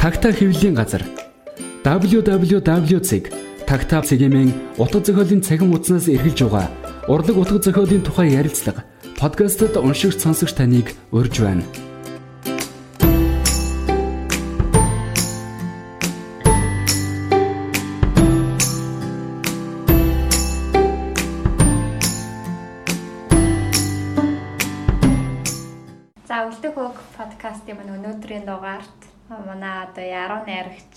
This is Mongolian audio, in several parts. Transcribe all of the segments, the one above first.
Тагтаа хэвлэлийн газар www.tagtaa цэгийн утга зохиолын цахим хуудаснаас эргэлж байгаа урлаг утга зохиолын тухай ярилцлага подкастт уншигч сонсогч таныг урьж байна. Одоо яруу найрагч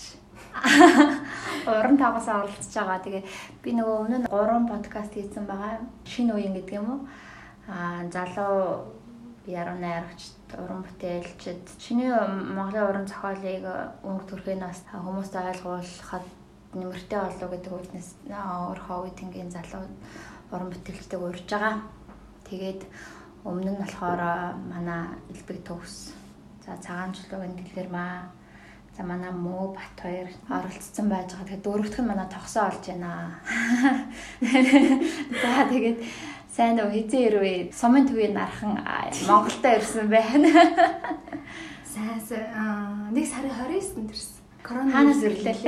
уран тагаас оролцож байгаа. Тэгээ би нөгөө өмнө нь 3 подкаст хийсэн байгаа. Шинэ үеийн гэдэг юм уу? Аа залуу яруу найрагч уран бүтээлчд чиний Монголын уран зохиолыг өнгө төрхөнөөс хүмүүст ойлгуулахад нэмэртэй болов гэдэг үгнээс өөрөө үе тэнгийн залуу уран бүтээлчдэг урьж байгаа. Тэгээд өмнө нь болохоор манай элбэг төгс. За цагаан чулуугийн дэлгэр маа. За манай мөө бат хоёр оролцсон байж байгаа. Тэгээд дөрөвдөх нь манай тогсоо олж байна. За тэгээд сайн уу хизээ ирвэ. Сумын төвийн нархан Монголдо ирсэн байна. Сайн аа нэг сарын 29-нд ирсэн. Корона хаанаас ирлээ?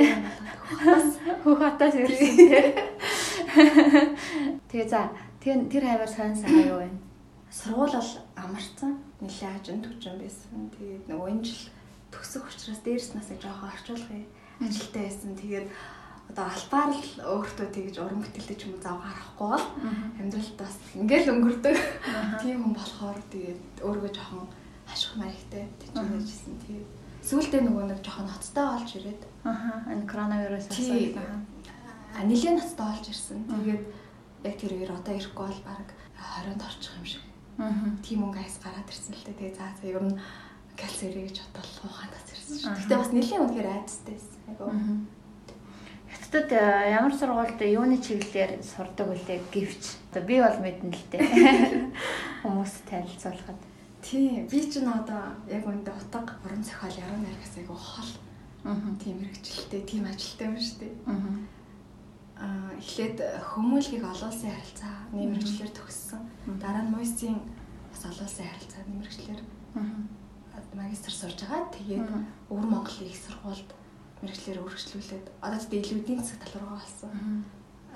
Хөөх хотоос ирсэн. Тэгээ за тэр тэр хавар сайн сайн юу вэ? Сургууль бол амарсан. Нилээ ажин төвчөн байсан. Тэгээд нөгөө энэ жил төгсөх учраас дээрс нас жоохон орчуулгын ажилтаа байсан. Тэгээд одоо албаар л өөртөө тэгж уран бүтээлтэй ч юм уу зав гарахгүй бол амьдралд бас ингээл өнгөрдөг. Тийм хүн болохоор тэгээд өөрийгөө жоохон хаших маягтай тэжээжсэн. Тэгээд сүүлдээ нөгөө нэг жоохон ноцтой болж ирээд. Аха энэ коронавирус асуулт. А нилээ ноцтой болж ирсэн. Тэгээд яг тэр үеэр одоо ирэхгүй бол баг 20-нд орчих юм шиг Тийм өнгө айс гараад ирсэн л дээ. Тэгээ заа заа ер нь кальцерий гэж бодлоо ухаанаас ирсэн шүү. Гэтэ бас нэлийн үнэхээр айцтай байсан. Айгу. Хятадд ямар сургуульд юуны чиглэлээр сурдаг үлээ гэвч. Одоо би бол мэднэ л дээ. Хүмүүс танилцуулахад. Тийм. Би ч н одоо яг үндэ утга уран зохиол яруу найргаас айгу хол. Аа. Тийм хэрэгжилтэй, тийм ажилтай юм шүү дээ. Аа эхлээд хүмүүлгийг олон улсын харилцаа нэмэрчлэр төгссөн. Дараа нь мойсийн бас олон улсын харилцаа нэмэрчлэр магистр сурж байгаа. Тэгээд өвөр Монголын их сургуульд мэрэгчлэр өргөжлүүлээд одоо тэгээд илүү эдийн засаг тал руу болсон.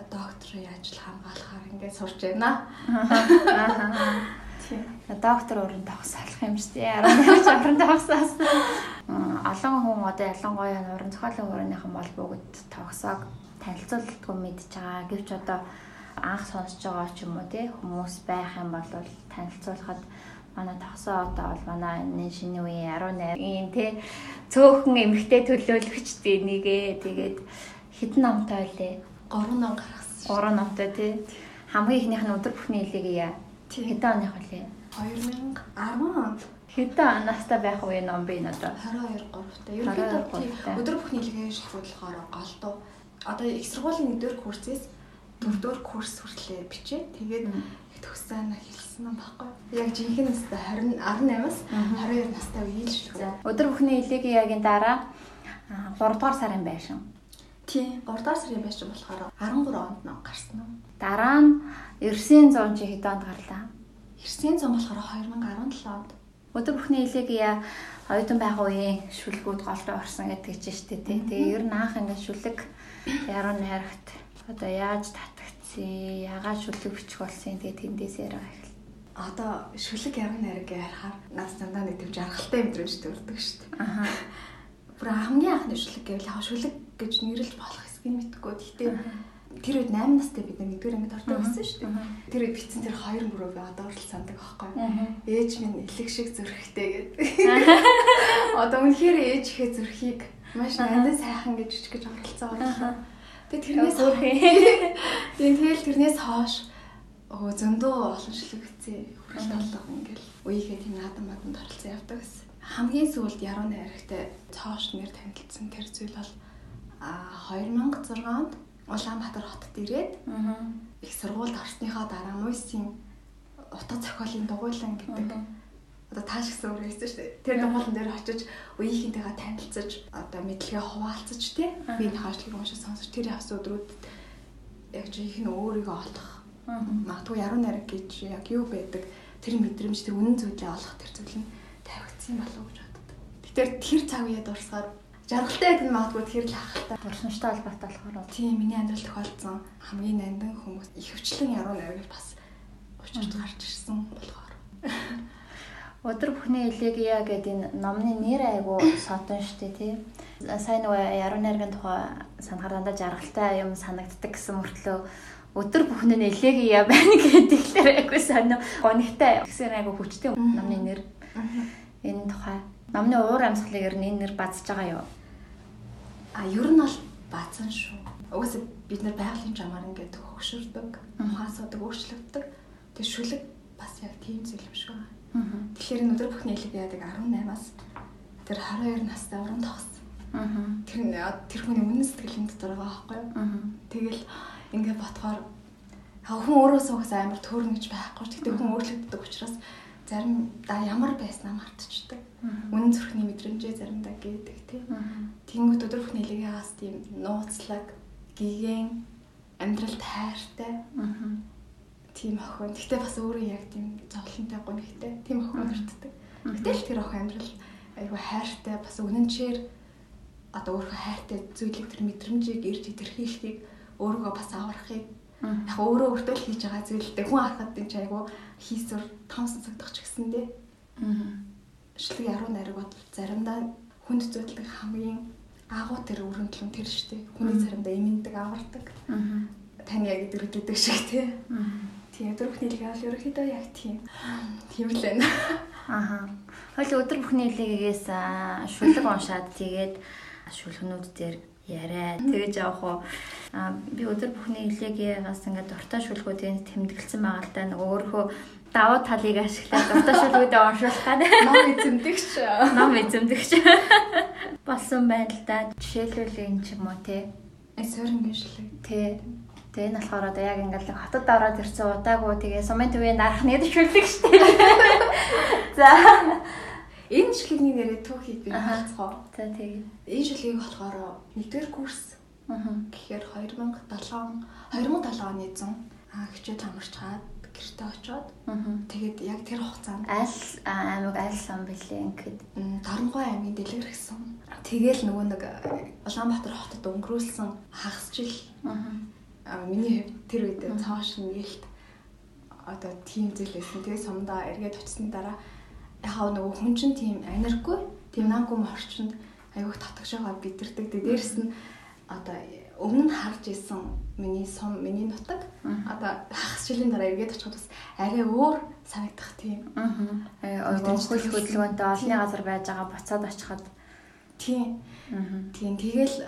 Докторын ажил хамгаалахаар ингээд сурж байна. Тийм. Доктор өрн тогсоолох юм шүү дээ. 18 орон тогсоос. Олон хүн одоо ялангуяа уран зохиолын хүрээнийхэн бол бүгд тогсоог танилцуулдаггүй мэдж байгаа. Гэвч одоо анх сонсож байгаа ч юм уу тий хүмүүс байх юм бол танилцуулахад манай тогсоо одоо бол манай энэ шинэ үеийн 18-ийн тий цөөхөн эмэгтэй төлөөлөгчдээ нэгээ тэгээд хитэн намтай байлээ. 3 ном гаргасан. 3 номтой тий хамгийн ихнийх нь өдөр бүхний хэлийг яа. Хэдэн оных вэ? 2010 онд хэдэн настай байх үе ном бэ надад? 22 3-тай. Ерөнхийдөө өдөр бүхний хэлгээ шилжүүлэхээр голдуу одоо их сургуулийн 1-р курсээс 4-р курс хүртлээр бичээ. Тэгээд төгсөн хэлсэн юм баггүй. Яг жинхэнэ настай 20 18-аас 22 настай үеийн шилжүүлээ. Өдөр бүхний элегиягийн дараа 3 дугаар сарын байшин. Тийм, 3 дугаар сарын байшин болохоор 13 онд ном гарсан уу? Дараа нь Ерсийн 100 чи хэд онд гарлаа? Ерсийн 100 болохоор 2017 онд. Өдөр бүхний элегия оюутан байх үеийн шүлгүүд голтой орсон гэдэг чинь шүү дээ. Тэгээ ер нь анх ингээд шүлэг яруу найрагт одоо яаж татагдсан, ягаад шүлэг бичих болсон тэгээ тэндээс яриа эхэл. Одоо шүлэг яруу найраг ярихаар надад дандаа нэг төв жаргалтай мэдрэмж төрдөг шүү дээ. Аха. Бүр хамгийн анхны шүлэг гэвэл яг шүлэг гэж нэрлэж болох эсгийг мэдгүй. Гэхдээ тэр үед 8 настай бид нэг нэгдүгээр ангид ордог байсан шүү дээ. Тэр үед битсэн тэр хоёр мөрөө би одоо хүртэл сандаг байхгүй. Ээж минь элэг шиг зөрхтэй гэдэг. Одоо үнэхээр ээж ихээ зөрхийг Маш надад сайхан гэж жижиг гэж оролцоо байна. Тэгээ тэрнээс Тийм тэгэл тэрнээс хоош өө зөндөө олон шилэгцээ хүрэлт боллоо ингээл үеийнхээ тийм наадам маданд оролцсон явдаг гэсэн. Хамгийн сүүлд яруу найрагтай цоош нэр танилцсан тэр зүйл бол а 2006 онд Улаанбаатар хотод ирээд их сургуульд орсныхоо дараа Мойсийн утга зохиолын дугуйлан гэдэг одоо тааш гэсэн үг хэлсэн шүү дээ. Тэр дугуулан дээр очиж үеийнхэнтэйгээ танилцаж одоо мэдлэгээ хуваалцаж тий. Би энэ хаашлыг уншиж сонсож тэр явсан өдрүүд яг жинхэнэ өөрийгөө олох. Магадгүй яруу найраг гэж яг юу байдаг тэр мэдрэмж тэр үнэн зүйлээ олох тэр зүйл нь тавигдсан болов гэж боддог. Тэгэхээр тэр цаг үеэд урсгаар жаргалтай гэдэг нь магадгүй тэр л хахалтай. Дурсамжтай холбоотой болохоор Тийм миний амьдралд тохиолдсон хамгийн нандин хүмүүс ихэвчлэн яруу найраг бас учирч гарч ирсэн болохоор. Өдөр бүхний элегия гэдэг энэ номны нэр айгу сотон штэ тий. Сайн нөгөө яруу найргийн тухай санахаар дандаа жаргалтай юм санагддаг гэсэн мөртлөө өдөр бүхний элегия байна гэдэгтэр айгу сонио гонигтай гэсэн айгу хүчтэй номны нэр. Энэ тухай номны уур амьсгалыг ер нь энэ нэр базж байгаа юу? А ер нь бол баасан шүү. Угаасаа бид нар байгалийн жамаар ингээд хөгшөрдөг, ухаасаадаг, өөрчлөгддөг. Тэг шүлэг бас яг тийм зүйл юм шиг байна. Тэгэхээр өдөр бүхний хэлэг яадаг 18-аас тэр 22 настай уран тогсон. Тэр тэр хүний үнэн сэтгэлийн дотор байгаа байхгүй юу? Тэгэл ингээд ботхоор хүн өөрөө суугаас амар төөрнө гэж байхгүй. Тэгтээ хүн өөрчлөгддөг учраас заримдаа ямар байснаа мартчихдаг. Үнэн зүрхний мэдрэмжээ заримдаа гэдэг тийм. Тэнгүүд өдөр бүхний хэлэгээс тийм нууцлаг, гигэн амьдралд хайртай. Аа тийм охин. Гэтэ бас өөрөө яг тийм зовлонтой гонхтой тийм охин өртдөг. Гэтэл тэр охин амьдрал айгүй хайртай бас үнэнчээр одоо өөрөө хайртай зүйлийг тэр мэдрэмжийг ирж илэрхийлэхийг өөрийгөө бас аврахыг яг өөрөө өөртөө л хийж байгаа зүйлтэй хүн харахад энэ айгүй хийсвэр том сонсогдох ч гэсэндээ. Аа. Шлэг яруу найраг бод заримдаа хүнд зүйдлэг хамгийн агуу тэр өрөмтлөн тэр штеп. Хүний заримдаа эмэндэг авардаг. Аа. Таны яг идэвхтэй шиг тий. Аа Тийм өдөр бүхний хэлийг авал ерөөхдөө яг тийм. Тийм л байна. Аха. Хойл өдөр бүхний хэлийгээс шүлэг уншаад тэгээд шүлгнүүд дээр яриа. Тэгэж явах уу. Аа би өдөр бүхний хэлийгээс ингээд дуртай шүлгүүдийн тэмдэглэсэн байгаа л да нөгөө өөрөө давуу талыг ашиглаад дуртай шүлгүүдээ уншуулах гад. Ном эзэмдэгч. Ном эзэмдэгч. Болсон байна л да. Жишээлбэл энэ ч юм уу те. Э сөрөнгө шүлэг. Тэ Тэгээ энэ болохоор одоо яг ингээл хотод ороод ирсэн удаагүй тэгээ сумын төвийн нарах нэдэшүүлдэг штеп. За энэ шилхийний нэрээ түүхийг би хэлцгоо. За тэгээ. Энэ шилхийг болохоор нэгдүгээр курс. Аа. Тэгэхээр 2007 2007 оны 100 аа хичээл хамарч хаад гэртээ очоод тэгээд яг тэр хугацаанд аль аймаг аль сан бэлээ ингээд Торнгой аймгийн дэлгэр гисэн. Тэгээл нөгөө нэг Улаанбаатар хотод өнгөрүүлсэн хагас жил миний хувьд тэр үед цааш нээлт одоо тийм зүйл байсан. Тэгээ сумдаа эргээд очсны дараа яхаа нөгөө хүн чинь тийм аниргүй тийм нангум орчинд айгуух татгшаага бидэрдэг. Тэгээ дээрэс нь одоо өмнө нь харж исэн миний сум миний нутаг одоо хагас жилийн дараа эргээд очиход бас арай өөр санагдах тийм. Аа. Хөл хөдөлгөөнтэй олонний газар байж байгаа буцаад очиход тийм. Тийм тэгэл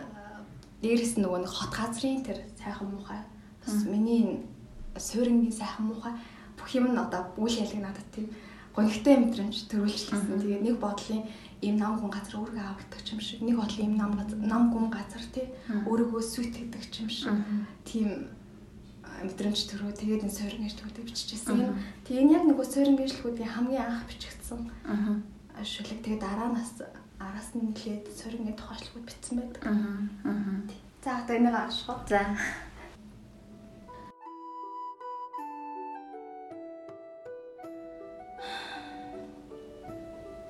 дээрэс нь нөгөө хот газрын тэр сайхан муухай бас миний суурингийн сайхан муухай бүх юм нь одоо үйл ялэг надад тийм гонхтой мэдрэмж төрүүлчихсэн. Тэгээд нэг бодлын ийм нам гүн газар өөргөө авдаг юм шиг нэг бодлын ийм нам нам гүн газар тий өөрийгөө сүйтгдэг юм шиг тийм мэдрэмж төрөө тэгээд энэ суурин ижлгүүдийг биччихсэн. Тэгээд энэ яг нөгөө суурин ижлгүүдийн хамгийн анх бичигдсэн. Аа шүлэг тэгээд дараа нас араас нь нэлээд сөрөнгөний тухайшлууд бичсэн байдаг. Аа. За одоо энийг ашиглах. За.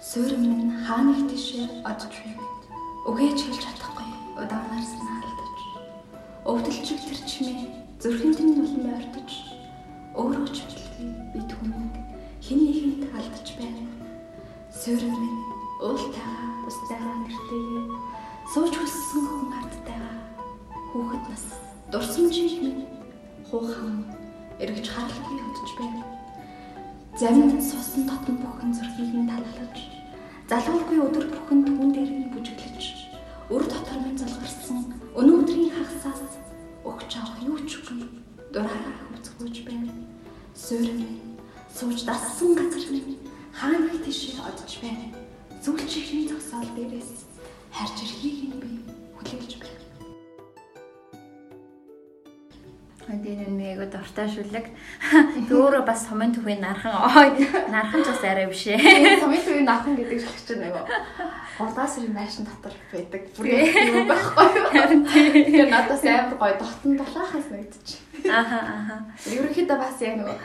Сөрөм минь хааны тийшээ одж байна. Өгөөж хэлж чадахгүй удаанаар санаалдаж. Өвдөлчиг тэр чимээ зүрхэнд нь улам ойртож өөрөө ч би түмэнд хин нэгэнд алдаж байна. Сөрөм минь уултаа бусдаа нэртэйгээ сууж хүссэн хүн ардтайгаа хүүхэд нас дурсамжийг минь хуухан эргэж харалгүй хөтж байна. Замд сусан татан бүхэн зүрхийг нь талалж залуургүй өдөр бүхэн түүн дээр нь бүжиглэж өр дотор минь залгарсан өнөөдрийн хагасаас өгч авах юу ч үгүй дураараа хөцгөөж байна. Суурь минь сууж дассан газар минь хаана тийш одж байна Зүгчийн зогсоол дээрээс харж ирэхийг дуртай шүлэг. Төөрөө бас сумын төвийн нархан. Ой, нархан ч бас арай биш ээ. Сумын төвийн нархан гэдэг шилх чинь нэг гурдаас ирэх машин дотор байдаг. Бүр юм байхгүй юу? Тэгэхээр надаас амар гоё дотн дулаахаас нэгдэж. Аха аха. Ерөнхийдөө бас яг нөгөө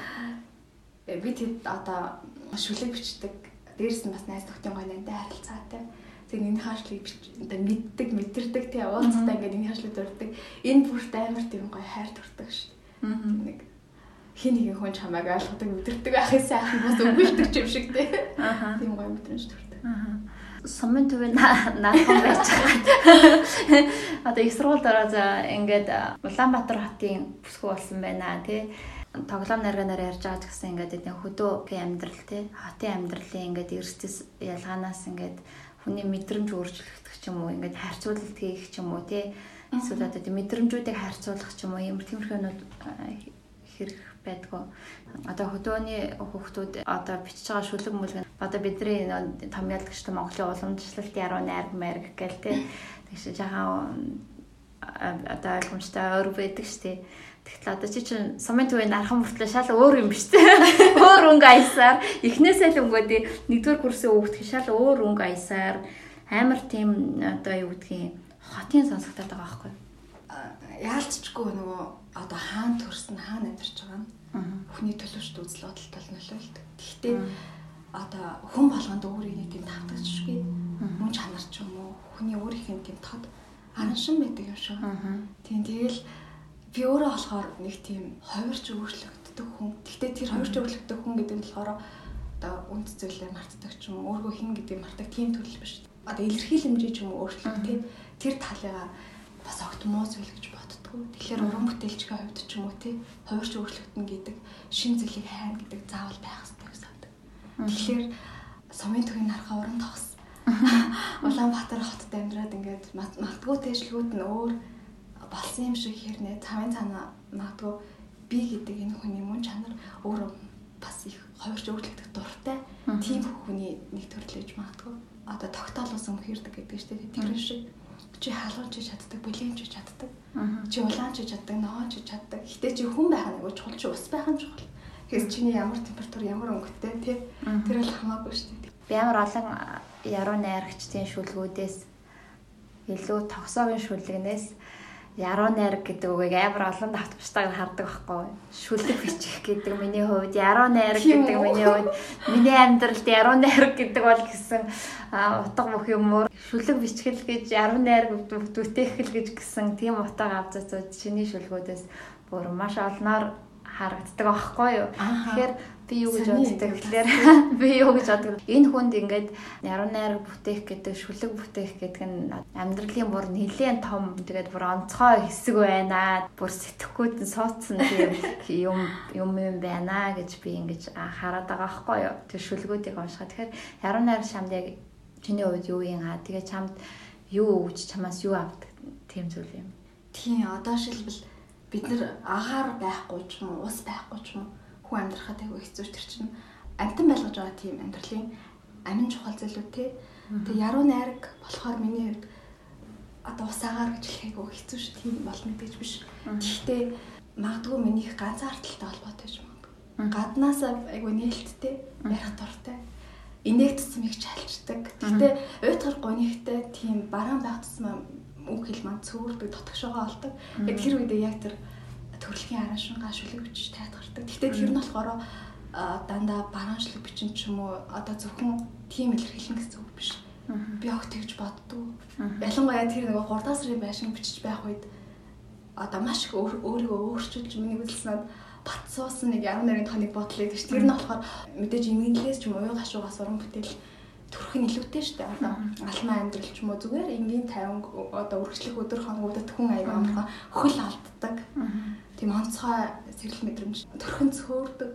би тэд одоо шүлэг бичдэг дээрэс нь бас найз нөхдийн гоё нантай харилцаатай. тэг энэ хаашлыг одоо мэддэг мэдэрдэг тий уулзтаа ингээд энэ хаашлыг дурддаг энэ бүрт амар тийм гоё хайр дурддаг шүү дээ нэг хин нэгэн хүн чамайг ойлгодог мэдэрдэг байхын сайхан бас өгүүлдэг юм шиг тий тийм гоё мэдрэмж дурддаг сумын төвийн наахан байж байгаа. Одоо их сургуульд ороо за ингээд Улаанбаатар хотын бүсгүй болсон байна тий тоглоом нарганаар ярьж байгаа ч гэсэн ингээд энэ хөдөө амьдрал тий хотын амьдралын ингээд эрсдэс ялгаанаас ингээд хүний мэдрэмж өөрчлөгдөх ч юм уу ингээд харьцуулалт хийх ч юм уу тий эсвэл одоо тийм мэдрэмжүүдийг харьцуулах ч юм уу юм тиймэрхүүнүүд хэрэг байдгүй. Одоо хөдөөний хүүхдүүд одоо бичиж байгаа шүлэг мүлгэн одоо бидний том ялгчтай Монголын уламжлалт яруу найраг мэрэг гэл тий тэгш жаахан одоо ойлгомжтой өөр байдаг дээ Тэгтэл одоо чи чинь сумын төвийн архан мөртлөө шал өөр юм биш үү? Өөр өнгө аясаар эхнээсээ л өнгөөдөө нэгдүгээр курсын хүүхд шал өөр өнгө аясаар амар тийм одоо юу гэдгийг хотын сонсогдоод байгаа байхгүй? Яалтчгүй нөгөө одоо хаан төрсөн хаан амьдарч байгаа нь хүний төлөвшт үзэл бодолтой нөлөөлдөг. Гэхдээ одоо хүн болгонд өөрийн нэг тийм тавтагчгүй мөн чанар ч юм уу хүний өөрийнх нь тийм тод араншин байдаг юм шиг. Тийм тэгэл би өөрөө болохоор нэг тийм ховирч өөрчлөгддөг хүн. Гэхдээ тэр ховирч өөрчлөгддөг хүн гэдэг нь болохоор одоо үнд зүйлээ мартдаг ч юм уу, өөргөө хин гэдгийг мартдаг тийм төрөл биш. Одоо илэрхийлэмжээ ч юм уу өөрчлөлт тийм тэр талыгаа бас октомоз үйл гэж боддгоо. Тэгэхээр уран бүтээлчгийн хувьд ч юм уу тийм ховирч өөрчлөгдөн гэдэг шин зүйлийг хайна гэдэг заавал байх хэрэгтэй гэсэн үг. Тэгэхээр сумын төгний нархаа уран тогс. Улаанбаатар хотод амьдраад ингээд малтгүй тэжлгүүд нь өөр болсон юм шиг хэрнээ тавын цаана магадгүй би гэдэг энэ хүний мөн чанар өөрөө бас их хойрч өөрчлөгдөх дуртай тийм хүний нэг төрлөж магадгүй одоо тогтоолсон хэрдэг гэдэг чинь тэр шиг чи халуун чи чаддаг, бүлээн чи чаддаг. Чи улаан чи чаддаг, ноон чи чаддаг. Гэтэ чи хүн байх нэг чухал чи ус байх нь чухал. Тэгэхээр чиний ямар температур, ямар өнгөтэй тий тэр бол хамаагүй шүү дээ. Би ямар олон яруу найрагчдын шүлгүүдээс илүү тогсоогийн шүлгнээс яруу найраг гэдэг үгийг амар олон давтамжтайгаар хардаг байхгүй. Шүлэг бичих гэдэг миний хувьд яруу найраг гэдэг миний хувьд миний амьдралд яруу найраг гэдэг бол гэсэн утга бүх юмур шүлэг бичгэл гэж яруу найраг бүтээгэл гэж гэсэн тийм утга авцаа чиний шүлгүүдээс бүр маш олноор харагддаг аахгүй юу. Тэгэхээр би юу гэж боддог гэхээр би юу гэж боддог. Энэ хүнд ингээд яруу найраг бүтээх гэдэг шүлэг бүтээх гэдэг нь амьдралын бүр нэлээд том тэгээд бүр онцгой хэсэг байна. Бүр сэтгэхүйд нь суудсан тийм юм юм юм байна гэж би ингэж хараад байгаа аахгүй юу. Тэр шүлгүүдийг уншихад тэгэхээр яруу найраг шамд яг чиний хувьд юу юм аа. Тэгээ чамд юу өгч чамаас юу авдаг тийм зүйл юм. Тийм одоо шилбэл бид нар агаар байхгүй ч юм уу ус байхгүй ч юм уу хүн амьдрахад айгүй хэцүү тэр чинь амтан байлгаж байгаа тийм амьдралын амин чухал зүйлүүд те. Тэгээ яруу найраг болохоор миний хувьд одоо ус агаар гэж хэлэхийг айгүй хэцүү шүү тийм бол мэдээж биш. Гэхдээ магадгүй минийх ганцаардалтай холбоотой юм. Гаднаас айгүй нээлттэй ярих дуртай инээх тусмыг чалчдаг. Гэхдээ уйтгар гонигтай тийм бараан байх тусмаа үг хэл маань цөөрдөг дотгошоогоо олдог. Тэгээд тэр үедээ яг тэр төрөлхийн аран шингаа шүлэг бичиж тайлгардаг. Гэхдээ тэр нь болохоор дандаа бараанчлаг бичин ч юм уу одоо зөвхөн тийм илэрхийлэн гэсэн үг биш. Би огт тэгж боддог. Ялангуяа тэр нэг 3 сарын байшин бичиж байх үед одоо маш их өөрийгөө өөрчилж миний үзэлснээр бат суусан нэг 18 тоног бодол байдаг ш. Тэр нь болохоор мэдээж имгэнлээс ч юм уу уян гашуугаас уран бүтээл төрөх нь илүүтэй дээ. Одоо алмаа амьдрал ч юм уу зүгээр энгийн 50 одоо үргэлжлэх өдөр хоногудад хүн аяга амархан хөл алддаг. Тийм онцгой сэрэл мэдрэмж төрхөн цөөрдөг.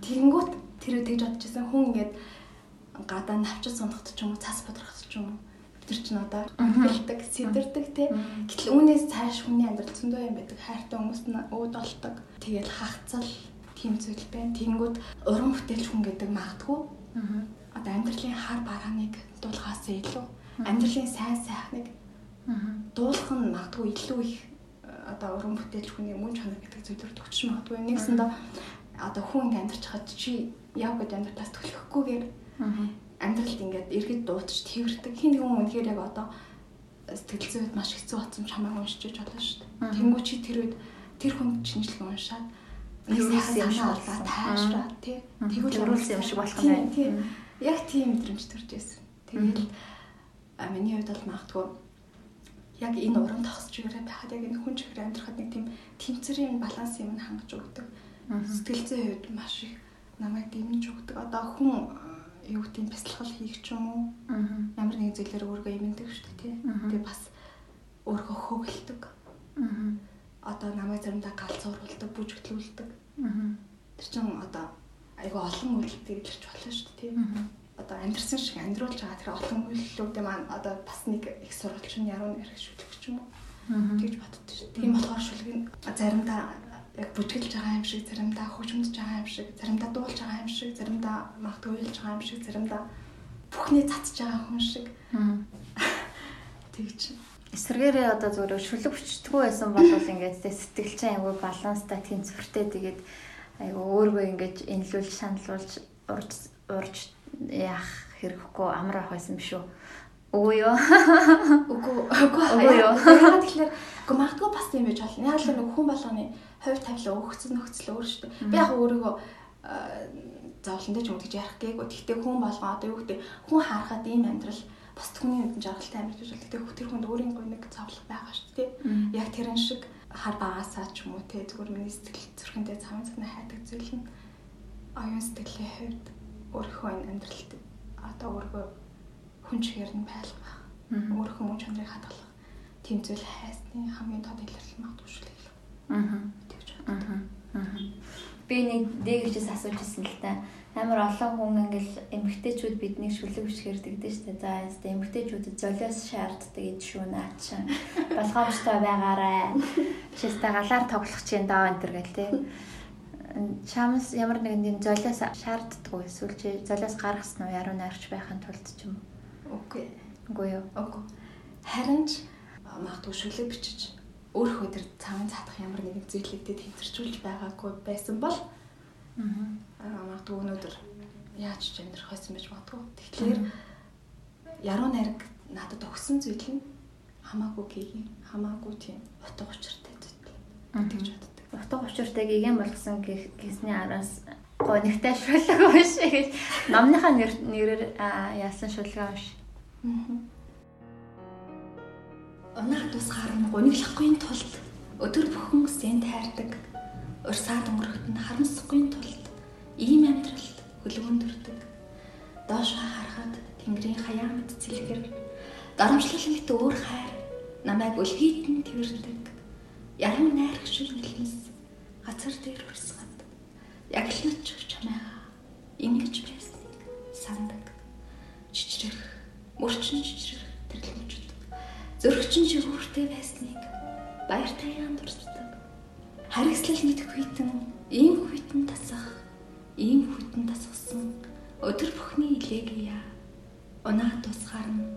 Тэгэнгүүт тэр тэгж бодож байсан хүн ингээд гадаа навчиж сундахт ч юм уу цас бодрохт ч юм уу тэр чинь одоо хэлдэг, сэтэрдэг тий. Гэтэл үүнээс цааш хүний амьдрал зөндөө юм байдаг. Хайртай хүмүүст нь өөд болдог. Тэгэл хагцал тийм зүйл байна. Тэнгүүд уран бүтээлч хүн гэдэг магадгүй одоо амьдралын хар барааныг дуулахаас илүү амьдралын сайн сайхныг дуулах нь магадгүй илүү их одоо уран бүтээлч хүний мөн чанар гэдэг зүйлээр төгсч магадгүй. Нэгсэндээ одоо хүн ингэ амьдарч хаад чи яв гэж амьдралаас төлөхгүйгээр амьдралд ингээд эргэд дуудаж тэрдэг. Хин нэгэн хүн үнэхээр яг одоо сэтгэл зүйд маш хэцүү болсон чамайг уншиж болно шүү дээ. Тэнгүү чи тэр үед тэр хүн чинжлэг уншаад нэг сайхан санаа таашраа тий. Тэгвэл өрүүлсэн юм шиг болох юм байна. яг тийм мэдрэмж төрж байсан. Тэгээд А миний хувьд бол магадгүй яг энэ уран тогсч ирээ байхад яг энэ хүн чихэр амьдрахад нэг тийм тэмцэрийн баланс юм хангаж өгдөг. Сэтгэл зүйн хувьд маш их намайг дэмжиж өгдөг. Одоо хүн юу гэдэг бясалгал хийх ч юм уу. Ямар нэгэн зүйлээр өөргөө имэндэг шүү дээ тий. Тэгээ бас өөргөө хөглөдөг. Одоо намайг заримдаа галзуурулдаг, бүжиглүүлдэг. Тэр чин одоо айгүй олон үйлдэл илэрч болно шүү дээ тий. Одоо амьдрсан шиг амьдруулж байгаа тэр олон үйлдэлүүдээ маань одоо бас нэг их сурвалж нь яруу нэрх шүлгэх ч юм уу. Тэгж боддог шүү. Тийм болохоор шүлгэн заримдаа яг бүжгэлж байгаа юм шиг, заримдаа хөгжмөж байгаа юм шиг, заримдаа дуулж байгаа юм шиг, заримдаа магадгүй уйлж байгаа юм шиг, заримдаа бүхний цацж байгаа хүн шиг. Тэгж эсвэргээрээ одоо зүгээр шүлэг хүчтгүү байсан бол ингээд сэтгэл чинь айгүй баланстай тэнцвэртэй тэгээд айгүй өөргөө ингээд энлүүлж шаналуулж урж урж яах хэрэггүй амар ах байсан биш үү Үгүй юу. Үгүй үгүй юу. Яагаад тэгэхээр үгүй магадгүй бас тийм байж болно. Яг л нэг хүн болгоны хувь тавилаа өгцөн нөхцөл өөр шүү дээ. Би яг өөрийгөө зовлонтой ч юм уу гэж ярих гээгүй. Гэхдээ хүн болгоо одоо юу гэдэг хүн харахад ийм амьдрал бусд хүний үдэн жаргалтай амьд гэж бол тэгтээ тэр хүнд өөрийн гоо нэг зовлон байгаа шүү дээ. Яг тэрэн шиг хар багасаа ч юм уу те зүгээр миний сэтгэл зүрхэндээ цавын цагнаа хайдаг зүйл нь оюун сэтгэлийн хувьд өөрийнхөө энэ амьдралд одоо өөргөө хүн чихэр нь байлгах. Өөрийнхөө мөн чанарыг хадгалах. Тийм зүйл хайсны хамгийн тод илэрлэл магадгүй шүү дээ. Аа. Тэгж боддог. Аа. Би нэг дээгчээс асууж ирсэн л та. Амар олон хүн ингээл эмгтээчүүд бидний шүлэг бичгээр дэгдэж штэ. За яст эмгтээчүүдэд золиос шаарддаг гэж шүү наач. Болгоомжтой байгаарай. Чиста галаар тоглох чинь доо энэ төр гэл тээ. Чамс ямар нэгэн тийм золиос шаарддаг уу? Эсвэл чи золиос гаргасан уу? Яруу найрч байхын тулд ч юм уу? Үгүй. Үгүй юу. Үгүй. Харин ч магадгүй шүлэг бичиж өөрөө тэр цаавын цаатах ямар нэгэн зүйлүүдэд тэнцэрчүүлж байгаагүй байсан бол аа магадгүй өнөөдөр яаж ч амьдрах байсан байж магадгүй. Тэгэхээр яруу найраг надад өгсөн зүйл нь хамаагүй гигийн хамаагүй тийм утга учиртай зүйл. Тэгж боддог. Утга учиртай гиген болгосон гэсний араас гонигтай шүлэг биш гэж номныхаа нэрээр яасан шүлгээ биш. Унаа тусгаар нь гуниглахгүй тулд өдөр бүхэн сэн тайрдаг. Урсаад өнгөрөхт нь харамсахгүй тулд ийм амьдралд хөлөвөн төрдөг. Доош харахад тэнгэрийн хаяа мэд цэлгэр дарамжлалт өөр хайр намайг өлхийдэн тэрдэг. Яран найрах шиг нэлмэс газар дээр урсгад яг л нүч чамайгаа ингэж байсан сандаг. Чичрэх мөрчин чичрэх тэрлэмжүүд. Зөрөгчин шигүүртэй байсныг баяртай яан дурсдаг. Харгислал мэдэх хүйтэн ийм хүйтэн тасах, ийм хүйтэн тасгсан өдөр бүхний илээгээ. Унаа тусгаар нь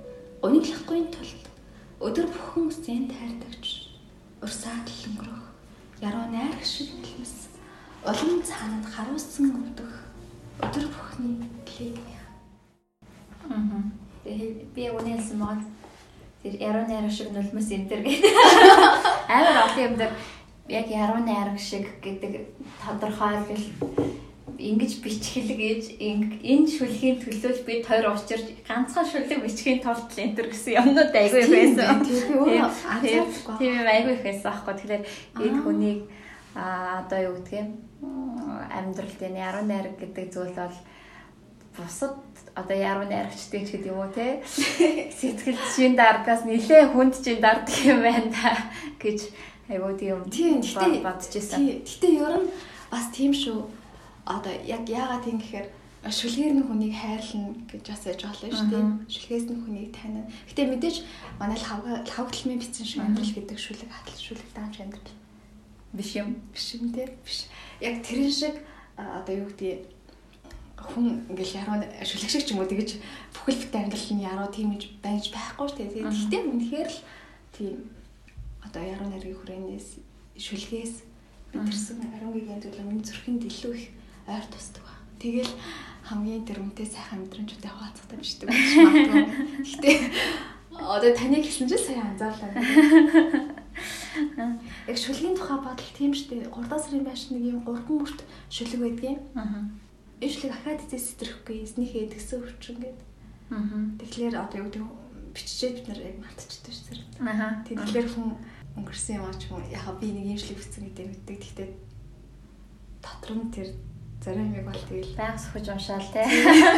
униглахгүй тулд өдөр бүхэн зэн тайрдагч урсаад л өнгөрөх яруу найрах шиг нэлмэс улам цаанад харуулсан өвдөх өдөр бүхний илээгээ. Аа би үнэлсэн байгаа. Тэр яруу найраг шиг нулимс энэ төр гэдэг. Амар олон юм дээр яг яруу найраг шиг гэдэг тодорхойлол ингэж бичгэлэг ээж энэ шүлгийн төлөөл бид хоёр уучирч ганцхан шүлэг бичгийн тулд л энэ төр гэсэн юмнууд айгүй байсан. Тийм айгүй их байсан аахгүй. Тэгэхээр энэ хүнийг одоо юу гэдгийг амьдралд энэ яруу найраг гэдэг зүйл бол бусад одоо яруу найрагчдын ч гэдэг юм уу те сэтгэл зүйн дардгаас нэлээ хүнд чинь дарддаг юм байна та гэж айгуу тийм бодож ирсэн. Гэтэ ер нь бас тийм шүү. Одоо яг яагаад тийм гэхээр шүлгээр нь хүнийг хайрлна гэж бас яж болно шүү дээ. Шүлгээс нь хүнийг таниа. Гэтэ мэдээж манай л хавгдлмын бичсэн шиг амьдрал гэдэг шүлэг хатал шүлэг даамж амьдрал биш юм. Биш юм те. Биш. Яг тэрэн шиг одоо юу гэдэг хүн ингээл яруу шүлэг шиг ч юм уу тэгэж бүхэл бит амьдрал нь яруу тийм гэж байж байхгүй шүү дээ. Гэхдээ үнэхээр л тийм одоо яруу найргийн хүрээнээс шүлгээс бидэрсэн ариуныгийн зүйл миний зүрхэнд илүү их ойр тусдаг ба. Тэгэл хамгийн дэрмтэй сайхан мэдрэмжүүдтэй хуваалцахтай бишдэг байж магадгүй. Гэхдээ одоо таныг хэлсэн чинь сая анзаарлаа. Яг шүлгийн тухай бодол тийм шүү дээ. 3 сарын байш нэг юм 3 бүрт шүлэг байдгийн. Аа ээжлэг ахаад эзэс сэтгэрэхгүй эзнийхээ эдгсэн өвчин гээд. Аа. Тэгэхээр одоо юу гэдэг биччихээд бид нар яг мартчихдаг шүү зэрэг. Аха. Тэгэхээр хүн өнгөрсөн юм аа ч юм уу яхаа би нэг юм шлиг бичсэн гэдэг мэддэг. Гэхдээ дотор нь тэр зарим юм бол тэгэл байнга сөхөж уншаал те.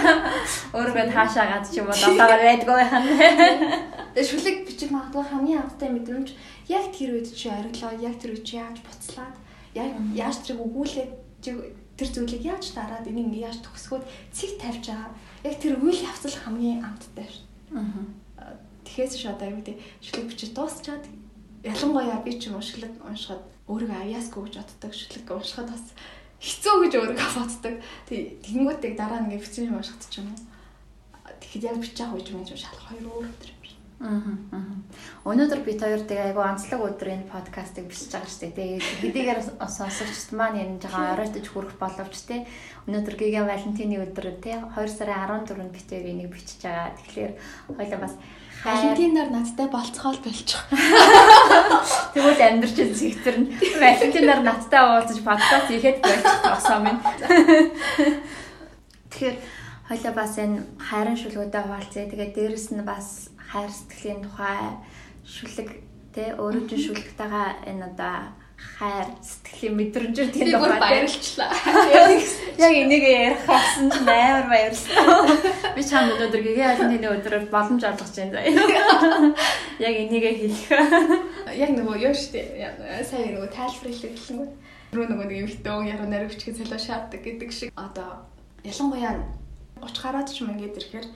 Өөргөө таашаа гад ч юм уу датагаар байдгүй нь. Тэгээ шүлэг бичих магадгүй хамгийн анхтай мэдрэмж яг тэр үед чи ориглоо, яг тэр үед чи яаж буцлаад, яг яаж тэрийг өгүүлээд чи тэр зүйлийг яаж дараад энийг яаж төгсгөөд цэг тавьж байгаа. Яг тэр үйл явцал хамгийн амттай шүү. Аа. Тэгэхээс ш одоо юу гэдэг шүлэг бичиж дуусчаад ялангуяа би ч юм уу шүлэг уншихад өөрийгөө авьяасгүй гэж боддог шүлэг уншихад бас хэцүү гэж өөрийгөө боддог. Тэг тэгэнгүүтээ дараа нэг юм уншихад ч юм уу. Тэгэхэд яг бичих үеч юм шалах хоёр өөр өдөр юм шиг. Аа. Өнөөдөр бид хоёр тэгээ айгу онцлог өдрийн подкастыг бичиж байгаа шүү дээ. Тэгээ хэдийгээр сонсогчд маань яриж байгаа оройтож хүрэх боловч те өнөөдөр гига Валентины өдөр те 2 сарын 14-нд бид яг энийг бичиж байгаа. Тэгэхээр хоёлаа бас Валентинаар надтай болцохол болчих. Тэгвэл амьдрч зэгтэр нь Валентинаар надтай уулзаж подкаст хийхэд болчих тосоо минь. Тэгэхээр хоёлаа бас энэ хайрын шүлгүүдэд хуваалцъя. Тэгээд дээрэс нь бас хайр сэтгэлийн тухай шүлэг тэ чинь шүлэгтэйгээ энэ одоо хайр сэтгэлийн мэдрэмжээр тийм тухай баярлчлаа. Яг энийг ярих болсон чинь амар баярлалаа. Би чам өнөөдөр гэгээ алины өдрөөр боломж олгож байна. Яг энийгээ хэлэх. Яг нөгөө юу штэ сайн нөгөө тайлбарлах гэлэнгүү. Рүү нөгөө нэг эмхтэн яруу нарийн хүчгээ солио шааддаг гэдэг шиг одоо ялангуяа 30 гараад ч юм ингээд ирэхээр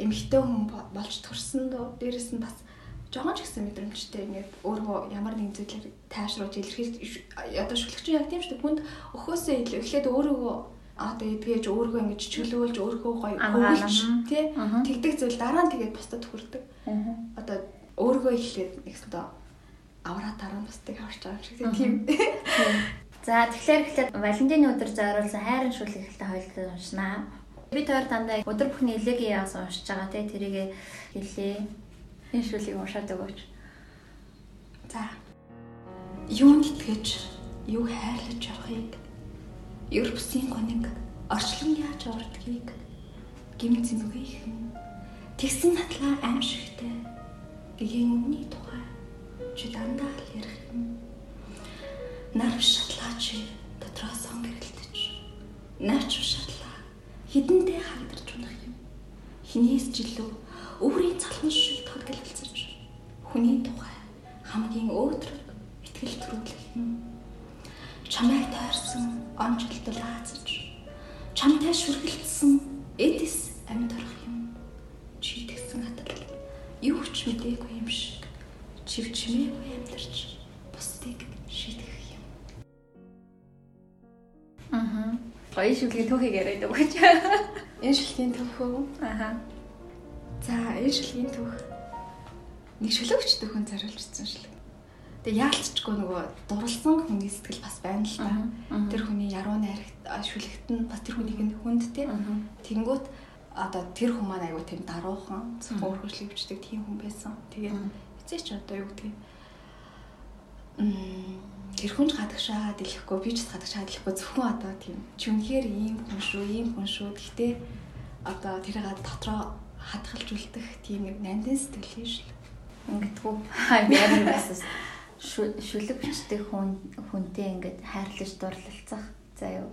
эмхтэн хүн болж төрсөн дөө дээрэс нь бас жоохон ч гэсэн мэдрэмжтэй ингээд өөрөө ямар нэгэн зүйлээр тайшруулж илэрхийлж одоо шүлэгч яг тийм шүү дээ. Хүнд өхөөсөө илүү эхлээд өөрийгөө одоо эдгэж өөрийгөө ингэж чөлөөлж өөрийгөө гоё хөвлөж тий тэгдэг зүйл дараа нь тэгээд бусдад хүрдэг. Одоо өөрийгөө эхлээд нэгсдөө авраа дараа нь бусдыг аварч байгаа юм шиг тийм. За тэгэхээр эхлээд Валентины өдөр зориулсан хайрын шүлэг хэлтэй хоёулаа уншнаа. Бид хоёр дандаа өдөр бүхний элегийн яас уншиж байгаа те тэрийг хэлээ. Энэ шүлгийг уншаад өгөөч. За. Юунд итгэж, юу хайрлаж явахыг, Европсын гоныг орчлон яаж урдгийг гим зэмгийхэн тэгсэн натлаа аимшигтай гэгийн өмнөний тухай чи дандаа л ярих юм. Нарв шатлаач дотроос сон гэрэлтэж. Наач шатлаа хідэнтэй хагдарч унах юм. Хинээс жилүү өөрийн цалхан шиг тодгалцаж хүний тухай хамгийн өөдрөг итгэл төрүүлэх юм. Чамайг тойрсон онцлтол хаацж чамтай шүргэлтсэн эдис амьд орох юм. Чи тэгсэн хатал юу ч мэдээгүй юм шиг чив чимээгүй амьдарч бусдыг шийдэх юм. Аа. Гоё шүлгийн түүхийг яриад өгөөч. Энэ шүлгийн түүх үү? За, энэ шүлгийн түүх нэг шүлэгч төхөн зориулжсэн шүлэг. Тэгээ яалтчгүй нөгөө дурлсан хүний сэтгэл бас байна л та. Тэр хүний яруу найрагт шүлэгт нь бас тэр хүнийг нь хүнд те. Тэнгүүт одоо тэр хүн маань айгу тийм даруухан зөвхөн өөрхөшлөг бичдэг тийм хүн байсан. Тэгээд эцээч одоо юу гэдгийг тэр хүнж гадагшаа дэлэхгүй би ч гадагшаа дэлэхгүй зөвхөн одоо тийм чүнхээр ийм хүн шүү ийм хүн шүү гэхдээ одоо тэрийг дотроо хадгалж үлдэх тийм нэг нандин сэтгэл шүү ингэдэггүй. Хаяа бас шүлэг бичдэг хүн хүнтэй ингээд хайрлаж дурлалцах заа юу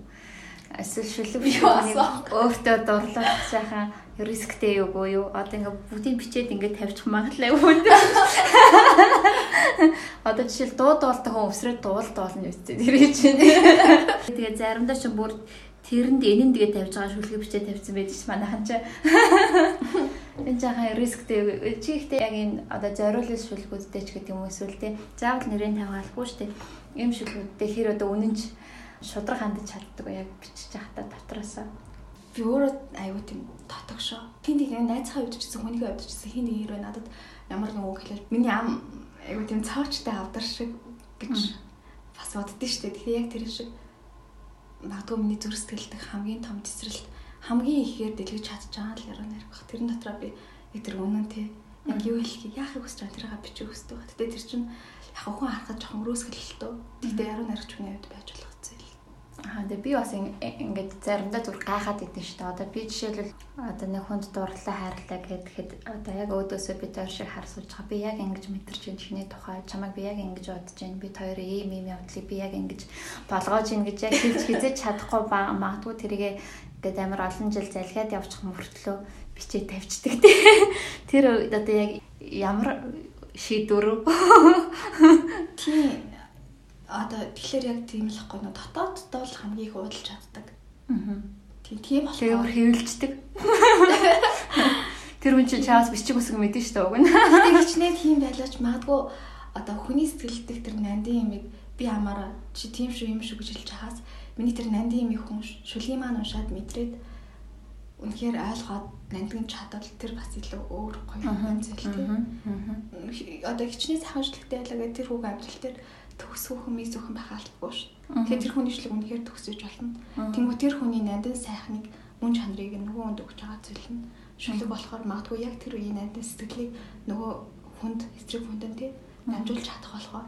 эсвэл шүлэг бичдэг өөртөө дурлах сайхан рисктэй юу гоо юу? Одоо ингээд бүгдийг бичээд ингээд тавьчих магадлал хүнд. Одоо жишээл дуу дуулдаг хүн өсрөөд дуул дуулна үстэй тэр чинь. Тэгээ заримдаа ч бүр тэрэнд энэн тэгээ тавьж байгаа шүлэг бичээд тавьсан байдаг ч манайхан ч энэ жаахан рисктэй чи ихтэй яг энэ одоо зориулсан шүлгүүдтэй ч гэдэг юм эсвэл те заавал нэрийн тавигалгүй шүү дээ ийм шүлгүүдтэй хэр одоо үнэнч шудраг хандаж чаддаг яг бичиж байхдаа дотроосоо. Би өөрөө аюу тийм татагшоо хин нэг найзхаа удажсэн хүнийгээ удажсэн хин нэг хэрэг надад ямар нэг үг хэлэл миний ам аюу тийм цаочтай авдар шиг гэж бас боддөө шүү дээ тэгэхээр яг тэр шиг магадгүй миний зүрх сэтгэлдэх хамгийн том тесрэлт хамгийн ихээр дэлгэж байгаа л яруу найрах. Тэрэн дотроо би яг тэр үнэн тий яг юу хэлхийг яахыг хүсэж байгаа тэрийг бичих хүсдэг. Гэтэ тэр чинь яг хүн харахад жоохон өрөөсгөл л төө. Гэтэ яруу найрагч хүний хувьд байж болох. Аа тэгээ би бас ингээд заримдаа зүр гайхаад идэв шүү дээ. Одоо би жишээлбэл одоо нэг хүнд дурлалаа хайрлаа гэхэд одоо яг өөдөөсөө би тойр шиг харсууж байгаа. Би яг ингэж мэдэрч байна чиний тухай. Чамайг би яг ингэж бодож байна. Би хоёр ийм ийм явдлыг би яг ингэж болгоож ин гэж яг хэлж хизэж чадахгүй магадгүй тэрийгээ ингээд амар олон жил залхиад явчих мөртлөө бичээ тавьчихдаг тий. Тэр үед одоо яг ямар шийдвэр тий одоо тэгэхээр яг тийм л хэвгүй нөө дотооддоо л хамгийн их уудалж чаддаг. Аа. Тийм тийм болохоор хэвлждэг. Тэр хүн чинь чаас бичих үсэг мэдэн шүү дээ уг нь. Тийм хичнээн тийм байлаач магадгүй одоо хүний сэтгэлдэх тэр нандин юмыг би амаараа чи тийм шүү юм шүү гэж хэлж хаас миний тэр нандин юм хүн шүлийн маань уншаад мэдрээд үнэхээр ойлгоод нандин чадвал тэр бас илүү өөр гоё юм зүйл тийм. Одоо хичнээн сайхан шүлэгтэй байлаа гэх тэр хүүг амьдрал дээр төгсгөх мис зөвхөн байх албагүй шүү. Тэгэхээр тэр хүний шлэг үнэхээр төгсөж болно. Тэнгүү тэр хүний нандин сайхныг мөн чанарыг нөгөө хүнд өгч байгаа зүйл нь шүлэг болохоор магадгүй яг тэр үеийн нандин сэтгэлийг нөгөө хүнд эсрэг хүндэн тий дамжуулж чадах болохоор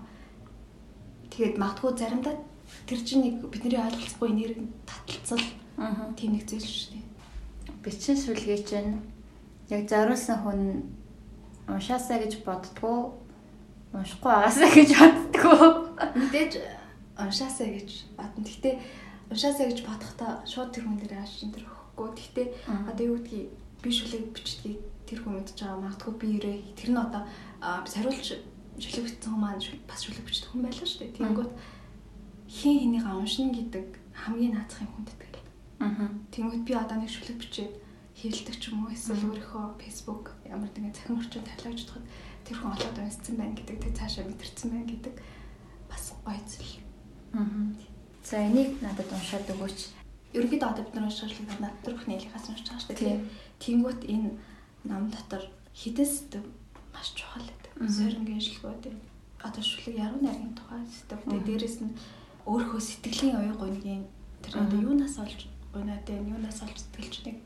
тэгээд магадгүй заримдаа тэр чинь нэг бидний ойлголцохгүй нэр таталцал тийм нэг зүйл шүү дээ. Бичин сүлгээ чинь яг зориулсан хүн уншаасаа гэж боддгоо уншихгүй байгаасаа гэж боддгоо. Мэдээж уншаасаа гэж бодно. Гэхдээ уншаасаа гэж бодохдоо шууд тэр хүн дээр аашин тэр өгөхгүй. Гэхдээ одоо юу гэдгийг би шүлэг бичдгийг тэр хүн мэдж байгаа. Магадгүй би өрөө тэр нь одоо сариулж шүлэг бичсэн хүн маань бас шүлэг бичдэг хүн байлаа шүү дээ. Тэнгүүт хин хэнийг уншина гэдэг хамгийн наацхан хүндэт гэл. Аа. Тэнгүүт би одоо нэг шүлэг бичээд хийлдэг ч юм уу эсвэл өөрийнхөө Facebook ямар нэгэн цахим орчинд тавилаа гэж бодоход тэр хүн олоод унссан байна гэдэг тэг цаашаа мэдэрсэн байна гэдэг бас гоё зүйл. Аа. За энийг надад уншаад өгөөч. Ерөнхийдөө одоо бид нар байгаа над тэр бүхний хэлхээс уншиж байгаа шүү дээ. Тэнгүүт энэ нам дотор хідэн сэдв маш чухал гэдэг. Сөрөнгийн шилгүүд одоо шүлэг яруу найргийн тухай сэдв. Тэгээ дээрэс нь өөрийнхөө сэтгэлийн оюу гонгийн тэр одоо юунаас олж гоноод байна, юунаас олж сэтгэлчнийг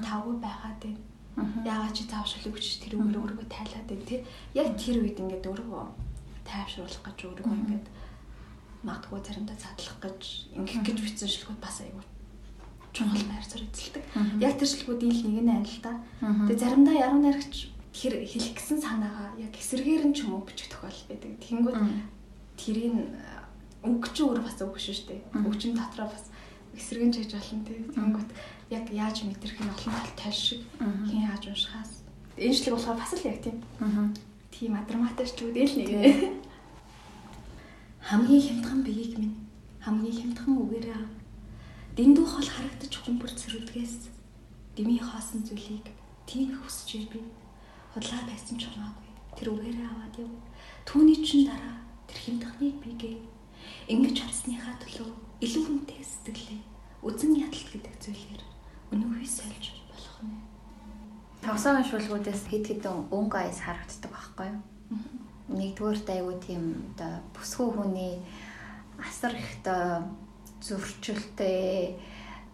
тавгүй байгаад байна Яагаад чи таавшруулах гэж тэр үгээр өөрийгөө тайлаад байна тий. Яг тэр үед ингээд өөрийгөө тайвшруулах гэж өөрийгөө ингээд магадгүй заримдаа задлах гэж ингээд гэж бичсэн шилгүүд бас аягүй чухал байр суурь эзэлдэг. Яг тэр шилгүүдийн л нэг нь айл та. Тэгээ заримдаа яруу найрагч тэр хэлэх гэсэн санаагаа яг эсэргээр нь ч юм уу бичих тохиол байдаг. Тэнгүүд тэрийг чи өөр бас үг шүү дээ. Үг чин дотроо бас эсэргэн чийж болно тий. Тэнгүүд яг яаж мэдрэх нь олон тал тал шиг хин хааж уншихаас. Энэ шлэг болохоор бас л яг тийм. Тийм драматиччүүд л нэг. Хамгийн хямдхан биеийг минь хамгийн хямдхан үгээрээ. Дэндүү хол харагдаж хүмбэр цэрвдгээс дими хаасан зүйлийг тийм хүсэж би худлаа байсан ч хамаагүй. Тэр үгээрээ аваад яв. Түүний чин дараа тэр хямдхныг бигээ. Ингэж харсныхаа төлөө илүү хүнтэй сэтгэлээ үзэн ядалт гэдэг зүйлээр өнөөхий сольж болох нь. Тогсоогийн шүлгүүдээс хэд хэдэн өнгө аяс харагддаг байхгүй юу? Нэгдүгээр дайгуу тийм оо бүсгүй хүний асар их оо зөрчилтэй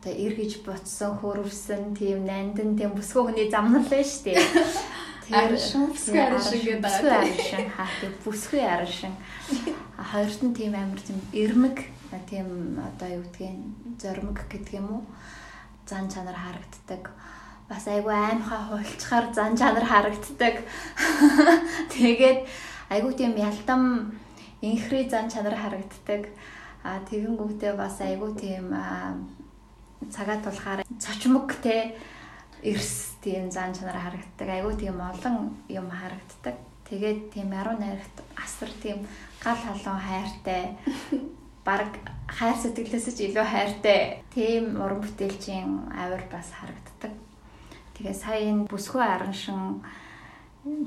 оо эргэж ботсон хөрвсөн тийм нандин тийм бүсгүй хүний замнал байна шүү дээ. Тэр бүсгүй аршин гэдэг бүсгүй аршин хаа тийм бүсгүй аршин. Хоёрт нь тийм амар тийм эрмэг тийм одоо юу гэдгийг зоримог гэдэг юм уу? Зан чанар харагддаг. Бас айгүй аимхаа хуульчаар зан чанар харагддаг. Тэгээд айгүй тийм ялтам инхри зан чанар харагддаг. А тэгэнгүүтээ бас айгүй тийм цагаат тулахаар цочмог те эрс тийм зан чанар харагддаг. Айгүй тийм олон юм харагддаг. Тэгээд тийм 10 найрагт асар тийм гал халуун хайртай баг хайр сэтгэлээс ч илүү хайртай тийм уран бүтээлчийн авир бас харагддаг. Тэгээ сая энэ бүсгүй араншин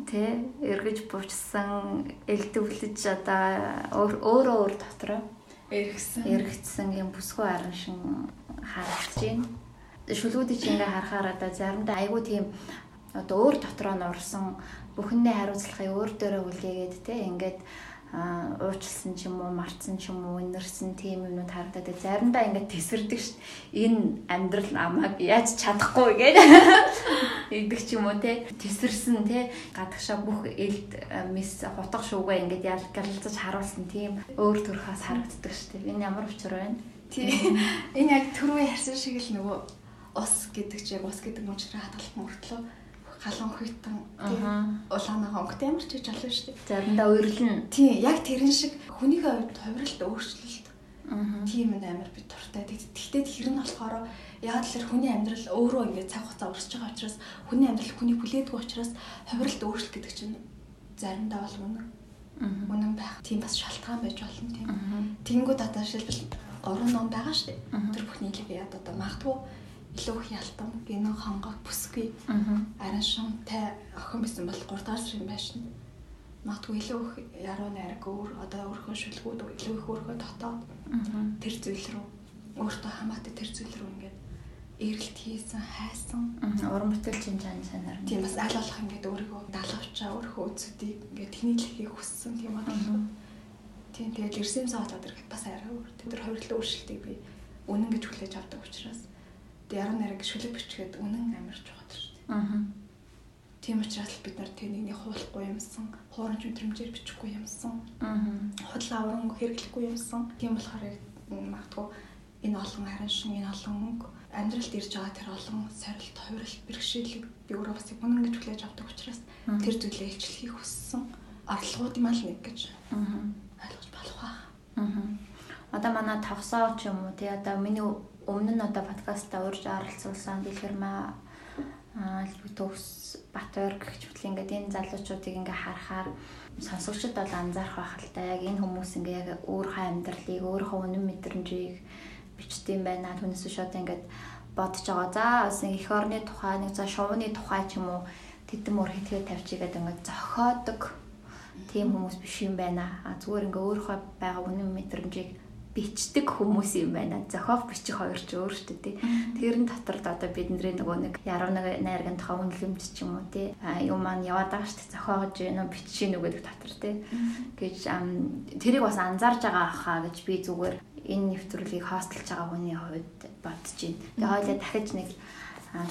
тэ эргэж буучсан элдвлэж одоо өөрөө өөр дотроо эргэсэн эргэсэн юм бүсгүй араншин харагдаж байна. Шүлгүүдийг ингээ харахаар одоо заримдаа айгүй тийм одоо өөр дотроо нь урсан бүхэндээ хариуцлагыг өөр дээрээ үлгээгээд тэ ингээд а уучлсан ч юм уу мартсан ч юм уу инэрсэн тийм юмнууд харагдаад заримдаа ингээд тесэрдэг ш. Энэ амьдрал намайг яаж чадахгүй гэж идэх ч юм уу те тесэрсэн те гадагшаа бүх элд мис хутга шуугаа ингээд ялгалцаж харуулсан тийм өөр төрхөөс харагддаг ш. Энэ ямар учир вэ? Тий. Энэ яг түрүү ярьсан шиг л нөгөө ус гэдэг чинь ус гэдэг мужраа хадгалах мөртлөө хуйтан тий улаанаага өнгөтэй ямар ч хийж болно шүү дээ. Заримдаа уйрлна. Тий, яг тэрэн шиг хүний хувьд хувиралт өөрчлөлт. Тийм энэ амар би дуртай. Тэгтээ тэр нь болохоор яг л хүний амьдрал өөрөө ингээд цаг хугацаа урсж байгаа учраас хүний амьдрал хүний хүлээдгүй учраас хувиралт өөрчлөлт гэдэг чинь заримдаа бол үнэн. Үнэн байх. Тийм бас шалтгаан байж болно тийм. Тэнгүүд одоо шилбэл гурван ном байгаа шүү дээ. Тэр бүхний лиг яд одоо магадгүй илүү их ялтам, гинэн хонгоо бүсгүй. Арин шунтай охин байсан бол 3 дахь сарын байшин. Магадгүй илүү их яруу найраг өөр одоо өөрхөн шүлгүүд илүү их өөрхөн дотоод тэр зүйл рүү өөртөө хамаатай тэр зүйл рүү ингээд эргэлт хийсэн, хайсан. Уран бүтээл чинь санаар. Тийм бас аль болох ингээд өөрийгөө далавчаа өөрхөө үзүүдийг ингээд тэнийдлэхийг хүссэн тийм бодлоо. Тийм тэгээд ирсэн цаа одоо бас арай өөр. Тэр хувирлын өөрчлөлтийг би үнэн гэж хүлээж авдаг учраас яруу найраг шүлэг бичгээд үнэн амарч байгаа шүү дээ. Аа. Тийм учраас бид нар тэнийний хуулахгүй юмсан, хуурамч мэдрэмжээр бичихгүй юмсан. Аа. Худлаа авран хэрэглэхгүй юмсан. Тийм болохоор магадгүй энэ олон харин шин энэ олон мөнгө амьдралд ирж байгаа тэр олон сорилт, хувиралт, бэрхшээлийг би өөрөө бас үнэн гэж хүлээж авдаг учраас тэр зүйлээ илчлэхийг хүссэн. Орлогууд юм аа нэг гэж. Аа. Ойлгож болох аа. Аа. Одоо манай тавсаа ч юм уу тий одоо миний өмнө нь одоо подкастаа урьж оролцуулсан Дэлгэрмаа Төвс Батбаяр гэх мэтлээ ингээд энэ залуучуудыг ингээ харахаар сонсогчд бол анзаарах байх л да. Яг энэ хүмүүс ингээ яг өөрийнхөө амьдралыг, өөрийнхөө үнэн мэдрэмжийг бичдэм байна. Түүнээс шууд ингээд бодож байгаа. За бас нэг эх орны тухай, нэг за шувууны тухай ч юм уу тэдэм өр хэтгээ тавьчихгээд ингээд зохиодог тийм хүмүүс биш юм байна. А зүгээр ингээ өөрийнхөө байгаа үнэн мэдрэмжийг бичдэг хүмүүс юм байна. Зохиох бичих хоёр ч өөр шүү дээ. Тэрэн дотор одоо бидний нөгөө нэг яруу нэг найрган тухай үнэлэмж ч юм уу тий. Юм маань яваад байгаа шүү дээ. Зохиогож гэнэ бичиж гэнэ гэдэг дотор тий. Гэж тэрийг бас анзаарж байгаа хаа гэж би зүгээр энэ нэвтрүүлгийг хостолж байгаа хүний хувьд бодож байна. Тэгээ хойлоо дахиж нэг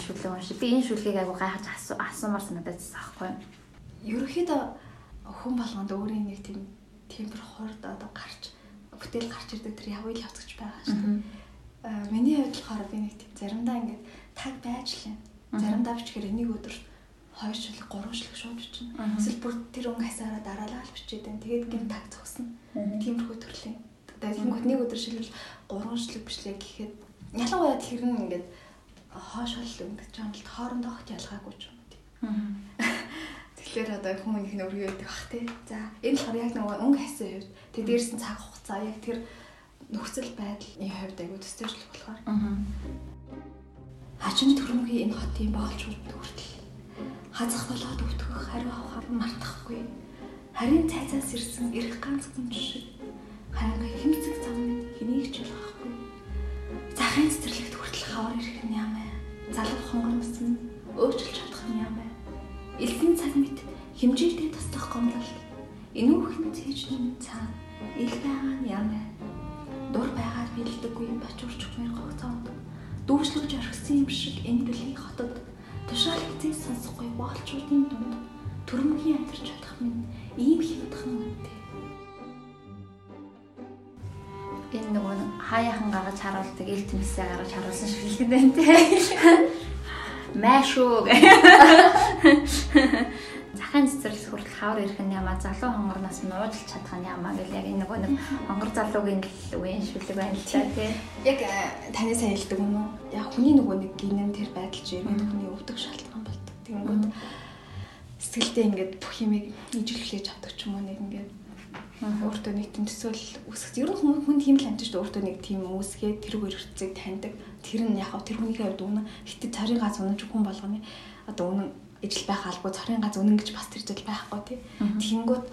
шүлэг унши. Би энэ шүлгийг айгу гайхаж асуумар санагдаж байгаа байхгүй юу? Ерөнхийдөө хүн болгонд өөрийн нэг тийм темпер хурд одоо гарч бүтээл гарч ирдэг тэр явъя явцгч байгаа шүү дээ. Аа миний хувьд болохоор би нэг тийм заримдаа ингээд таг байж л юм. Заримдаа бичгээр нэг өдөр хоёр шүлэг гурван шүлэг шууд бичнэ. Эсвэл бүр тэр өнгө хасаараа дараалал бичээд байна. Тэгээд гин таг зогсно. Тиймэрхүү төрлийн. Тэнгуут нэг өдөр шилбэл гурван шүлэг бичлээ гэхэд ялангуяа тэр нь ингээд хоош хол өнгөж байгаа юм бол хоорондоо хот ялгаагүй ч юм уу. Тэгэхээр одоо хүмүүс их өргөө өгдөг бах тий. За энэ болохоор яг нөгөө өнгө хасан хувьд тэг дээрс нь цаг хугацаа яг тэр нөхцөл байдлын хувьд айгуу төстэйжлэх болохоор. Хажим төрмгийн энэ хотын боолчууд хүртэл хазах болоод өвтгөх хариу авах мартахгүй. Харин цайцаас ирсэн эрх ганц хүн шиг хайгаа хэмцэг зам хэнийг ч болохгүй. Захын цэцэрлэгт хүртэл хавар ирэх нь ямаа. Залуу хонгормс нь өөрчилж чадах нь ямаа элсэн цаг мэт хэмжээтэй тасдах гомдол энүүхэн цээжний цаа ил байгаа нь ямар дур байгаад бэлдэггүй юм бачуурчгүй гогцоод дүүшлэгж орхисон юм шиг энэ дэлхийн хотод тушаал хэзээ сонсохгүй боолчуудын дунд төрмгийн амьдарч чадах минь ийм хямдхан үнэтэй. Энэ нөгөө хаяахан гаргаж харуулдаг ил тэмсээ гаргаж харуулсан шиг л байна те. Мэшүү. Захын цэцэрлэг хүртэл хавар ирэх нь ямаа залуу хонгорноос нь уужилж чадах нь ямаа гэл яг энэ нөгөө нэг хонгор залуугийн үеийн шүлэг байна л та тий. Яг э, таны сайн хэлдэг юм уу? Яг хүний нөгөө нэг гинэн тэр байдал чи ирээд хүний өвдөг шалтгаан болдог. Тэгэнгүүт сэтгэлдээ ингээд бүх юмыг ижиглүүлж авдаг ч юм уу нэг ингээд өөртөө нэг тийм төсөөл үсгэж. Ер нь хүн хүн тийм л амжиж өөртөө нэг тийм үүсгээ тэр үргэлжцийг таньдаг. Тэр нь яг тэр хүний хувьд үнэн. Хитэд царийн гац үнэн хүн болгоны. Одоо үнэн ижил байх албагүй царийн гац үнэн гэж бас тэр зүйл байхгүй тий Тэнгүүт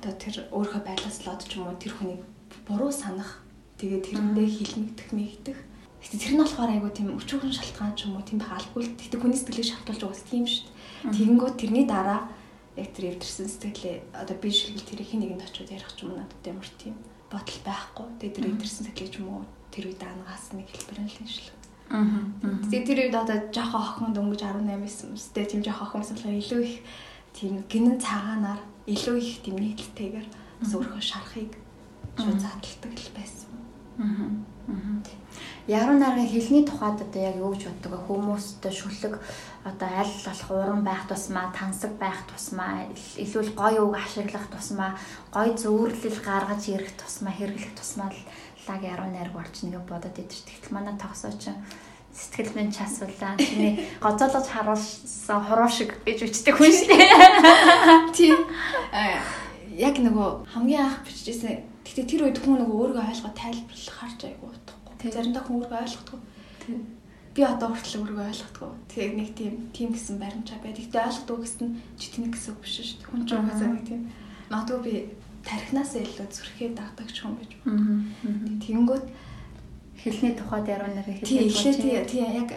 одоо тэр өөрийнхөө байлаас л од ч юм уу тэр хүнийг буруу санах тэгээд тэрэндээ хилмигдэх мэгдэх Гэтэ тэр нь болохоор айгу тийм өчүүхэн шалтгаан ч юм уу тийм байх алгүй л гэтэ хүний сэтгэлийг шалтгаалж угс тийм шүү дээ. Тэгэнгүүт тэрний дараа яг тэр эвдэрсэн сэтгэлээ одоо би шилбэл тэр их нэгэнд очиод ярих ч юм уу надад ямар тийм бодол байхгүй. Тэгээ тэр эвдэрсэн сэтгэлийг ч юм уу тэр үед ангаас нэг хэлбэр нь л шил. Аа. Тэгээ тэр үед одоо жоохон охин дөнгөж 18 байсан үстэй тийм жоохон охин байсан болохоор илүү их тийм гинэн цагаанаар илүү их тийм нийтлэлтэйгээр өөрөө шарахыг шууд задлдаг л байсан. Яруу найргийн хэлний тухайд одоо яг юу гэж боддог вэ? Хүмүүстэй шүлэг одоо аль болох уран байх тусмаа, тансаг байх тусмаа, илүү гоё үг ашиглах тусмаа, гоё зөвөрлөл гаргаж ирэх тусмаа, хэрэглэх тусмаа л лаг яруу найраг болж нэгэ бодоод идэж. Тэгтэл манай тогсооч сэтгэл минь часвалаа. Тэний гоцоолож харуулсан хуруу шиг гэж үчдэг хүн шүү дээ. Тийм. Яг нөгөө хамгийн анх бичижсэн. Гэтэ тэр үед хүн нөгөө өөрийгөө ойлгоод тайлбарлах харж айгу утгагүй. Заримдаа хүн өөрийгөө ойлгохгүй. Би одоо хүртэл өөрийгөө ойлгохгүй. Тэгээ нэг тийм тийм гэсэн баримтаа байд. Гэтэ ойлгохгүй гэсэн чи тэнэг гэсэн үг биш шүү дээ. Хүн ч угаасаа нэг тийм. Магадгүй би тархинаас илүү зүрхээ дагдаг ч юм байж. Тэгэнгүүт хэлний тухайд яруу нэр хэлээ. Тийм яг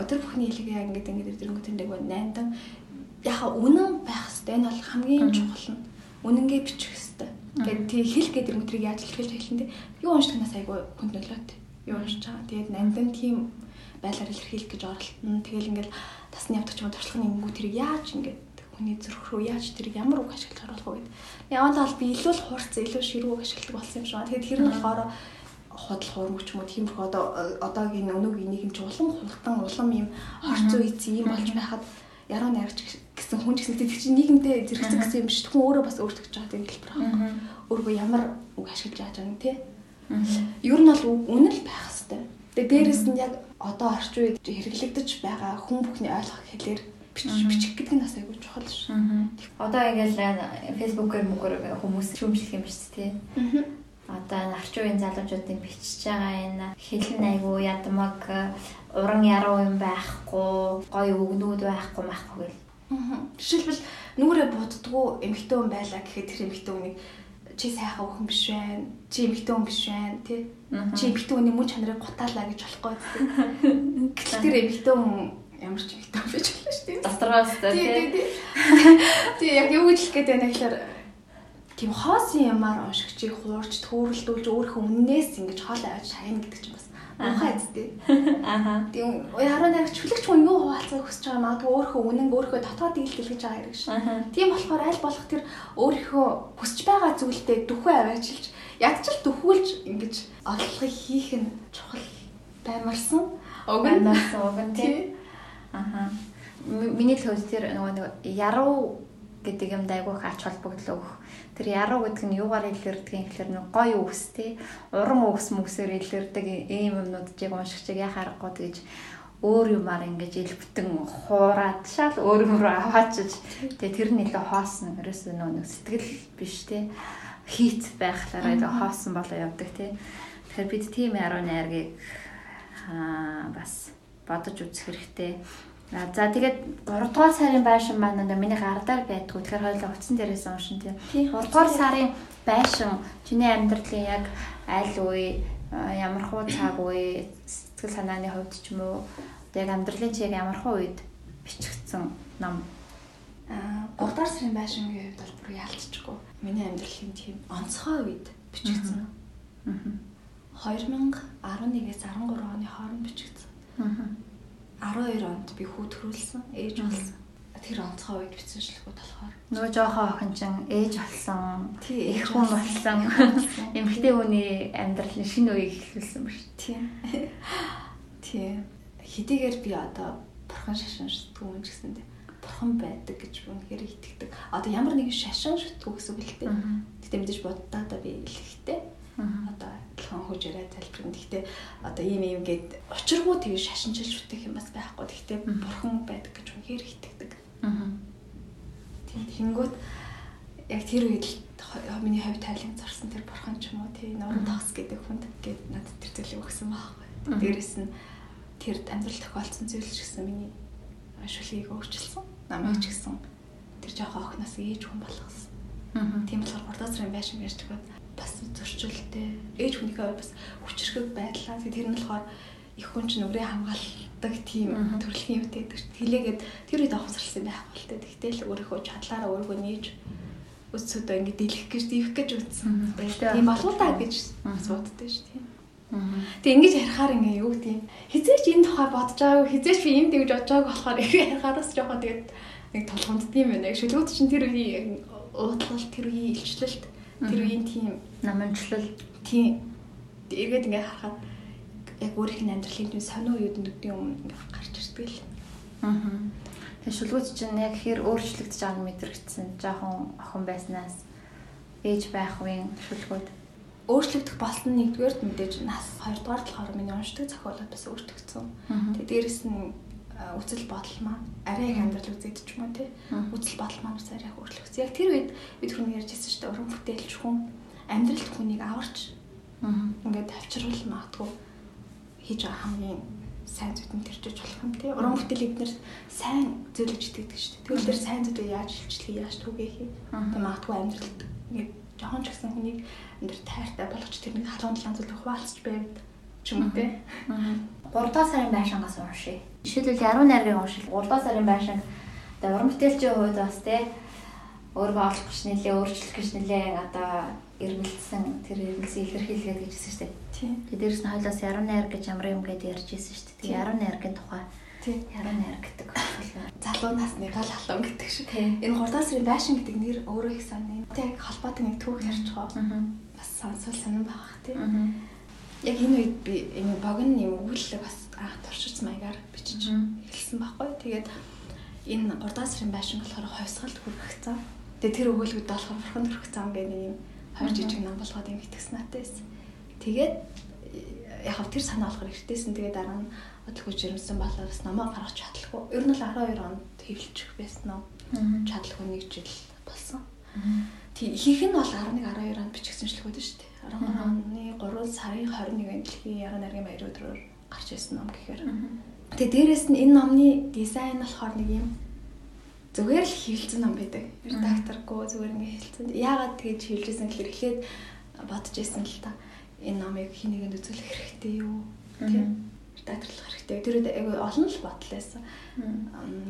өдөр бүхний хэлийг яг ингээд ингээд өдрөнгөө тэндэг найндан яха үнэн байх хэвээр энэ бол хамгийн чухал нь үнэнгээ бичих хэвээр. Тэгээд тий хэл гэдэг өдрийг яаж хэлхэлж хэлэн тий. Юу уншдагнаас айгүй хүнд нөлөөт. Юу уншиж байгаа. Тэгээд найндан тийм байлаар илэрхийлэх гэж оролтно. Тэгэл ингээд тасны явдаг ч юм туршлагын ингэнгүү тэрийг яаж ингээд хүний зүрх рүү яаж тэрийг ямар үг ашиглаж оруулах вэ гэдэг. Яваа тал би илүү л хурц, илүү ширүүг ашигладаг болсон юм шиг байна. Тэгээд тэр нь болохоор худал хуурмч юм уу тиймэрхүү одоо одоогийн өнөөгийн нэг юм чи улам хурдан улам юм орц үйц юм болж байхад яруу найрагч гэсэн хүн гэсэн тэр чинь нийгэмдээ зэрэгцэх гэсэн юм биш хүн өөрөө бас өөртөө гэж байгаа юм хэлбэр байгаа. Өөрөө ямар үг ашиглаж яаж байгаа юм те. Ер нь бол үнэн л байх хэвээр. Тэгээ дээрэс нь яг одоо орч үед хэрэглэгдэж байгаа хүн бүхний ойлгох хэлээр бичих гэдэг нь бас айгүй чухал шүү. Одоо ингээл фэйсбүүкээр мөгөр хүмүүс шүүмжлэх юм биш тий одоо орчин үеийн залуучуудын бичиж байгаа энэ хэлэн айгуу ядмаг уран яруу юм байхгүй гоё өгнүүд байхгүй байхгүй гэл. Жишээлбэл нүрээ буддггүй эмэгтэй хүн байлаа гэхэд тэр эмэгтэй хүнийг чи сайхан өхөн биш байна. Чи эмэгтэй хүн биш байна, тий. Чи эмэгтэй хүний мөн чанарыг гутаалаа гэж болохгүй. Гэтэл тэр эмэгтэй хүн ямар ч эмэгтэй хүн биш байлаа шүү дээ. Дотороос тий. Тий яг юу гэж хэлэх гээд байна гэхээр тийм хоосон ямаар уншигчийг хуурч төөрөлдүүлж өөрийнхөө үннээс ингэж хоол авч шаяна гэдэг чинь бас ухаа эцтэй. Аха. Тийм яруу найрагч хүлэгч хүн юу хуваалцахыг хүсэж байгаа магадгүй өөрийнхөө үнэн өөрийнхөө дотоод дийл дэлгэж байгаа хэрэг шин. Тийм болохоор аль болох тэр өөрийнхөө хүсэж байгаа зүйлдээ дөхөө аваачилж ядчил дөхүүлж ингэж олохыг хийх нь чухал баймарсан. Уг нь уг нь тийм. Аха. Миний л хөөс тэр нөгөө нэг яруу гэдэг юм дайгуух ач холбогдол өгөх. Тэр яруу гэдэг нь юугаар илэрдэг юм гэхээр нэг гоё үгс тий уран үгс мүгсээр илэрдэг ийм юмнууд яг уншигч яг харахгүй тэгж өөр юмар ингэж илбтэн хуураад шал өөр юм руу аваачиж тэгээ тэр нь илүү хоосон ерөөсөө нэг сэтгэл биш тий хийц байхлаараа илүү хоосон болоо явдаг тий тэгэхээр бид тийм яруу найргийг бас бодож үзэх хэрэгтэй За тэгээд 3 дугаар сарын байшин маань нэг миний гардаар байдгүй. Тэгэхээр хоёулаа утсан дээрээс уншин тийм. 3 дугаар сарын байшин чиний амьдралын яг аль үе ямар хуу цаг үе сэтгэл санааны хувьд ч юм уу яг амьдралын чиг ямар хуу үед бичигдсэн ном. Аа 3 дугаар сарын байшингийн хувьд бол бүр яалтчихгүй. Миний амьдралын тийм онцгой үед бичигдсэн. Аа 2011-ээс 13 оны хооронд бичигдсэн. Аа 12 онд би хүү төрүүлсэн, ээж болсон. Тэр онцгой үед бичсэн шилхүүд болохоор. Нөгөө жоохон охин чинь ээж болсон, их хүн болсон. Эмэгтэй хүний амьдралын шинэ үеийг эхлүүлсэн ба шүү. Тийм. Тийм. Хэдийгээр би одоо бурхан шашин шүтгүү юм гэсэндээ бурхан байдаг гэж үнэхээр итгэдэг. Одоо ямар нэгэн шашин шүтгүү гэсэн үг л дээ. Гэтэ мэдээж боддоо одоо би илэхтэй одоо адилхан хөгжөөрэй залбирна. Гэхдээ одоо ийм ийм гээд учиргүй тэгээ шашинчилж үтэх юм бас байхгүй. Гэхдээ бурхан байдаг гэж үнээр итгэдэг. Тэнгүүт яг тэр үед л миний хувь тайлан зорсон тэр бурхан ч юм уу тий нуран тагс гэдэг хүнд гээд надад тэр зүйлийг өгсөн байхгүй. Дээрэс нь тэр амьдрал тохиолдсон зүйл ч гэсэн миний шүлгийг өөрчилсөн. Намайг ч гэсэн тэр жоохон охноос ээж хүн болгосон. Тийм болохоор 3 сарын байшин ярьж байгаа бас зөрчилтэй. Ээж хүнийхээ хувьд бас хүчрхэг байдлаа. Тэр нь болохоор их хүн чинь өрөө хамгаалдаг тийм төрөлхийн юмтэй гэдэг тэлээгээд тэр үед авахсарлсан байх болтой. Тэгтэл өөрийнхөө чадлаараа өөрийгөө нээж өсөдөө ингэ дэлгэх гэж дивэх гэж үтсэн. Тийм болов та гэж асуудтай шүү тийм. Тэг ингэж ярихаар ингээ юу гэдэг юм. Хизээч энэ тухай бодож байгаагүй, хизээч би энд тэгж бодож байгааг болохоор ярихаараас жоохон тэгээд нэг толгомдд юм байна. Шүлгүүд чинь тэр үеийн уудлал, тэр үеийн илчлэлт Тэр үеийн тийм намынчлал тийм эргээд ингээ харахад яг өөрийнх нь амьдралын тийм сонио үед нүдний өмнө ингээ гарч ирдэг л. Аа. Тэгээ шүлгүүц чинь яг хэр өөрчлөгдөж байгааг мэдрэгдсэн. Жохон охин байснаас ээж байх үеийн шүлгүүд өөрчлөгдөх болсон нэгдүгээр мэдээж нас хоёрдугаар болохоор миний уншдаг зохиолууд бас өөрчлөгдсөн. Тэгээ дээрэс нь үсэл бодол маань арай их амьдрал үзэгдэж юм уу тий. Үсэл бодол маань бас арай их өөрчлөгдсөн. Яг тэр үед бид хүн ярьж ирсэн шүү дээ уран бүтээлч хүн амьдралд хүнийг аварч ингээд авчруулах магадгүй хийж байгаа хамгийн сайн зүйл нь тэрчж болох юм тий. Уран бүтээл эднэр сайн зөвлөж итгэдэг шүү дээ. Тэгвэл тэр сайн зүйлийг яаж шилжлэх, яаж түгээх юм. Тэг магадгүй амьдралд ингээд жохон ч гэсэн хүнийг өндөр тайртай болгоч тэрнийг халуун талаан зүйл хуваалцж байвд ч юм уу тий. 3 дахь сарын байшингаас уншия. Жишээлбэл яруу найргийн уншил 3 дахь сарын байшинг одоо уран бүтээлчийн хувьд бас тий өөрийгөө олох гэж нэлээ өөрчлөх гэж нэлээ одоо эргэлцсэн тэр эргэлзээ илэрхийлгээд гэж хэлсэн шүү дээ. Тийм. Тэгээд дээрэс нь хойлоос яруу найр гэж ямар юм гээд ярьж ирсэн шүү дээ. Тэгээд яруу найргийн тухай Тийм. Яруу найр гэдэг залуу насны гал халуун гэдэг шиг. Энэ 3 дахь сарын байшин гэдэг нэр өөрөө их сонь. Тэг холбоотой нэг түүх байгаа. Бас сонсол сонирн байгаа тийм яг энэ үед би энэ богино юм өгүүлэлэг бас анх туршиж маягаар бичиж эхэлсэн байхгүй. Тэгээд энэ 3 дахь сарын байшин болохоор хойсгалд хүрэх зам. Тэгээд тэр өгүүлбэрд болохоор бурхан төрөх зам гэдэг юм хоёр жижиг нам болгоод юм итгэсэн натай байсан. Тэгээд яг хав тэр санаа болохоор эртээсэн тэгээд дараа нь бодлого жирэмсэн болоос намаа гаргах чадлаггүй. Ер нь л 12 онд хэвлэлчих байсан нь чадлаггүй нэг жил болсон. Тийм ихэнх нь бол 11 12 онд бичигсэн шлэг байдаг шүү дээ. 13 оны 3 сарын 21-нд дэлхийн яга наргийн баяр өдрөөр гарч ирсэн ном гэхээр. Тэгээ дээрэс нь энэ номны дизайн болохоор нэг юм зүгээр л хилэлцэн ном байдаг. Редакторгүй зүгээр ингээ хилэлцэн. Яагаад тэгэж хилжсэн гэхээр эхлээд бодож исэн л та. Энэ номыг хинэгэнд үзүүлэх хэрэгтэй юу? Тийм. Редакторлох хэрэгтэй. Тэр үед айгүй олон л бодол байсан.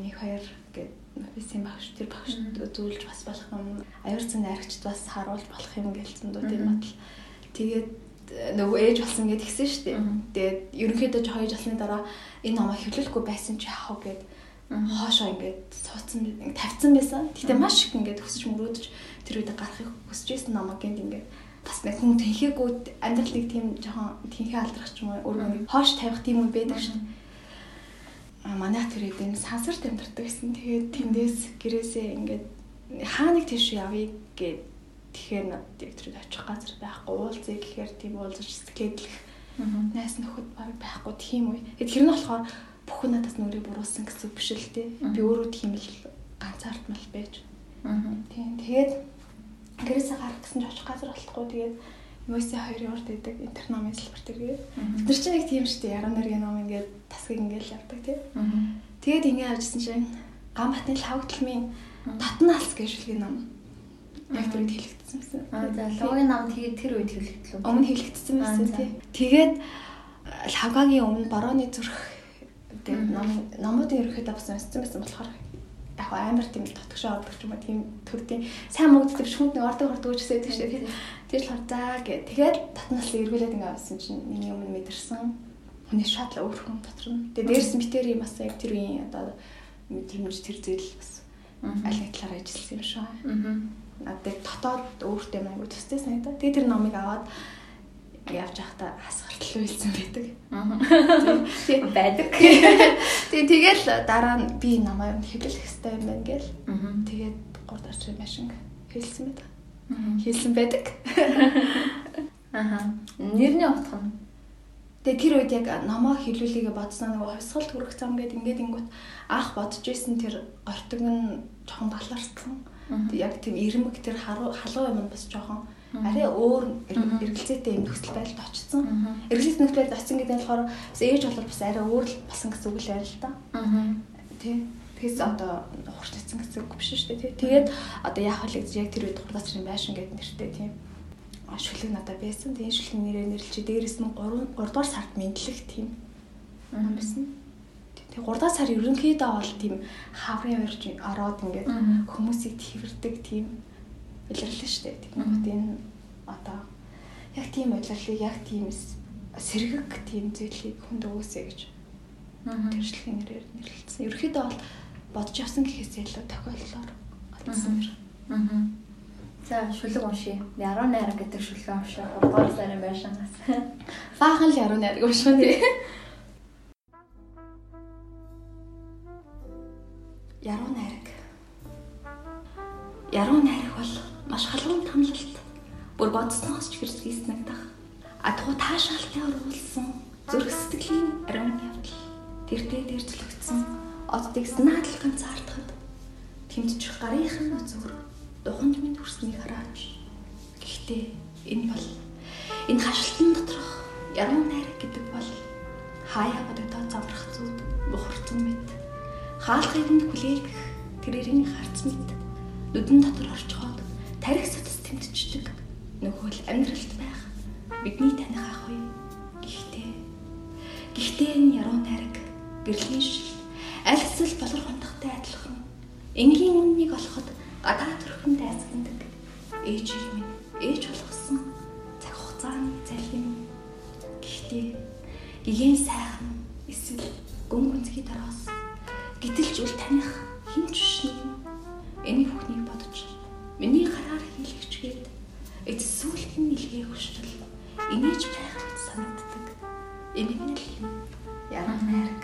Нэг хоёр гэдэг офисын багш тэр багш зөвлөж бас болох юм. Аюур цэн найрагчд бас харуулж болох юм гэлцэн дүү тийм бодол Тэгээд э, нөгөө ээж болсон гэд гисэн шүү дээ. Тэгээд ерөнхийдөө жоо ээж болсны дараа энэ номоо хэвлүүлэхгүй байсан чи яах вэ гэд хоошоо ингээд суудсан тавьсан байсан. Гэтэ маш их ингээд өсөж мөрөөдөж тэр үед гарахыг хүсэж байсан номоо гэнт ингээд бас нэг хүн тэнхээгүй амьдрал нэг тийм жоохон тэнхээ алдрах ч юм уу өөрөө хоош тавих тийм үе байдаг шүү дээ. А манай тэр эдэн сансарт амьдардаг гэсэн. Тэгээд тэндээс гэрээсээ ингээд хаа нэг тийш явъя гэд Тэгэхээр яг тэр очих газар байхгүй уулзъя гэхээр тийм уулзаж скедлэх найс нөхөд баг байхгүй тийм үе. Тэгэхээр тэр нь болохоор бүхэн надаас нүрийг буруулсан гэсэн биш л дээ. Би өөрөө тийм л ганцаардмал байж. Тийм. Тэгээд гэрээсээ гарах гэсэн ч очих газар болохгүй. Тэгээд Мөсө хоёрын урд идэг интерномын салбар тэргээ. Бид нар чинь яг тийм шүү дээ. Яруу нарийн ном ингээд тасгийг ингээд явдаг тийм. Тэгээд ингээд авчихсан чинь Ганбатны лавгдлмын татналс гэж шүлгийн ном яг тэр үед хэлэгдсэн. Аа за логийн нам тэгээд тэр үед хэлэгдлээ. Өмнө хэлэгдсэн байсан тий. Тэгээд лавгагийн өмнө борооны зүрх тэгээд ном номуудын ерөөхдөө бас уншсан байсан болохоор яг амар тийм татгшаа ордог ч юм уу тийм төрдийн сайн мөгддөг шүнд нэг ордог ордог гэж хэлдэг шүү дээ. Тэгж болохоор заа гэ. Тэгээд татнаас эргүүлээд ингээ авсан чинь миний өмнө мэдэрсэн хүний шатла өөр хүн дотор нь. Тэгээд дээрс битэр юм бас яг тэр үеийн одоо мэдрэмж тэр зүйл бас аль нэг талаар ажилласан юм шиг. Аа надад дотоод өөртөө айгу төстэй санагдаа. Тэгээ тэр номыг аваад явж байхдаа хасгартал үйлсэн байдаг. Тийм байдаг. Тэгээ тэгэл дараа нь би намаа юм хэлэх хэрэгтэй юм байна гээл. Тэгээд 3 дарчны машин хэлсэн байдаг. Хэлсэн байдаг. Аха. Нэрний утга нь Тэгээ тэр үед яг номоо хэлүүлээгээ бодсон нэг хувьсгалт хүрэх зам гэдэг ингээд ингүүт анх бодож исэн тэр гортог нь жоохон баларсан. Яг тийм ирмэг тэр халуун юм бас жоохон арай өөр эргэлзээтэй юм нөхцөл байдалд очсон. Эргэлзээтэй нөхцөл байдалд очсон гэдэг нь болохоор бас ээж болол бас арай өөр л болсон гэсэн үг л байл л да. Тий. Тэгээс одоо хурцсан гэсэн үг биш шүү дээ. Тэгээд одоо яах вэ гэж яг тэр үед хурдацрын байшин гэдэг нэртэй тийм шүлэг надад байсан. Тэгээд шүлэг нэрээр нэрлэлч дээрээс нь 3 3 дугаар сард мэдлэх тийм юм байсан. Тэгээ 3 дахь сар ерөнхийдөө бол тийм хаврын урьж ороод ингээд хүмүүсийг тэрвэрдэг тийм илэрлээ шүү дээ. Тэгэнгүүт энэ одоо яг тийм удирлыг яг тийм сэргэг тийм зүйлийг хүнд өгөөсэй гэж тэршлэгийн нэрээр нэрлэлсэн. Ерөнхийдөө бол бодож авсан гэхээс илүү тохиоллоор алдсан нэр. За шүлэг уншия. Яруу найраг гэдэг шүлэг уншаа. 3 дугаар сарын байшингаас. Баахан л яруу найраг уншаа тий. Яруу найраг. Яруу найраг бол маш халуун тамлалт. Бүр бодсноос ч хэрэг хийснэгдэх. Адгуу таашаалтын оруулсан зүрх сэтгэлийн ариун явдал. Тэртээ дэрцлэгдсэн оддыг санаатал ганцаардахад тэмдчих гарынхан үзүүр духанд минь хүрснийг хараач. Гэхдээ энэ бол энэ хашлтан доторх яруу найраг гэдэг бол хаяа бодогдоод замрах зүуд бухарцсан мэт. Хаалхыг нь хүлээлгэх тэрэрийн харц мэт нүдэн дотор орчхоод тарих сатас тэмтчдэг. Нөгөө л амьдралд байх бидний таних ах уу. Гэхдээ гэхдээ энэ яруу найраг гэрлийн шил аль эсвэл болор хондохтой адилхан энгийн үннийг олоход гадаа төрхөнд дайсагнадаг ээжийг минь ээж болгосон цаг хугацааны залхим гэхдээ гигэн сайхан эсвэл гүн гүнзгий дараас гítэлж үл таних хинч шнийг эний бүхнийг бодож миний гараар хийлгчгээд эцэс сүлтэн нэлгээ хөштөл инээж байх гэж санагддаг эмэгнэл яруу найраг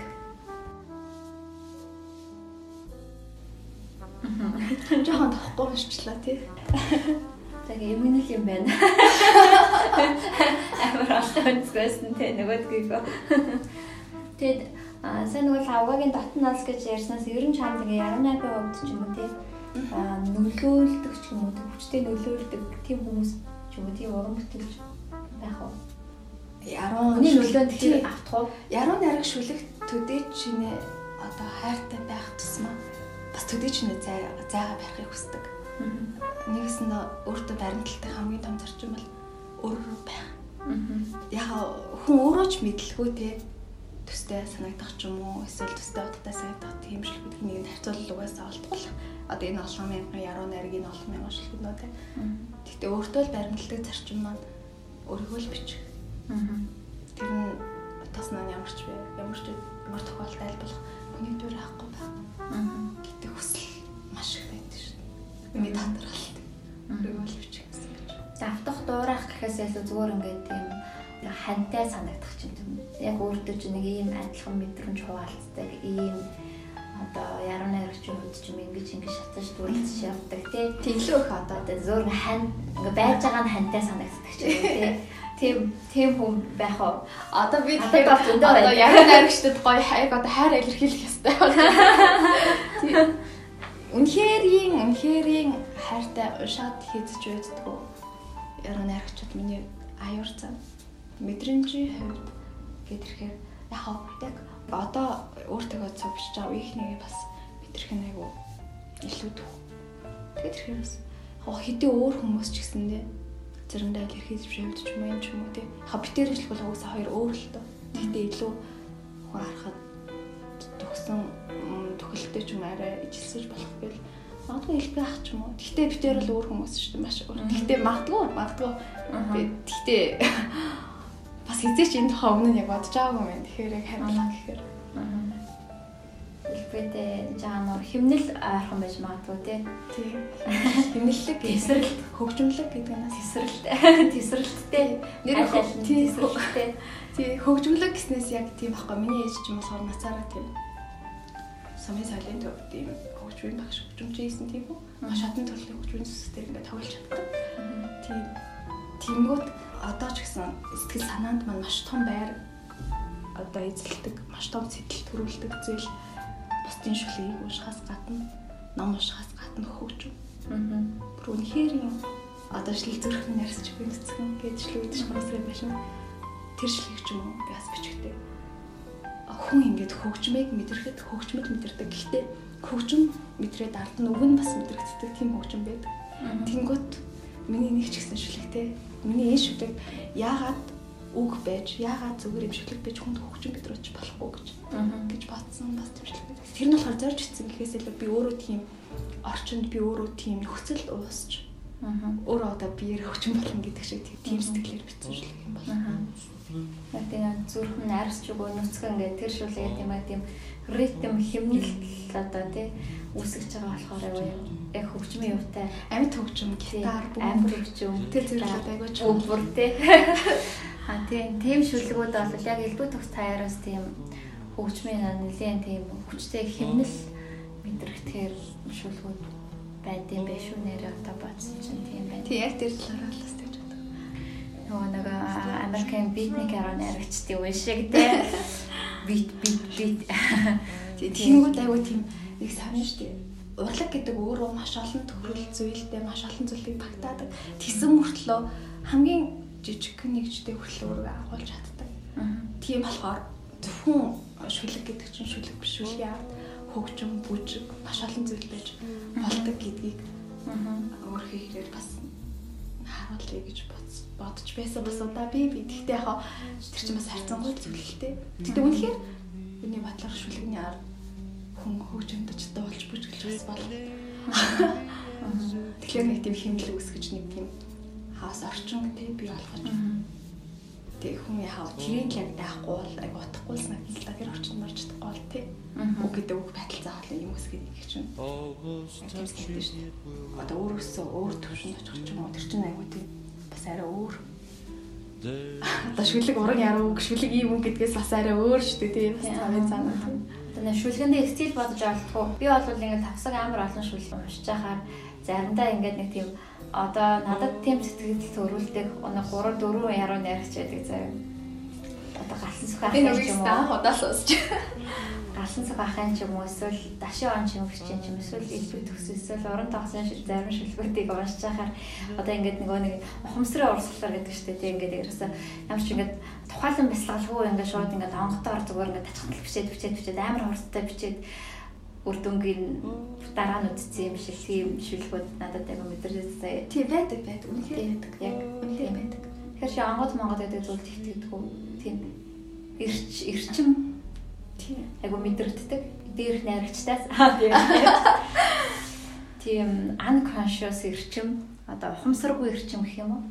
Жохон тохгүй уншчлаа тий. Яг эмгэнэл юм байна. Амар олон үзгөөсөн те нөгөөдгийгөө. Тэгэд сайн нэг л авгагийн дотн нас гэж ярьснаас ер нь чам тэгээ яруу найргийн хувьд ч юм уу те а нөлөөлдөг ч юм уу хүчтэй нөлөөлдөг тийм хүмүүс ч юм уу тийм уран бүтээлч байх уу? Яруу нөлөөнд тэр автах уу? Яруу найраг шүлэг төдий чинээ одоо хайртай байх тусмаа бас төдий чинээ зай зайгаа барихыг хүсдэг. Нэгэсэнд өөртөө баримталтай хамгийн том зарчим бол өөрөө байх. Яг хүн өөрөө ч мэдлгүй те төстэй санагдах ч юм уу эсвэл төстэй удаатай санагдах тийм бид нэг нь харьцуулал угаасаа олдгол. Одоо энэ олон мянган яруу найргийн олон мянган нөө те. Гэхдээ өөртөө л баримталдаг зарчим маань өөрийгөө л бичих. Тэр нь утас нь ямар ч вэ? Ямар ч ямар тохиолдолд айлбах хүний дүр авахгүй байх. Гэтэ хүсэл маш их байдаг шүү. Миний татвархалт. Өөрийгөө л бичих гэсэн гэж. Давтах дуурайх гэхээс илүү зүгээр ингээд тийм хантай санагдах ч юм. Яг өөртөө ч нэг ийм адилхан мэдрэмж хуваалцдаг ийм одоо яруу найрагчийн хувьд ч юм ингэж ингэж шатаж дүрлж явдаг тий. Тэглөө их одоо Одоо зөөр хан ингээ байж байгаа нь хантай санагддаг ч юм тий. Тийм тийм хүн байх уу? Одоо би Одоо бас зөндөө одоо байна. яруу найрагчдад гоё хайг одоо хайр илэрхийлэх ёстой. Тийм. Үнхээрийн үнхээрийн хайртай уншаад хийдэж байддаг. Яруу найрагчид миний аюур зам мэдрэмжийн хувьд гэдэрхээр яг яг одоо өөртөө бичиж байгаа үеийнхнийг бас мэдрэх нь айгу илүү дүү. Тэгээд тэрхээр бас яг хэдий өөр хүмүүс ч гэсэндээ заримдаа илэрхийлж бишүүлж ч юм уу юм ч юм уу тий. Яг битэр ижил бол угаасаа хоёр өөр л тоо. Гэхдээ илүү харахад төгсөн төгөлтэй ч юм арай ижилсэж болох гэл магадгүй илбэг ах ч юм уу. Гэхдээ битэр бол өөр хүмүүс шүү дээ маш өөр. Гэхдээ магадгүй магадгүй гэхдээ бас хизээч энэ тухай өмнө нь яг бодож байгаагүй юм. Тэгэхээр яг хандлага гэхээр Илбэдэ жаа нөр химнэл ойрхон байж магадгүй тий. тий. Хэмнэлэг Тесрэл хөгжмөлөг гэдэг нь тесрэлтэй тесрэлттэй Нэр нь тесрэлттэй тий хөгжмөлөг гэснээс яг тийм байхгүй. Миний ээж ч юм болохоор нацаараа тийм самын соёлын төв тийм хөгжмийн багш хөгжмөж ийсэн тийм үү? Маш хатан төрлийн хөгжмийн сүсгээр ингээд тоглож чаддаг. Тийм тиймгүүт одоо ч гэсэн сэтгэл санаанд маань маш том байр одоо эзэлдэг, маш том сэтэл төрүүлдэг зүйл бусдын шүлгийг уушхаас гадна ном уушхаас гадна хөгжим. Бүр үнэхээр юм одоо шил зүрхэн ярьсч гүнцгэн гэж шил үүдэж хамсраа байшин тэр шилийг ч юм уу би бас бичгтэй. Хүн ингээд хөгжмийг мэдрэхэд хөгжмөд мэдэрдэг. Гэхдээ хөгжим мэдрээд ард нь үг нь бас мэдрэгддэг тийм хөгжим байдаг. Тэнгүүт миний нэг ч гэсэн шүлэгтэй. Миний энэ шүлэг яагаад үг байж, яагаад зүгээр юм шүлэг байж хүнд хөгжим бидрүүч болохгүй гэж гэж бодсон бас тийм шүлэг байдаг. Тэр нь болохоор зорж ицсэн гэхээс илүү би өөрөө тийм орчинд би өөрөө тийм нөхцөл уусч өөрөө одоо биеэр хөгжим болно гэдэг шиг тийм- тийм сэтгэлээр бичсэн шүлэг юм байна. Яг тийм зүрх нь арьс ч үгүй нүцгэн ингээд тэр шүлгээ тийм аа тийм ритм химнэл одоо тий үүсгэж байгаа болохоор яг хөгжмийн юутай амьд хөгжим, гитар, амир хөгжим тэр зэрлүүд аягүй ч өвөр тий. А тийм тийм шүлгүүд бол яг элдв төгс таяраас тийм хөгжмийн нэлийн тийм хүчтэй хэмнэл мэдрэгдэхээр шүлгүүд байдсан байх шүү нэрээ одоо бодсон чинь тийм байна. Тий яг тэр талаараа л хэвчэж байдаг. Нөгөө нэг Америкийн битник араа наригчдын үе шиг тий. Бит бит бит. Тэгэнгүүт аягүй тийм нэг сарна штеп. Урлаг гэдэг өөрөө маш олон төгрөл зүйлтэй маш олон зүйлийг багтаадаг. Тэсэн мөртлөө хамгийн жижиг нэгжтэй хүртэл өөрийгөө агуулж чаддаг. Тийм болохоор зөвхөн шүлэг гэдэг чинь шүлэг биш үү яа хөгжим бүжиг маш олон зүйл байж болдог гэдгийг өөрхий хэрээр бас харуулъя гэж бодож байсан бас удаа би би тэгтээ яг тэр чинь бас хайрцангуй зүйл л дээ. Тэгтээ үнэхээр миний батлах шүлэгний ар хүн хөгжимдөж дуулж бүжгэлж бас болно. Тэгэхээр нэг тийм хэмжил үүсгэж нэг тийм хаас орчин тий бий болгож. Тэг хүн яхаа тэрийг яг даахгүй бол аг утгахгүйсэн л да тэр орчинд марч чадахгүй бол тий. Үг гэдэг үг батал заавал юм үсгээд их чинь. Одоо өөрөөсөө өөр төвшөнд очих ч юм уу тэр чинь айгуу тий бас арай өөр. Одоо шүлэг уран яруу шүлэг ийм үг гэдгээс бас арай өөр шүү дээ тий. Бас цавын цаана. Тэгээ шүлгэндээ стил бодож олдохгүй. Би бол ингээд тавсаг амар олон шүлэг уншиж байхаар заримдаа ингээд нэг тийм одоо надад тийм сэтгэл төрүүлдэг оноо 3 4 яруу найрагч байдаг зарим. Одоо галсан сүх ахын юм уу? Удаал уусч. Галсан сүх ахын ч юм уу эсвэл дашин он чим гэрчин ч юм эсвэл элбэг төгс эсвэл уран тогсон зарим шүлгүүдийг уншиж байхаар одоо ингээд нөгөө нэг ухамсарын урсгалаар гэдэг штеп тийм ингээд ерөөсөө ямар ч ингээд тухайлан бясалгалгүй ингээд шууд ингээд онготоор зүгээр ингээд тачхтал бичээд бичээд бичээд амар хурдтай бичээд үр дүнгийн дараа нь үтцсэн юм шиг тийм шүлгүүд надад аяга мэдрэлтэй. Тийм байдаг байдаг. Үнэхээр байдаг. Яг үнэхээр байдаг. Тэгэхээр чи ангууд монгод гэдэг зүйл тэгтгэдэггүй. Тийм. Ирч ирчим тийм аяга мэдрэгддэг. Дээрх найрагчтаас. Тийм unconscious ирчим одоо ухамсаргүй ирчим гэх юм уу?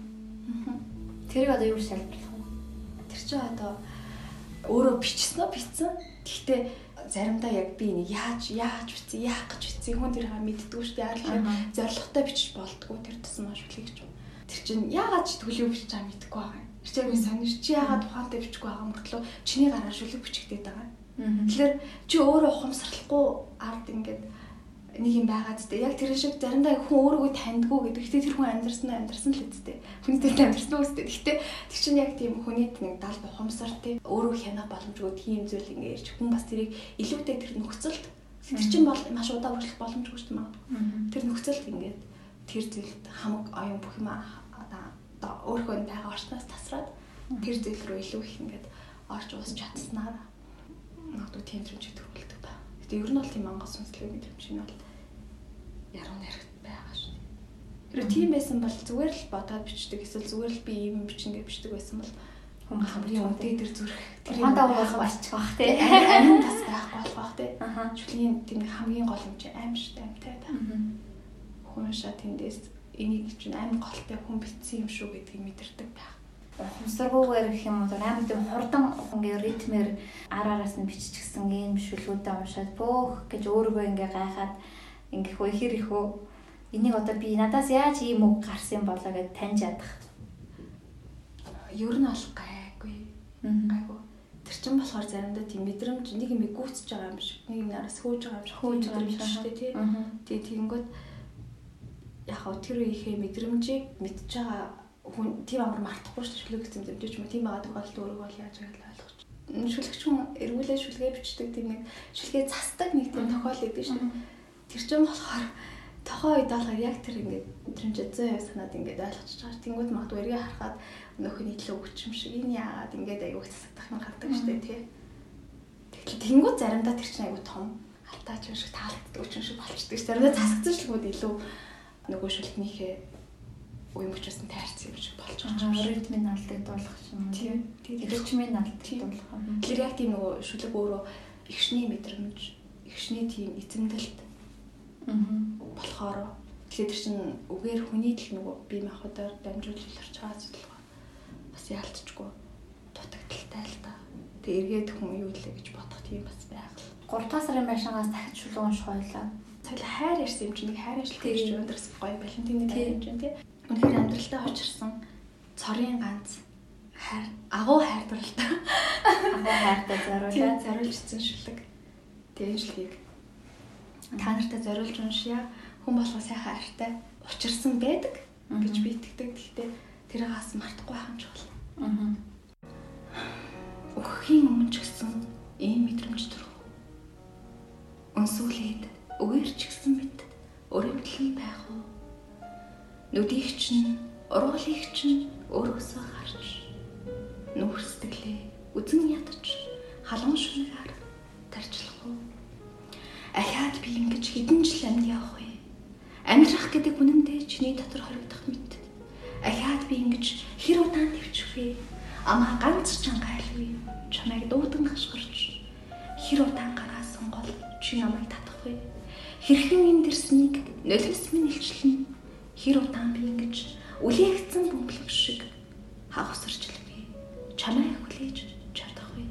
Тэрийг одоо юу шалбарлах вэ? Тэр чинь одоо өөрөө бичсэн нь бичсэн. Гэхдээ заримдаа яг би нэг яаж яаж бичсэн яах гэж бичсэн хүн тэр хаа мэддгүү шүү дээ яагаад зоригтой бичиж болдгоо тэр тусам маш үлээ гэж. Тэр чинь яагаад ч төлөв бичиж байгаа мэдэхгүй байгаа юм. Тэр чинь би сонирч чи яагаад ухаантай бичихгүй байгаа мөртлөө чиний гараар шүлэг бичигдээд байгаа. Тэгэхээр чи өөрөө ухамсарлахгүй ард ингээд нэг юм байгаад зүйтэй. Яг тэр шиг заримдаа хүн өөрийгөө таньдгүй гэдэг. Гэхдээ тэр хүн амьдарсан амьдарсан л үстэй. Хүний тэр амьдарсан үстэй. Гэхдээ тэр чинь яг тийм хүний нэг дал ухамсар тий өөрөө хянах боломжгүй тийм зүйл ингээ ярьж хүн бас тэрийг илүүтэй тэр нөхцөлд тэр чинь бол маш удаа үргэлжлэх боломжгүй шүү дээ. Тэр нөхцөлд ингээд тэр зүйлд хамаг оюун бүх юм одоо өөрөө байгаа орчноос тасраад тэр зүйл рүү илүү их ингээд орж уус чадсанаар магадгүй тийм зүйл төрүүлдэг ба. Гэтэ ер нь бол тийм ангас сүнслэг мэдрэмж нь бол яруу найрагт байгаа шүү. Хэрэв тийм байсан бол зүгээр л бодоод бичдэг эсвэл зүгээр л би ийм бичнэ гэж бичдэг байсан бол хүн хамгийн үнэтэй тэр зүрх тэр хандаа болох болчих бах тий. Амин тас байхгүй болох бах тий. Чүлийн тийм хамгийн гол юм чи аим дээ амтай та. Хүн шаа тэндээс энийг чинь амин голтой хүн битсэн юм шүү гэдгийг мэдэрдэг байх ухамсаргүйгээр гэх юм уу амар тийм хурдан ингээ ритмээр ар араас нь биччихсэн ийм шүлгүүдээ уншаад бөөх гэж өөрийгөө ингээ гайхаад ингэх үе хэр их үү энийг одоо би надаас яаж ийм үг гарсан болоо гэд таньж ядах? Ер нь бол гайгүй. Гайгүй. Тэр чин болохоор заримдаа тийм мэдрэмж нэг юм гүйцэж байгаа юм шиг нэг юм нараас хөөж байгаа юм шиг хөөж байгаа юм шиг. Тий тий тэгэнгүүт яг хөө тэр үеийнхээ мэдрэмжийг мэдж байгаа хүн тийм амар мартахгүй шүү шүлэг гэсэн мэдрэмж юм тийм байгаа тохиолдолд өөрөө бол яаж байгааг ойлгож шүлэгч хүн эргүүлээ шүлгээ бичдэг тийм нэг шүлгээ засдаг нэг тийм тохиол өгдөө шүү Тэр ч юм болохоор тохоо үед болохоор яг тэр ингээд мэдрэмж 100% санаад ингээд ойлгочихж байгаа. Тэнгүүд магадгүй эргээ харахад нөхөний төлөө өгч юм шиг энэ яагаад ингээд аягүй засагдах юм гардаг шүү дээ тий. Тэгэхээр тэнгүүд заримдаа тэр чинь аягүй том алтаач юм шиг таалагддаг юм шиг болчдөг. Заримдаа засагдсан шүлгүүд илүү нөгөө шүлгнийхээ уян бүчээс нь тайрсан юм шиг болж байгаа юм. Ритмийн алдаг дуулах юм. Тийм. Ритмийн алдаг дуулах. Тэр яг тийм нөгөө шүлэг өөрөө ихшний мэдрэмж, ихшний тийм эзэмдэлт болохоор тэгэхээр чинь үгээр хүний тэл нөгөө бие махбодоор дамжуулж илэрч байгаа зүйл байна. Бас яалтчгүй дутагдaltaй л та. Тэг эргээд хүн юу илээ гэж бодох тийм бас байгаль. 3 дахь сарын байшингаас дахиж шүлэг унших байлаа. Тэгэл хайр ярьсан юм чинь нэг хайр ажил хийж өндрс гоё Валентины дээр юм чинь тий. Үнэхээр амьдралдаа очирсан цорын ганц хайр агуу хайрдралтай. Агуу хайртай зориулаад зориулжсэн шүлэг. Тэгээ энэ шүлгийг та нартай зориулж уншия. Хүн болохоо сайхан хайртай учирсан байдаг гэж би итгэдэг. Гэхдээ тэрийг хас мартахгүй байх юм чухал. Аа. Өгөхийн өмнө ч гэсэн ийм мэдрэмж төрөх. Өнсүүлээд үгээр ч гэсэн мэд өрөвдлэн байх уу? Нүдийг чинь, ургуулыг чинь өөрөөсөө харж нүүр сэтгэлээ үзэн ядаж халуун шүнээр тарчлах уу? Ахаад би ингэж хэдэн жил амьд явах вэ? Амьдрах гэдэг үнэндээ чиний дотор хоригдох мэт Ахаад би ингэж хэр удаан төвчих вэ? Амаа ганц чангаалгүй. Чамайг дуудан хашгирч хэр удаан гараасан гол чи намайг татах вэ? Хэрхэн энэ дэрснийг нулимс минь илчлэн хэр удаан би ингэж үлээгдсэн бөмбөлөг шиг хавсарч илвэ. Чамайг хүлээж чадах вэ?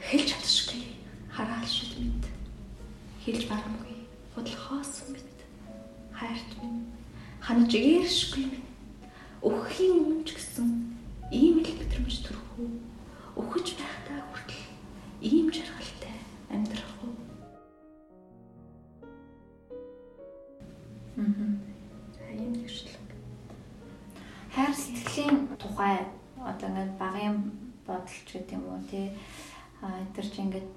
Хэлж чадшгүй хараал шид мэд. Хэлж барамгүй бодлохоос мэд. Хайрт минь ханаж ээршгүй минь өгөхийн өмнө ч гэсэн ийм л мэдрэмж төрөх үү өгөж байхдаа ингээд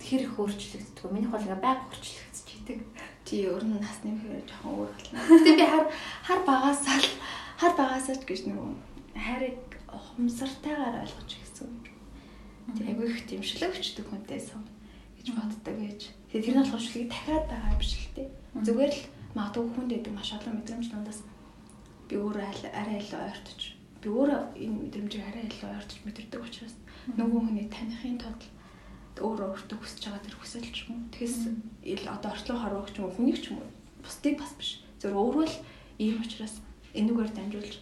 хэр их өөрчлөгддөг. Миний бол ингээд байг өөрчлөгдөж идэг. Тий өөр нь насны хэрэг жоохон өөр болно. Гэтэ би хар хар багасаа л хар багасаа ч гэж нэг хайрыг хумсартайгаар ойлгож ирсэн. Тий айгүй их дэмшлэг өчтдөг хүнтэй сон гэж боддог гэж. Тэгээ тэр нь болохоор шүлгийг дахиад байгаа юм шиг л тий. Зүгээр л магадгүй хүнд гэдэг маш олон мэдрэмж дундаас би өөрөө арай илүү ойртож би өөрөө энэ мэдрэмжийг арай илүү ойртож мэдэрдэг учраас нөгөө хүний таныхын тулд өөрөө өөртөө хүсэж байгаа тэр хүсэл ч юм уу. Тэгээс ил одоо орчлон харуух ч юм уу хүнийг ч юм уу. Бусдыг бас биш. Зөв өөрөө л ийм учраас энэгээр дамжуулж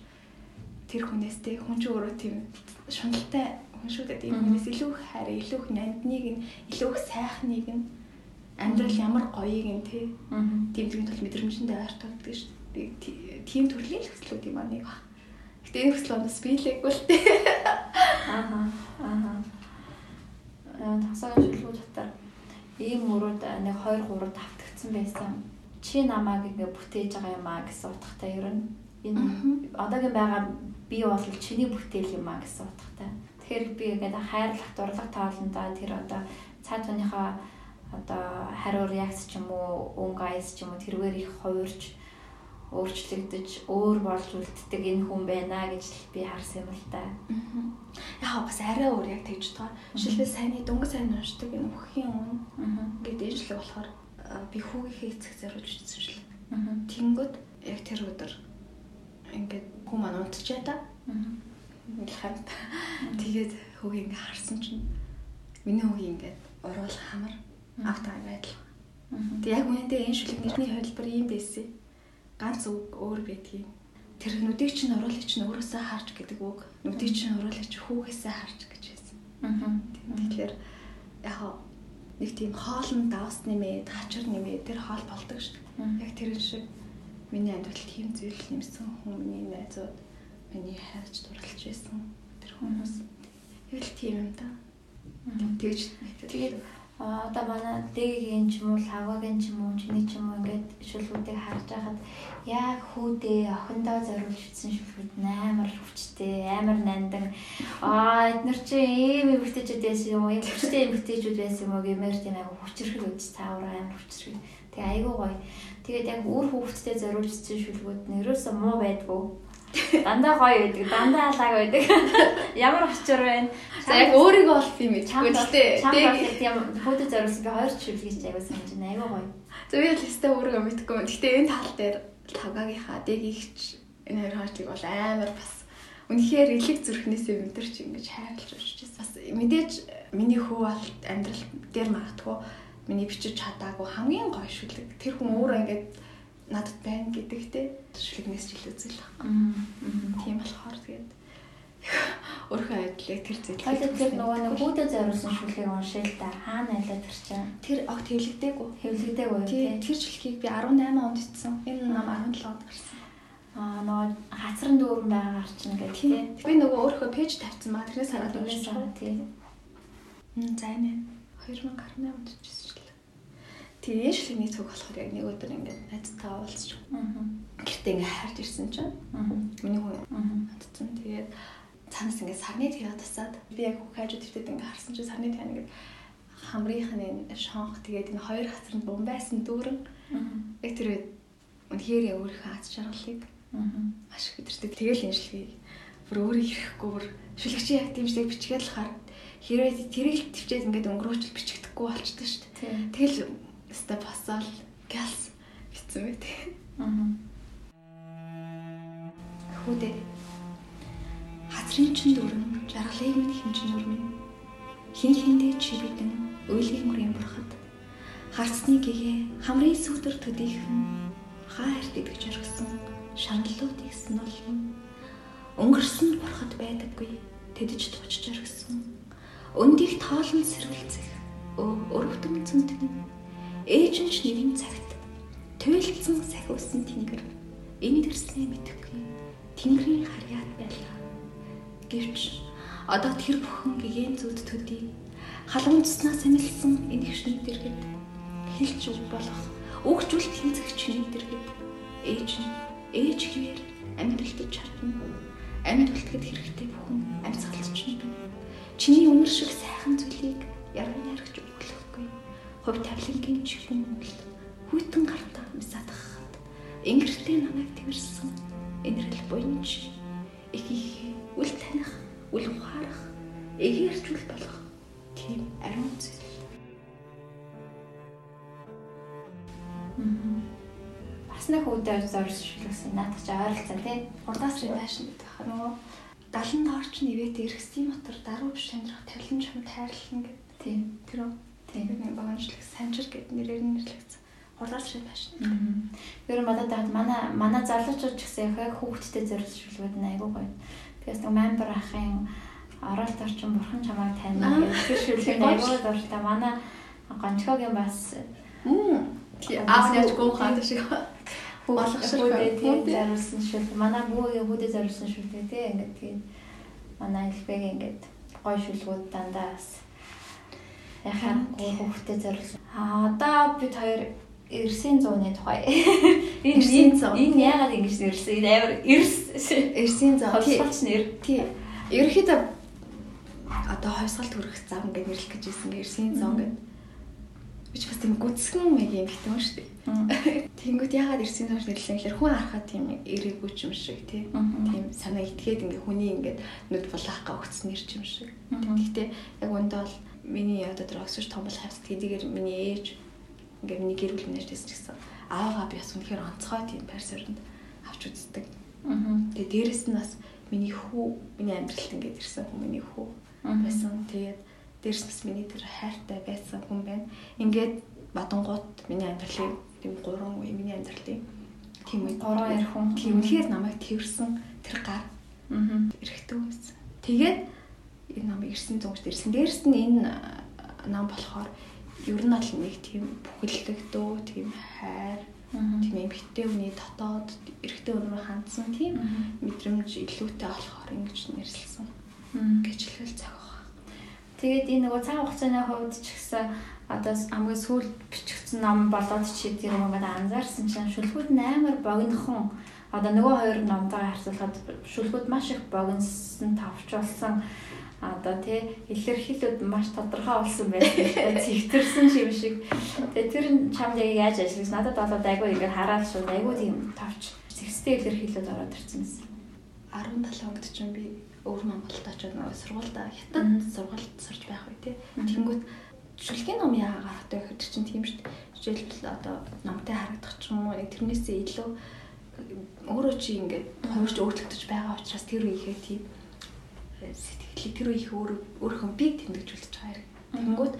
тэр хүнээс те хүн ч өөрөө тийм шуналтай хүн шүү дээ. Тийм хүнээс илүү их хайр, илүү их нандныг нь, илүү их сайхныг нь амьдрал ямар гоёыг нь те. Тэмдгийн тул мэдрэмжэндээ ойр тулдаг шүү дээ. Тийм төрлийн хөслүүд юм аа нэг ба. Гэтэ энэ хөслөө бас биелээгүй л те. Аа. Аа тасагийн шүлгүүд дотор ийм мөрөд нэг 2 3 давтагдсан байсан. Чи намайг ингээ бүтээж байгаа юм аа гэсэн утгатай ер нь энэ одоогийн байгаа би бол чиний бүтээл юм аа гэсэн утгатай. Тэгэхээр би ингээд хайрлах дурлаг тоолондоо тэр одоо цаад хүнийхээ одоо хариу реакц ч юм уу өнгө айс ч юм уу тэргээр их хувирч өөрчлөгдөж өөр болж үлддэг энэ хүн байна гэж би харсан юм л та. Яг бас арай өөр яг тэгж байгаа. Жишээлбэл сайнны дөнгөж сайн уншдаг энэ өхийн өмнө гэдэг ижлэг болохоор би хүүгийнхээ эцэг зориулж үзсэн шил. Тэнгүүд яг тэр өдөр ингээд хүн маань унтчаа та. Ингээд хамт. Тэгээд хүүг ингээд харсан чинь миний хүүг ингээд уруул хамар автаа байдал. Тэг яг үнэндээ энэ шүлэг нэрний хувилбар юм байсан ганц үг өөр байдгийг тэр нүдийг чинь уруулах чинь өөрөөсөө харж гэдэг үг нүдийг чинь уруулах чинь хүүгээсээ харж гэж байсан. Аа. Тэгэхээр яг нэг тийм хоолн давс нэмээд хачир нэмээд тэр хоол болдог шүү дээ. Яг тэр шиг миний амьдрал тийм зүйл нэмсэн хүн миний найзууд миний хайрч дурлж байсан тэр хүмүүс. Яг л тийм юм да. Тэгж тэгээд одоо манай дэгийн ч юм уу, лагагийн ч юм уу, чиний ч юм уу ингээд шүлгүүдийг харж байхад яг хүүдээ охиндоо зориулж утсан шүлгүүд амар хүчтэй, амар нандан. Аа эднэр чи ийм эмгтээчүүд байсан юм уу? Ийм хүчтэй эмгтээчүүд байсан юм уу гэмээр тийм айгу хүчрхэл үз цаавар амар хүчрхэл. Тэгээ айгу гоё. Тэгээд яг үр хүүхдтэй зориулж утсан шүлгүүд нь ерөөсөө муу байдгүй Дандаа гоё байдаг, дандаа алааг байдаг. Ямар очор байна. За яг өөрийгөө бол тийм мэдгүй л дээ. Тэг тийм фото зориулсан би хоёр чиглэж аягүй санаж байна. Аягүй гоё. За би л өстэй өөрийгөө мэдгүй. Гэхдээ энэ тал дээр тавгаагийнхаа дэгийгч энэ хоёр хаачлыг бол амар бас үнэхээр элэг зүрхнээсээ мэдэрч ингэж хайрлаж өччихсэн. Бас мэдээж миний хүү бол амьдрал дээр магадгүй миний бичиж чадаагүй хамгийн гоё шүлэг. Тэр хүн өөрөө ингэж надад байна гэдэгтэй шүлэгнээс ч илүү үзэл байна. Тийм болохоор тэгээд Өөрөө айдлыг тэр зэдлэг. Хоёул тэр нөгөө нэг хүүдэд зориулсан шүлгийг уншил та хаана айлаа тэр чинь. Тэр огт хэвлэгдээгүй. Хэвлэгдээгүй тий. Тэр шүлгийг би 18 онд ицсэн. Энэ нам 17 онд гарсан. Аа нөгөө хацран дүүрэн байгаагаар чинь гэдэг тий. Би нөгөө өөрөө пэйж тавьсан маа тэрнээс хараад уншсан тий. Мм за энэ 2018 онд ичсэн шүү дээ. Тэгээ шүлгийн цуг болохоор яг нэг өдөр ингээд найзтай уулзч. Аа. Гэртээ ингээд хайрж ирсэн чинь. Аа. Миний хүн. Аа. Хатцсан. Тэгээд цаанаас ингээд сарны тэгээ тасаад би яг хажууд твтэд ингээд харсан чинь сарны тэгээ ингээд хамрынхны шонх тэгээд энэ хоёр хацранд бум байсан дүүрэн яг тэр үед үнэхээр өөрийнхөө аз жаргалыг маш их өдөртөг тэгэл энэ шилхийг бүр өөрөө ирэхгүй бүр шүлэгч яг шиг бичгээд л хаар хэрвээ тэрийг төвчээд ингээд өнгөрөөч бичигдэхгүй болчтой шүү дээ тэгэл өстө босоол гэлс битсэн мэт аа хүүдээ Хазрын чин дүрэн жаргалыг минь хэмжин өрмөн. Хин хиндээ чи бидэн уйлгийн мөрийн бурхад. Харцны гэгээ хамрын сүдэр төдийхөн хайрт идэж оргисон шаналлуудыг сэнолно. Өнгөрсөн бурхад байдаггүй тэдэж туучж оргисон. Өндийг тоолон сэргэлцэх өрөвдөн цэнтэн ээж нь ч нэгэн цагт туйлдсан сахиусан тэнгэр. Энэ дэрснээ мэдхгүй тэнгэрийн харьяат байлаа Гэвч одоо тэр бүхэн гэгээн зүуд төдий. Халамжснаас эмэлсэн энэгшний дэргэд. Хэлж үг болох өгчүүл тэнцэгчний дэргэд. Ээж нь ээж хിവэр амьдралтад чадна. Амьд үлдэхэд хэрэгтэй бүхэн амьсгалч нь чиний үнэр шиг сайхан зүйлийг яран өглөхгүй хувь тавлингийн чихэн үлд хүйтэн гартаа мисадахад ингэртэй намайг тэрсэн энэрл буйнч их их үл таних, үл ухаарах, эгээрчүүл болох тийм ариун зүйл. Бас нэг үүдээр зорьшлуулсан наадах чи ойролцоо тий. Урдаас байшин гэдэг хаа нөгөө 70 дорч нэвэт эргэсдийн мотор даруй биш амьдрах тавилан чам тайрлан гэдэг. Тийм. Тэр үү? Тийм. Нэг баганчлаг санжир гэдэг нэрээр нэрлэгдсэн. Урдаас руу байшин. Ер нь бодоод байхад манай манай залуучууд ч гэсэн яг хүүхдтэй зорьшлуулгууд нь айгүй гоё Тэгээс нэг мембер ахын оролт орчин бурхан чамайг таньна гэх шүлэг аягүй дуртай. Манай гончхогийн бас аав яаж гоохаад шиг болгошроо тийм заруулсан шүлэг. Манай бүүгийн хүүдэд заруулсан шүлэг тийм ингээд тийм манай элбэг ингээд гой шүлгүүд дандаа бас яхаа хүүхдэд заруулсан. Аа одоо бид хоёр Эрсийн зууны тухай. Энэ энэ яагаад ингэж нэрсэн? Энэ амар эрс Эрсийн зам холцолч нэр. Тий. Ерөнхийдөө одоо хойсгал төрөх зам гэж нэрлэх гэж байсан Эрсийн зам гэдэг. Бич бас тийм гүцгэн мэг юм гэдэг юм шүү дээ. Тэнгүүд яагаад Эрсийн зам нэрлэх гэхээр хүн харахад тийм эрэггүй юм шиг тий. Тийм санаа итгээд ингээ хүний ингээ нүд булаахгаа өгсөн нэр юм шиг. Гэхдээ яг үндэ бол миний одоо тэр өсөж том бол хавс тэдгээр миний ээж ингээ миний гэр бүл нэртэйс ч гэсэн аавгаа би бас үнэхээр онцгой тийм парсоринд авч үздэг. Тэгээ дээрэс нь бас миний хүү миний амьдралд ингээд ирсэн хүн миний хүү байсан. Тэгээд дээрэс бас миний тэр хайртай байсан хүн байна. Ингээд бадангууд миний амьдралын тийм гурван үе миний амьдралын тийм үе гурван эр хүн тийм үнэхээр намайг тэрсэн тэр гар эрэхтэн байсан. Тэгээд энэ намайг ирсэн зүгт ирсэн. Дээрэс нь энэ нам болохоор ер нь бол нэг тийм бүхэлдэгдөө тийм хайр тийм эмхтэй хүний дотоод эрэгтэй өнрөө хандсан тийм мэдрэмж илүүтэй болохоор ингэж нэрлсэн гэж хэлвэл цаг байна. Тэгээд энэ нөгөө цаг хугацааны хувьд ч гэсэн одоо хамгийн сүүл бичигдсэн ном болоод чи тэр юмгаа анзаарсан чинь шүлгүүд амар богинохон. Одоо нөгөө хоёр номтойгоо харьцуулахад шүлгүүд маш их богиносон тавчулсан одоо тий илэрхийлүүд маш тодорхой болсон байсан. Цэгтэрсэн юм шиг. Тэгээ тэр чамд яг яаж ажиллаж надад болоод айгүй ингээд хараад шууд айгүй тийм тавч зэгстэй илэрхийлүүд ороод ирсэн байсан. 17 онд ч би өөр Монголд очоод нөгөө сургуульд хятад сургуульд сурч байх үе тий. Тэнгүүт шүлгийн ном яагаад гарахтай гэхэд чинь тийм шүү дээ. Жишээлбэл одоо номтой харагдах ч юм уу тэрнээсээ илүү өөрөө чи ингээд хувирч өөрчлөгдөж байгаа учраас тэр үеийнхээ тийм сэтгэлийг тэр их өөр өөрийнхөө бийг тэмдэглүүлж байгаа хэрэг. Тэнгүүт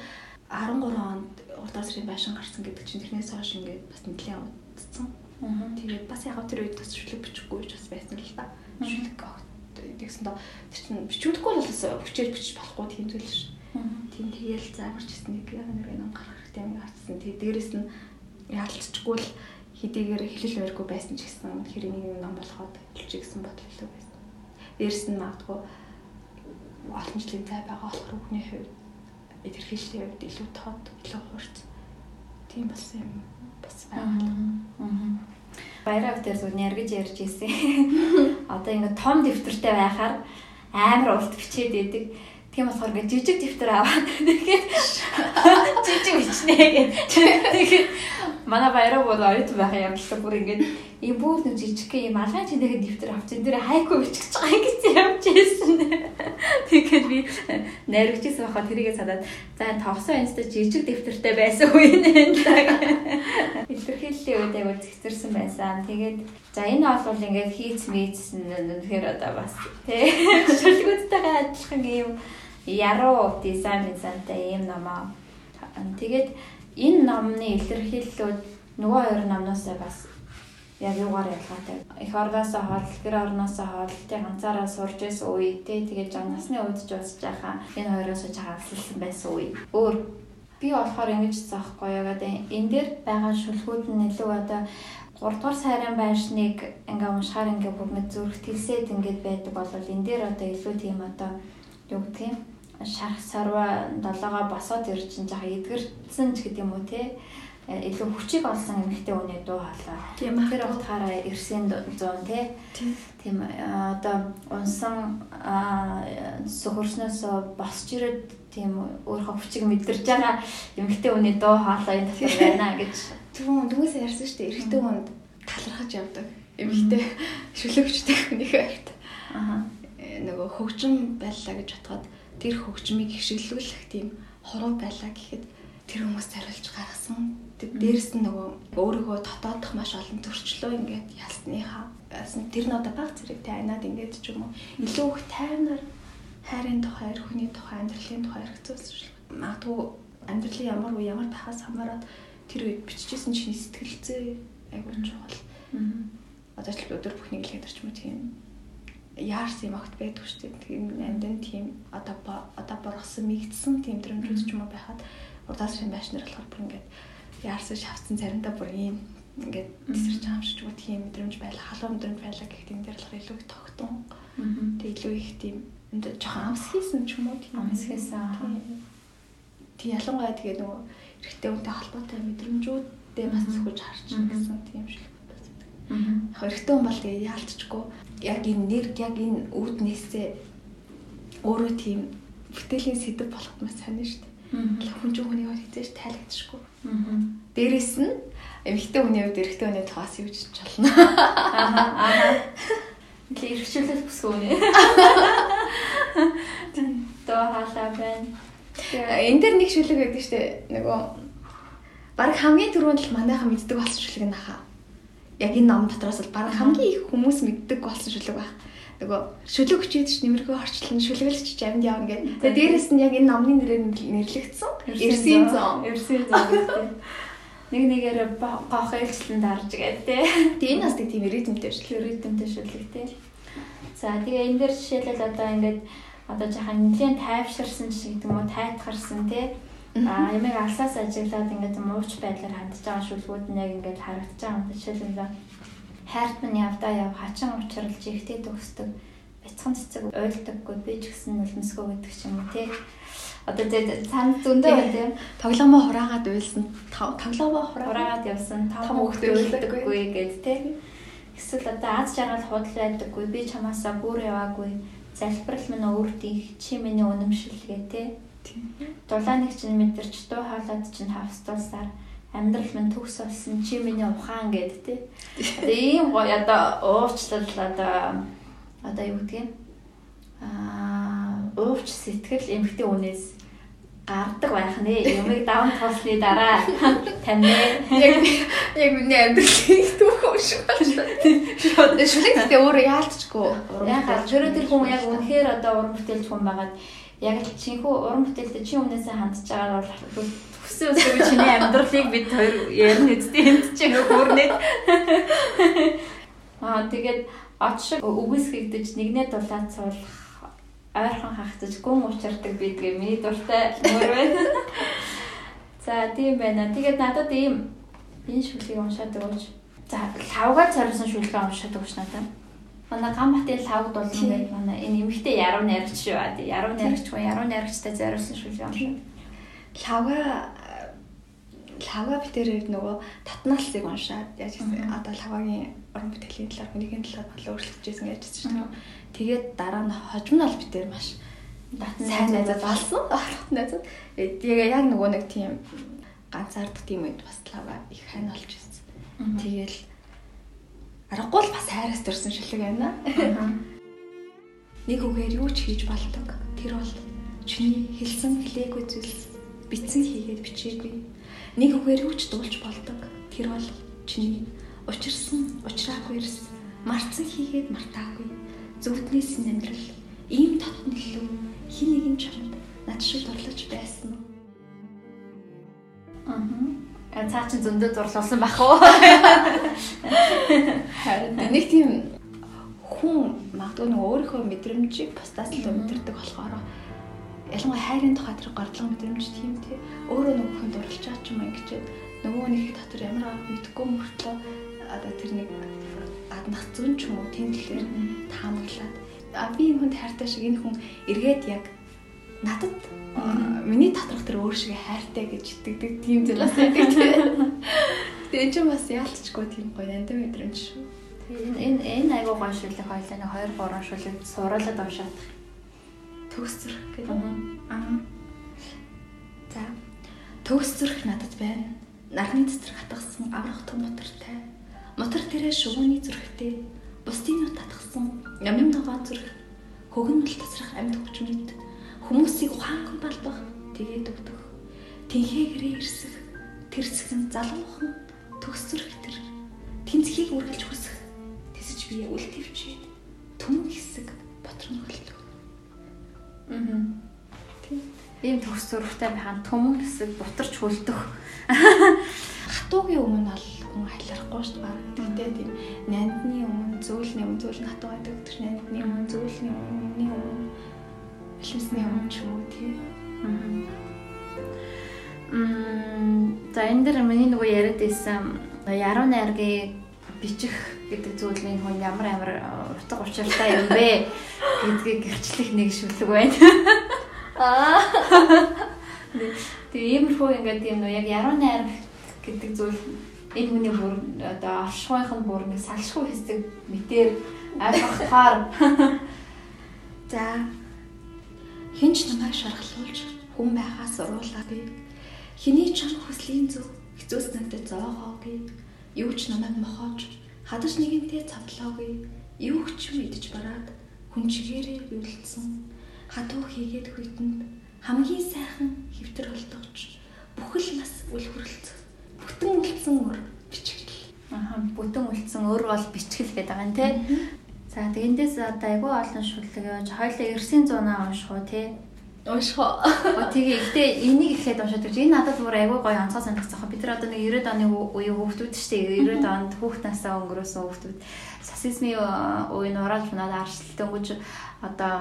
13 онд урдаас рын байшин гарсан гэдэг чинь тэрнээс хойш ингээд бас нэлээд удцсан. Тэгээд бас яг тэр үед бас шүлэг бичихгүй ч бас байсан л та. Шүлэг тэгсэн доо тэр чинь бичүүлэхгүй бол бас хүчээр бичиж болохгүй тийм зүйл ш. Тийм тэгээл заагарч ирсэн нэг нэг ном гарах хэрэгтэй юм гарцсан. Тэгээ дээрэс нь яалтчгүй л хэдийгээр хэлэл барьгүй байсан ч гэсэн хэрэг нэг ном болоход хэлж гэсэн илүү байсан. Дээрэс нь магадгүй олон жилийн цай байгаа болохоор хүний хувьд илэрхийллийн хувьд илүү тод, илүү хурц. Тийм болсон юм бас байна. Баяраа дээр зүг нэргэж ярьж ирсэн. Одоо ингэ том дэвтэртэй байхаар амар урт бичээд идэг. Тийм болохоор ингээ жижиг дэвтэр аваад тэгээд жижиг бичнэ гэдэг. Тэгээд манай баяраа бол оюут байхаа явуулсан бүр ингээд ийм бүр нэг жижиг ийм алган чинээгээ дэвтэр авч энэ дээр хайку бичих байгаа гэсэн явж ирсэн. Тэгээд би найрагчсан байхад тэрийгээ садаад за тогсон энэстэй жижиг дэвтэртэй байсан үе нэ. Илэрхийллийн үед аягүй зэгцэрсэн байсан. Тэгээд за энэ бол ингээд хийц мийцсэн үнэхээр одоо бас тий шүлгүүдтэйгээ адилхан ийм яруу дизайн дизайнтай ийм номоо. Тэгээд энэ номны илэрхийллүүд нөгөө хоёр номноосоо бас яг юугаар ялгаатай. Их орноосоо хол, гэр орноосоо хол, тэг ганцаараа сурж байсан үе, тэг тэгээд жан насны үед ч усж байхаа энэ хоёроос чагаалсан байсан үе. Өөр би болохоор ингэж заахгүй яг энэ дээр байгаа шүлгүүд нь илүү одоо 3 дугаар сайрын байшныг ингээ уншихаар ингээ бүр мэд зүрх тэлсээд ингээд байдаг бол энэ дээр одоо илүү тийм одоо юу гэх юм шарх сарва долоогоо босоод ирж чинь жаа эдгэрсэн ч гэдэг юм уу те илүү хүчийг олсон эмэгтэй хүний дуу хоолой. Тийм тэр утгаараа эрсэн 100 тий. Тийм одоо унсан сөхөрснөөс босч ирээд тийм өөрөө хүчийг мэдэрж байгаа эмэгтэй хүний дуу хоолой энэ дотор байна гэж. Тэгвэл түгээс ярьсан шүү дээ. Эрэгтэй хүнд талархаж явдаг. Эмэгтэй шүлэгчтэй хүнийх байрт. Аа нөгөө хөгжим байлаа гэж бодоход тэр хөгжмийг хишгэлүүлэх тийм хоруу байлаа гэхэд тэр хүмүүс зариулж гаргасан. Дээрээс нь нөгөө өөрийгөө дотоодох маш олон төрчлөө ингээд ялсныхаа тэр нь одоо баг зэрэгтэй айнаад ингээд ч юм уу илүү их тайвнаар хайрын тухай, хүний тухай, амьдралын тухай хэрэгцүүлсэн. Магадгүй амьдралын ямар үе ямар байхаас хамаарат тэр үед биччихсэн чинь сэтгэлзээ айгуу чухал. Одоо ч өдөр бүхний гэлээд орч юм тийм яарсан юм огт байдаг шүү дээ. Тийм амдын тийм одоо одоо боргосон мигдсэн тийм төрөмжүүд ч юм уу байхад урдаас шин байшнаар болохоор бүр ингээд яарсан шавцсан заримдаа бүр ийм ингээд тесэрч хамшиж өгөх тийм мэдрэмж байла халуун мэдрэмж байла гэх тийм дээр болохоор илүү их тогтун. Тэг илүү их тийм жоохон амс хийсэн ч юм уу тийм амс хийсэн. Тэг ялангуяа тэгээ нөгөө эрэгтэй хүнтэй холбоотой мэдрэмжүүдтэй бас зөвхөж харч гэсэн тийм шиг. Яг эрэгтэй хүн бол тэгээ яалтчгүй яг энэ нэр яг энэ үүднээсээ өөрөө тийм бүтээлийн сэдв болоход маш сайн шүү дээ. Хүн чинь хүний хувьд хизээж тайлагдчихгүй. Дээрээс нь эмэгтэй хүний хувьд эрэгтэй хүний тоос юу гэж болно. Аа. Тэг ирхшүүлэл бүсгүй нэ. Тоо хаалаа байна. Энд дэр нэг шүлэг байдаг шүү дээ. Нөгөө баг хамгийн түрүүнд л манайхан мэддэг болсон шүлэг нахаа яг энэ ном дотроос бол баг хамгийн их хүмүүс мэддэг болсон шүлэг баг. Нөгөө шүлэг хүчээд ч нэмэрхүү орчлон шүлгэлч амд явна гэдэг. Тэгээ дээрэс нь яг энэ номны нэрээр нэрлэгдсэн. Эрсийн зон. Эрсийн зон. Нэг нэгээр гоох ээлжлэн дарж гэдэг. Тэгээ энэ бас тийм ритмтэй шүлэг, ритмтэй шүлэг тий. За тэгээ энэ дээр жишээлбэл одоо ингээд одоо жаахан нэлийн тайвширсан ч гэдэг юм уу тайтгарсан тий А ямиг алсаас ажиглаад ингээд мууч байдлаар хандж байгаа шүлгүүд нь яг ингээд харагдаж байгаа юм. Жишээлбэл хайрт минь явдаа яв хачин учралж ихтэй төгсдөг. Бяцхан цэцэг ойлдоггүй би ч гэсэн нулимсгүй гэдэг ч юм уу тий. Одоо тэгээ цаанд зөндөө тийм. Тоглоомоо хураагаад уйлсан. Тоглоомоо хураагаад явсан. Том хөлтөө ойлдоггүй гэдэг тий. Эсвэл одоо аз жаргал худал байдаггүй би чамаасаа бүр яваагүй. Залбирал минь өөртөө чи миний үнэмшил гэ тий Дулааныг чинь мэдэрч дуу хоолойд чинь хавстуулсаар амьдрал минь төгс болсон чи миний ухаан гэд тээ. Одоо ийм гоё одоо уучлал одоо одоо юу гэдгийг аа уувч сэтгэл эмхтэй үнээс гардаг байх нэ. Юмыг даван туулсны дараа таньнэ. Яг яг миний амьдралыг түүх шиг байна. Шууд шүлэг гэдэг өөрөө яалтчгүй. Яг шөрөө тэр хүн яг үнэхээр одоо уран бүтээлч хүн байгаад яг л чинхүү уран бүтээлтэй чи өмнөөсөө хандж байгаа бол төсөө өсөө чиний амьдралыг бид хоёр ярина үстэй энд чинь хөөрнэ. Аа тэгээд од шиг үгүйсгэгдэж нэгнээ дулаан цуулах ойрхон хахтаж гүн учирдаг бидгээ миний дуртай мөр байна. За тийм байна. Тэгээд надад ийм энэ шүлгийг уншаад өгөөч. За лавгаар зориулсан шүлгээ уншаад өгч надад. Манай Гамбатын лавд бол ингээд манай энэ эмэгтэй яруу найрагч шүү. Яруу найрагч гоо яруу найрагчтай зориулсан шүлгээ уншаад. Лавга лавга битэрээ нөгөө татнаалсыг уншаад яаж гэсэн одоо лавгагийн уран бүтээлийн талаар хүнийхэн талаар болоо өөрчлөгдөжсэн гэж хэлсэн шүү. Тэгээд дараа нь хожимнол битэр маш сайн найзад болсон. Найзад. Тэгээ яг нөгөө нэг тийм ганцаардах тийм үед бас лава их хань болж ирсэн. Тэгэл аргагүй л бас хайраас төрсэн шилэг байна. Нэг үгээр юу ч хийж болдог. Тэр бол чиний хэлсэн хэлээгүй зүйлс битсэн хийгээд бичээгүй. Нэг үгээр юу ч дуулж болдог. Тэр бол чиний учирсан, учраагүй эрс марцсан хийгээд мартаагүй. Зүвтнээс нь амьдрал ийм татналгүй хин нэгэн чамд над шиг дурлаж байсан? Аа. Цаа чин зөндөө дурлуулсан байх уу? Харин нэг тийм хүн магадгүй нэг өөрийнхөө мэдрэмжийг бусдаас л мэдэрдэг болохоор ялангуяа хайрын тухай тэр гордлон мэдрэмж тийм тий өөрөө нөгөө хүн дурлж байгаа ч юм ингэж нөгөө нэг дотор ямар аа мэдгүй мөртлөө одоо тэр нэг гаднах зүн ч юм уу тийм төлөөр таамаглаад. А би энэ хүнд хайртай шиг энэ хүн эргээд яг надад миний доторх тэр өөр шиг хайртай гэж итгэдэг тийм зүйл бас байдаг тийм. Тэгээ чинь бас яалтчгүй тийм гоё яндан мэдрэмж шүү. Энэ энэ айгуу гоё шүлэг хоёлаа нэг 2 3 шүлэг суруулаад уншаад төгс зүрх гэдэг. Аа. За. Төгс зүрх надад байна. Нарны цэцэр хатгсан аврах том мотортай. Мотор тэрэ шувууны зүрхтэй. Бусдын нүд татгсан ямим ногоон зүрх. Хөгнөл тасрах амьд хүчмэд Хүмүүсийг ухаанхан балбах, тэгээд өгдөх. Тинхээ гэрээ ирсэх, тэрсгэн залуухан төгсөрөх тэр. Тэнцхийг үргэлж хүсэх. Тэсэж бие үл твчээ. Түмэн хэсэг ботрон хөлтөв. Аа. Ийм төгсөрөхтэй байхад түмэн хэсэг бутарч хөлтөх. Хатуугийн өмнө бол хүн халиарахгүй шүү дээ. Тэгтээ тийм нандны өмнө зөөлний өмнө зөөл хатуу байдаг гэж нандны өмнө зөөлний өмнө хэлмсний өмнө ч юм уу тий. Мм за энэ дэр миний нөгөө яриад байсан яруу найргийн бичих гэдэг зүйлийн хүн ямар амар утга учиртай юм бэ гэдгийг гэрчлэх нэг шүлэг байна. Аа. Тэгээ иймэрхүү ингээд юм нөө яг яруу найр гэдэг зүйл энэ хүний бүр одоо оршихын бүр нэг салшгүй хэсэг мэтэр ойлгохоор за Хинч намайг шархлуулж хүн байхаас уруулаагүй. Хиний ч хүслийн зөв хэцүүс надад зоогоогүй. Юу ч намайг мохоож хадаж нэгэнтэй цавлаагүй. Юу ч мэдж бараад хүн чигээрээ биулдсан. Хатуу хийгээд хүйтэн хамгийн сайхан хэвтэр холдогч бүхэл нас үл хүрэлц. Бүтэн үлдсэн өр бичгэл. Аха бүтэн үлдсэн өр бол бичгэл гэдэг юм тий. За тэгэндээс одоо айгүй олон шүлэг явж хоёлаа Ерсийн зунаа унших уу тий. Унших уу. Тэгээ ихтэй энийг ихлээд уншаад гэж энэ надад бүр айгүй гоё онцгой санагдсан. Бид нар одоо нэг 90-ад оны үеийн хүүхдүүд шүү дээ. 90-ад онд хүүхд насаа өнгөрөөсөн хүүхдүүд сасизмын үеийн урааж надад арчлалт өнгөж одоо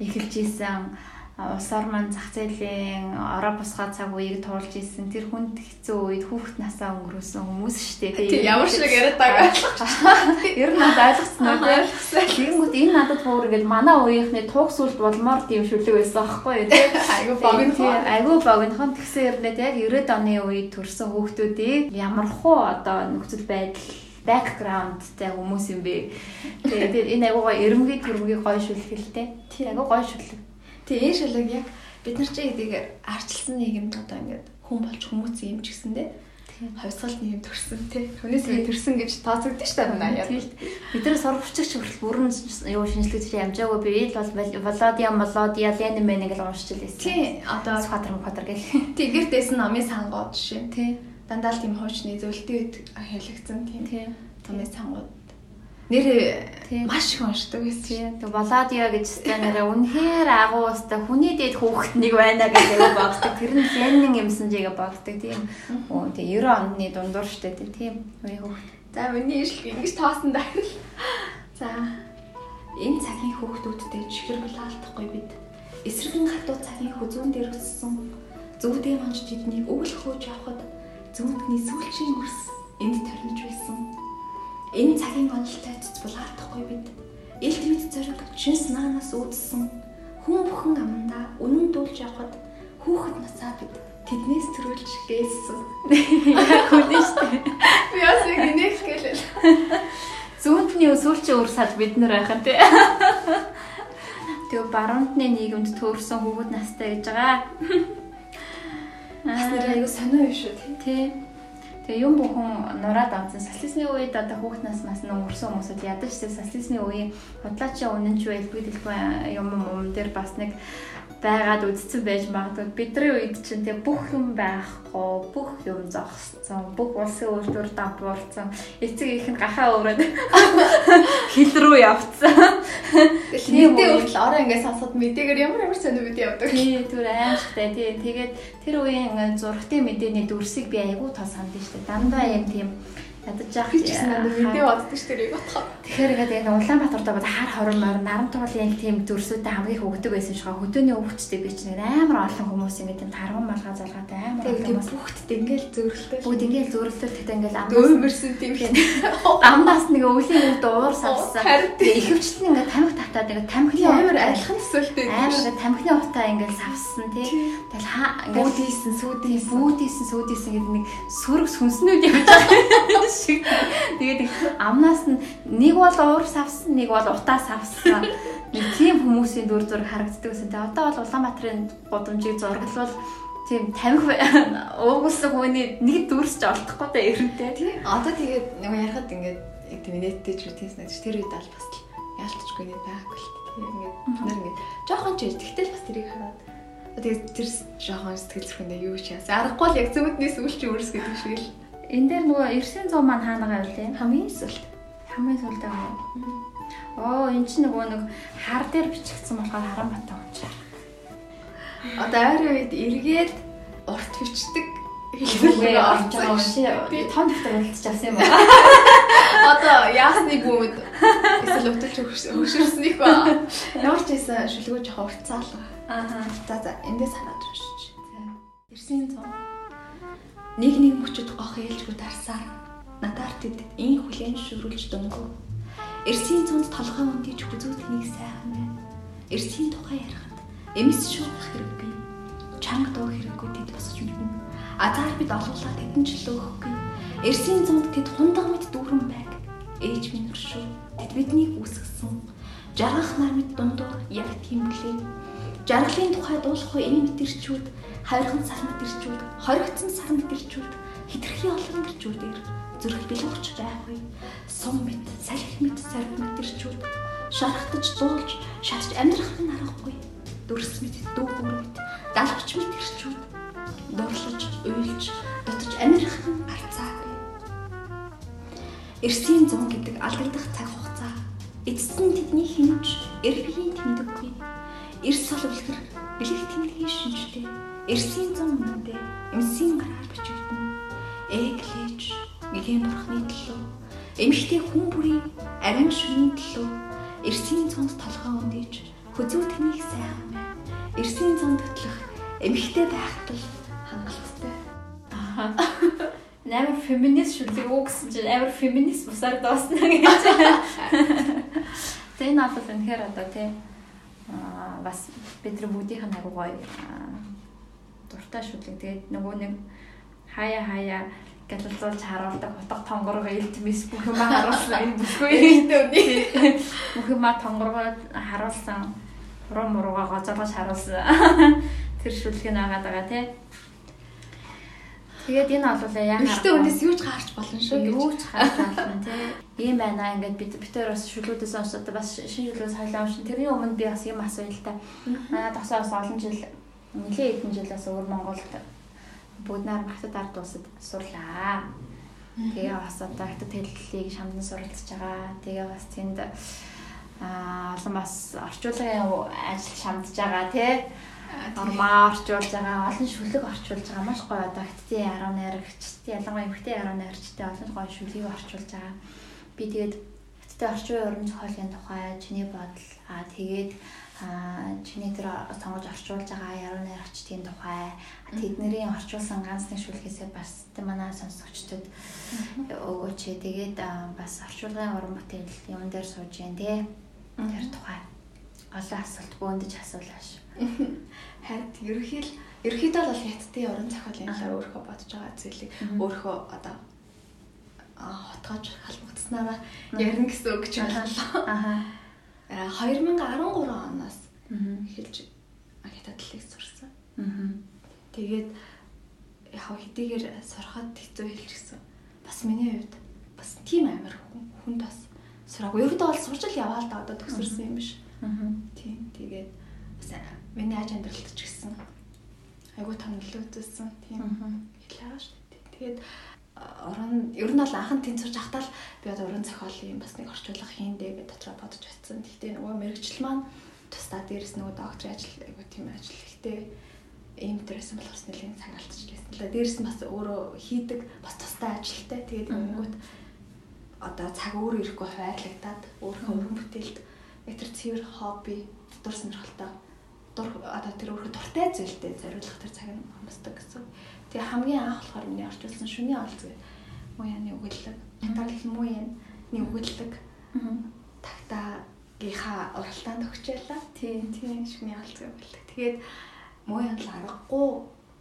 эхэлж исэн улсаар маань зах зээлийн ороо босгоо цаг үеийг туулж исэн тэр хүнд хэцүү үед хүүхэд насаа өнгөрөөсөн хүмүүс шүү дээ. Тийм ямар шиг яриад байгаа. Ер нь надад ойлгосон уу тийм. Тэгэнгүүт энэ надад бүр ингээд манай үеийнхний туг сүлд болмоор тийм шүлэг байсан аахгүй юу тийм. Айгу богино тийм айгу богинохон тэгсэн хэрнээ яг 90-ад оны үед төрсэн хүүхдүүдийг ямар хуу одоо нөхцөл байдал бэкграундтай хүмүүс юм бэ. Тэгээд энэ айгуу гоё эрэмгийн төрмгийн гоё шүлэг л. Тийм айгуу гоё шүлэг. Тэгээ энэ шалаг яг бид нар чи эдгээр арчилсан нийгэмд одоо ингээд хүн болж хүмүүс юм ч гэсэндээ хавьсгал нийгэм төрсөн тий. Хүнээс ингэ төрсөн гэж тооцогдсон шүү дээ наяа. Бид нар сургуульчч хүртэл бүрэн юу зүйл ямжаагүй би ил бол Володя Молодя Ленин мэн гэж уншиж лээсэн. Тий. Одоо Сухатар Мухатар гэх. Тэгэр дэсэн номын сангууд жишээ. Тий. Дандаа л тийм хуучны хэлэгдсэн тийм. Тий. Номын сангууд нэр маш их уншдаг байсан. Тэг Володио гэж өстой нэрээ үнэхээр агуу өстой хүний дэд хүүхэд нэг байна гэж боддог. Тэр нь Ленин юмсан жигээ боддог тийм. Оо тэг 90 оны дундуур штэ тийм. Үе хүүхэд. За миний ижил ингэж тоосон даа. За энэ цагийн хүүхдүүдтэй чихэр булаалтахгүй бид эсрэгэн хатуу цагийн хүзүүн дээр өссөн зүудээ манж тэднийг өвөл хөөж явхад зүүндний сүүлчийн үрс энд торнож байсан. Энэ цагийн онолтой цэц булаалтахгүй бид элт мэд зориг шин санаанаас үүдсэн хүн бүхэн амандаа үнэн дуулж явхад хүүхэд насаа бид тэднээс төрүүлж гээсэн. Шүү дээ. Би бас яг инех гэлээ. Зүүнтний өсвөлчийн урсаад бид нар байхan тий. Тэгээ баруунтны нийгэмд төрсэн хүүхэд настай гэж байгаа. Бас нэр аягүй сонио юм шүү тий. Тэгээ юм бүхэн нураад авсан. Социализмын үед одоо хүүхэд нас мас нэг өрсөн хүмүүсд ядаж шиг социализмын үеийн худлаачийн үнэнч элбэг дэлбэг юм юм дээр бас нэг байгаад үдцэн байж магадгүй. Бидний үед чинь тэг бүх юм байхгүй бүх юм зогссон бүх улсын үйлдвэр давбуурсан эцэг их нь гахаа өрөөд хил рүү явцсан. Мэдээ хүртэл ороо ингээд сонсоод мэдээгээр ямар ямар сонио мэдээ явдаг. Тий түр аимшигтай. Тий тэгээд тэр үеийн зургтын мэдээний дүрсийг би айгүй тоо санд нь штэ дандаа юм тийм ядаж яах гэсэн надад видео боддог ш тэрийг бодоход. Тэгэхээр ингээд энэ Улаанбаатарт бол хар хорон морь наран тугалын тийм зөрсөдөө хамгийн хөвгдөг байсан шиг хөдөөний өвчтэй би чинь амар олон хүмүүс ингээд тийм тарган малгай залгаатай амар олон хүмүүс бүгдд ингээд зөрлөлтэй. Бүгд ингээд зөрлөлтэй тэгтээ ингээд амнаас өөмөрсөн тийм амнаас нэг өвлийн үед уур савсан. Тэгээ ихэвчлэн ингээд тамхи татаад ингээд тамхины амар адилхан төсөөлтэй. Амар ингээд тамхины утаа ингээд савсан тий. Тэгэл хаа ингээд бүүдийсэн сүүдийсэн бүүдийсэн сүүдийсэн гэдэг нэг сөрөг сүнснүүд явж байгаа шиг. Тэгээд амнаас нь нэг бол уур савсан, нэг бол утаа савсан. Нэг тийм хүмүүсийн дүр зураг харагддаг гэсэн. Тэгээд одоо бол Улаанбаатарын гудамжийг зураглал тийм тамхи уугуулсан хүний нэг дүрсч олдохгүй та эрэнтэй тийм. Одоо тэгээд нэг ярахад ингээд тийм нэттэй ч үтээс нэг тэр үед аль бас яалтчгүй нэг байхгүй л тийм ингээд нар ингээд жоохон ч тэгтэл бас тэрийг хараад тэгээд тэр жоохон сэтгэл зүрхэндээ юу ч яасан. Аргагүй л яг зүүднээс үлч өөрс гэдэг шиг л Энэ дээр нөгөө 900 маань хаана гавь лээ? Хамгийн сүлд. Хамгийн сүлд аа. Оо, эн чинь нөгөө нэг хар дээр бичигдсэн болохоор Харанбатаа унч. Одоо ойрын үед эргээд урт бичдэг хэлбэрээ орж байгаа юм чи том дэвтэр үлдчих авсан юм байна. Одоо яасны бүүмд эсвэл уталж хөшөрснийх ба. Ямар ч байсан шүлгөө жоохон уртцаалга. Аа. За за эндээс хараад уншиж. Эрсийн 100 Нэг нэг мөчөд гох ээлжгүй дарсаар надаар тэд ин хүлэн шүрүүлж дөнгөө. Эрсийн цунд толгой өндийч хүзүүтнийг сайхан байна. Эрсийн тухай ярихад эмс шуурах хэрэггүй. Чанга дуу хэрэггүй тэд босож мэднэ. Азар бид олуулаад тэдэн ч лөөхгүй. Эрсийн цунд тэд хундаг мэд дүүрэн байг. Ээж минь шүү. Тэд биднийг үүсгэсэн. Жаргах нар мэд дундуур яг тийм блэ. Жаргалын тухай дуулах энэ мэтэрчүүд хайрхан сар мэтэрчүүд, хоригдсон сар мэтэрчүүд, хитрхи олон мэтэрчүүдээр зүрх бэлгч байхгүй. Сум мэт, салхи мэт сар мэтэрчүүд шархтаж дуулж, шатж амьдрах нь аргагүй. Дүрс мэт, дүүгүр мэт, далавч мэтэрчүүд дурлаж, уйлж, дотож амьдрах нь арцаагүй. Эрсийн зун гэдэг алдагдах цаг хугацаа эцэст нь тэдний хинж, эрбийн тэмдэггүй. Эрс соловлохор бэлэг тэмдгийн шинжтэй Эрсийн зам үнэндээ эмсийн гараар бичигдэн. Эглэж гэхийн бурхны төлөө эмхтэй хүн бүрийн арин шөнийн төлөө эрсийн цонд толгоо өндийж хөзөө тэмийг сайхан байна. Эрсийн цонд төтлөх эмхтэй байхтал хангалттай. Аа. Амар феминист шүлэг үү гэсэн чинь амар феминист бусаар доосна гэж. Тэн нафас энэхэр одоо тий аа бас бидний бүгдийнх нь агуу гоё дуртай шүтлэг. Тэгээд нөгөө нэг хаяа хаяа гэлэлцүүлж харуулдаг утга тонгорго элтмис бүх юм харуулсан энэ бүсгүй дээ. Бүх юм тонгорго харуулсан уруу мурууга гоцоолгож харуулсан. Тэр шүлэг нь байгаа тий. Тэгээд энэ бол яг Гэхдээ өнөөс юу ч гарч болно шүү. Юу ч гарч болно тий. Ийм байна ингээд бид битээр бас шүлгүүдээс онцод бас шинэ шүлгээс хойлоо шин тэрний өмнө би бас юм асууя л та. Манай тосоос олон жил нэлээд хэдэн жилээс өөр Монголд бүгд нар хатад ард улсад сурлаа. Тэгээ бас одоо хатад хэллэлийг шамдан суралцж байгаа. Тэгээ бас тэнд аа олон бас орчуулагын ажил шамдж байгаа тий. Нормаа орчуулж байгаа, олон шүлэг орчуулж байгаа. Маш гоё одоо 10 найрагчтай ялангуяа эмхтэй 10 найрагчтай олон гоё шүлгийг орчуулж байгаа. Би тэгээд Гэтэ орчин уран зохиолын тухай чиний бодол аа тэгээд чиний тэр сонгож орчуулж байгаа яруу найрагчдын тухай тэдний орчуулсан ганц нэг шүлгээсээ бас манай сонсогчдод өгөөч. Тэгээд бас орчуулгын уран бүтээл юм дээр сууж जैन тэ. Тэр тухай олон асуулт бөөндөж асуулааш. Харин ерөөхдөө ерөөхдөө бол хятадын уран зохиолын талаар өөрөө бодож байгаа зүйлийг өөрөө одоо хотгож халбагдсанараа ярина гэсэн үг ч боллоо. Аа. 2013 оноос эхэлж хятад талыг сурсан. Тэгээд яг хэдийгээр сурахад хэцүү хэлчихсэн. Бас миний хувьд бас тийм амар хүн бас сураагүй. Ерөөдөө бол сурч л яваа л да одоо төгсөрсөн юм биш. Тийм. Тэгээд бас миний аж амьдралд ч гэсэн айгуу том нөлөө үзүүлсэн. Тийм. Хэлээ шүү дээ. Тэгээд орон ер нь бол анхан тэнцвэрж ахтаал би одоо уран зохиолын бас нэг орчуулга хийндэ гэж дотроо бодож байсан. Гэхдээ нөгөө мэрэгжил маань тусдаа дээрэс нөгөө докторийн ажил айгу тийм ажил ихтэй ийм төрөөсөн болохос нэлийн цаг алдчихлээсэн. Л дээрэс нь бас өөрөө хийдэг бас тусдаа ажилтай. Тэгээд ингэнгүүт одоо цаг өөр ирэхгүй хуваарлагдаад өөрөө уран бүтээлд яг тэр цэвэр хобби дур сонирхолтой дур одоо тэр өөрөө дуртай зүйлтэй зориулах тэр цаг нь хамсдаг гэсэн. Тэгээ хамгийн анх болохоор миний орчуулсан шүний олз гэдэг мууяны өгүүлэг. Хятад мууяны өгүүлэг. Тагтаагийнхаа уралтаанд өгчээлээ. Тийм тийм шүний олз өгүүлэг. Тэгээд мууян л аргагүй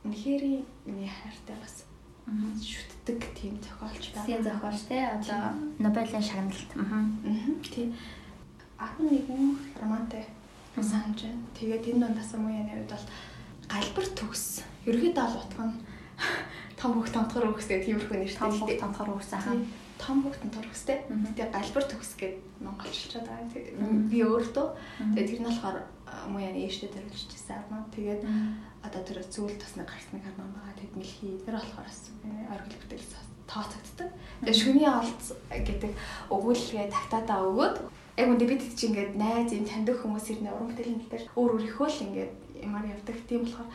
үнэхээр миний хайртай бас шүтдэг тийм зохиолч байна. Тийм зохиолч те одоо Нобелийн шагналт. Аа. Тийм. 11 романтай санаж байна. Тэгээд энэ дундаас мууяны үед бол галбар төгс. Ерөөдөө бол утга нь том хөх томтгор өгс гэх тиймэрхүү нэртэй. Том хөх томтгор өгс аа. Том хөх томтгор өгстэй. Тэгээ галбар төгс гэд монголчилчаад байгаа. Тэгээ би өөртөө тэгээ тэр нь болохоор мууяны ээжтэй дөрвөлж ирсэн армаа. Тэгээд одоо тэр зүйл тасны гарсныг хармаа байгаа. Тэд мэлхий. Тэр болохоор бас оргил бүтээл тооцогддог. Тэгээ шүний олц гэдэг өгүүлгээ тагтаадаа өгөөд яг үндэ бид чинь ингээд найз юм таньдаг хүмүүс ирнэ уран бүтээлийн тал дээр өөр өөрийнхөө л ингээд ямар явдаг. Тийм болохоор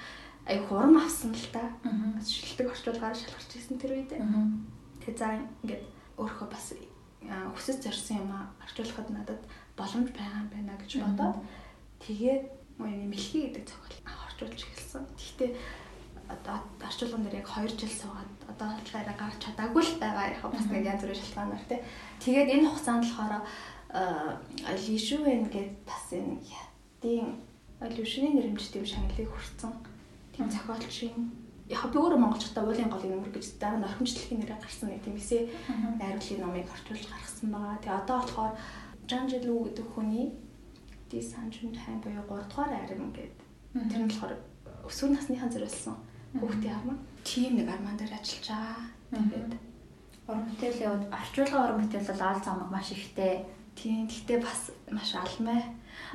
ай хурам авсан л та. Шилдэг орчуулгаар шалгарч ирсэн тэр үед. Тэгээ за ингээд өөрөө бас хүсэж зорьсон юм орчуулахад надад боломж байгаа юм байна гэж бодоод тэгээд моёны мэлхий гэдэг зохиол орчуулж эхэлсэн. Гэхдээ одоо орчуулган дээр яг 2 жил суугаад одоо болохоор гарч чадаагүй л байгаа яг бас нэг янз бүрийн шалтгаанаар тий. Тэгээд энэ хугацаанд болохоор лишүвэн гэдэг бас энэ ятын лишүний нэрмжтэй юм шагналыг хүртсэн тийм зохиолчийн яг би өөрөө монголчуудаа уулын голын нөмөр гэж дараа нь орхимжлэхийн нэрээр гарсан нэг тийм эсэ найруулгын номыг орчуулж гаргасан байгаа. Тэгээ одоо болохоор Жан Жилүү гэдэг хүний ди санжун тайм буюу 3 дугаар арим гэдэг тэр нь болохоор өсвөр насныхан зориулсан хүүхдийн армаа. Тийм нэг армаан дээр ажиллаж байгаа. Тэгээд уран бүтээлийн орчуулгын уран бүтээл бол ол замаг маш ихтэй. Тийм. Гэхдээ бас маш алмай.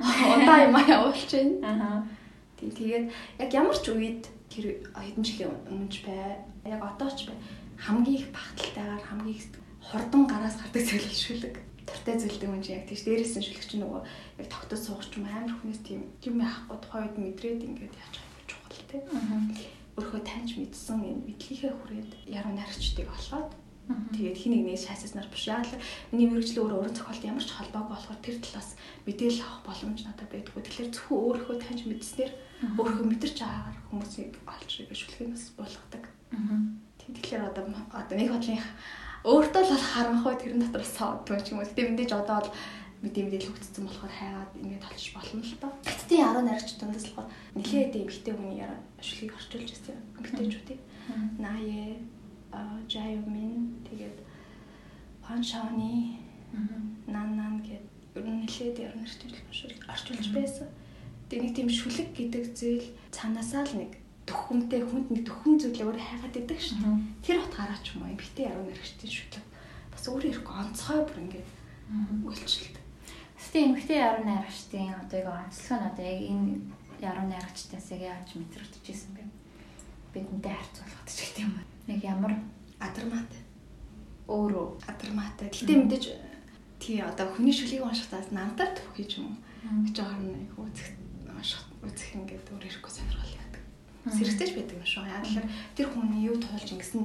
Удаа юм явуулж байна. Аа Тийм тэгээд яг ямар ч үед тэр хэдэн жилийн өмнөж бай. Яг одоо ч бай. Хамгийн их багталтайгаар хамгийн их хурдан гараас гардаг зүйл шүлэг. Тартай зүйлдэг юм чи яг тийш дээрээс нь шүлэг чи нөгөө яг тогтож суугч юм амар хүнээс тийм юм яахгүй тухай үед мэдрээд ингээд яаж байгаа чухал тий. Өөрөө таньж мэдсэн энэ мэдлийнхээ хүрээд яруу найрагчдыг олоод Тэгээд хин нэг нэг шаасаснаар биш. Яг л миний мэрэгжлийн өөр уран зохиолт ямар ч холбоогүй болохоор тэр талаас мэдээлэл авах боломж надад байдгүй. Тэгэхээр зөвхөн өөрийнхөө таньж мэдснээр өөрийнхөө мэдэрч байгаагаар хүмүүсийг олж ирэх шүлхээс болгодог. Тэгэхээр одоо одоо нэг бодлын өөртөө л харанхуй тэрэн дотор саадгүй ч юм уу. Гэтэ мэдээж одоо л мэдээ мэдээлэл хөгжсөн болохоор хайгаад ингээд толж болно л доо. Гэтэ яруу наригч дундас болохоор нэлээд эмхтэй хүний яруу шүлгийг орчуулж ирсэн. Эмхтэйчүүдийг. Нае Жаюмин тэгээд Паншаны нан нан гэд ер нь нэлээд яруу нэртэй орчуулж байсан. Тэгээд нэг тийм шүлэг гэдэг зүйл цаанаасаа л нэг төхөмтэй хүнд нэг төхөм зүйлээ өөр хайгаад идэг шүү дээ. Тэр утгаараа ч юм уу битээ яруу нэрхтэн шүлэг бас өөр ирэхгүй онцгой бүр ингээд үйлчлэлт. Гэтэ эмгтэй яруу найрагчдын одоо яг онцлог нь одоо яг энэ яруу найрагчтаас яг яаж мэдрэгдэжсэн бэ? Бидэнтэй харьцуулахад ч гэх юм. Нэг ямар адармат өөрөө адарматай. Гэтэ мэдээж тий одоо хүний шүлгийг уншихтаас намтар төвхий юм. Гэж нь их үзэх унших үзэх ингээд өөр ирэхгүй сонирхол яадаг. Сэрэгцэж байдаг юм шүү. Яг л тэр хүний юу туулж ингэсэн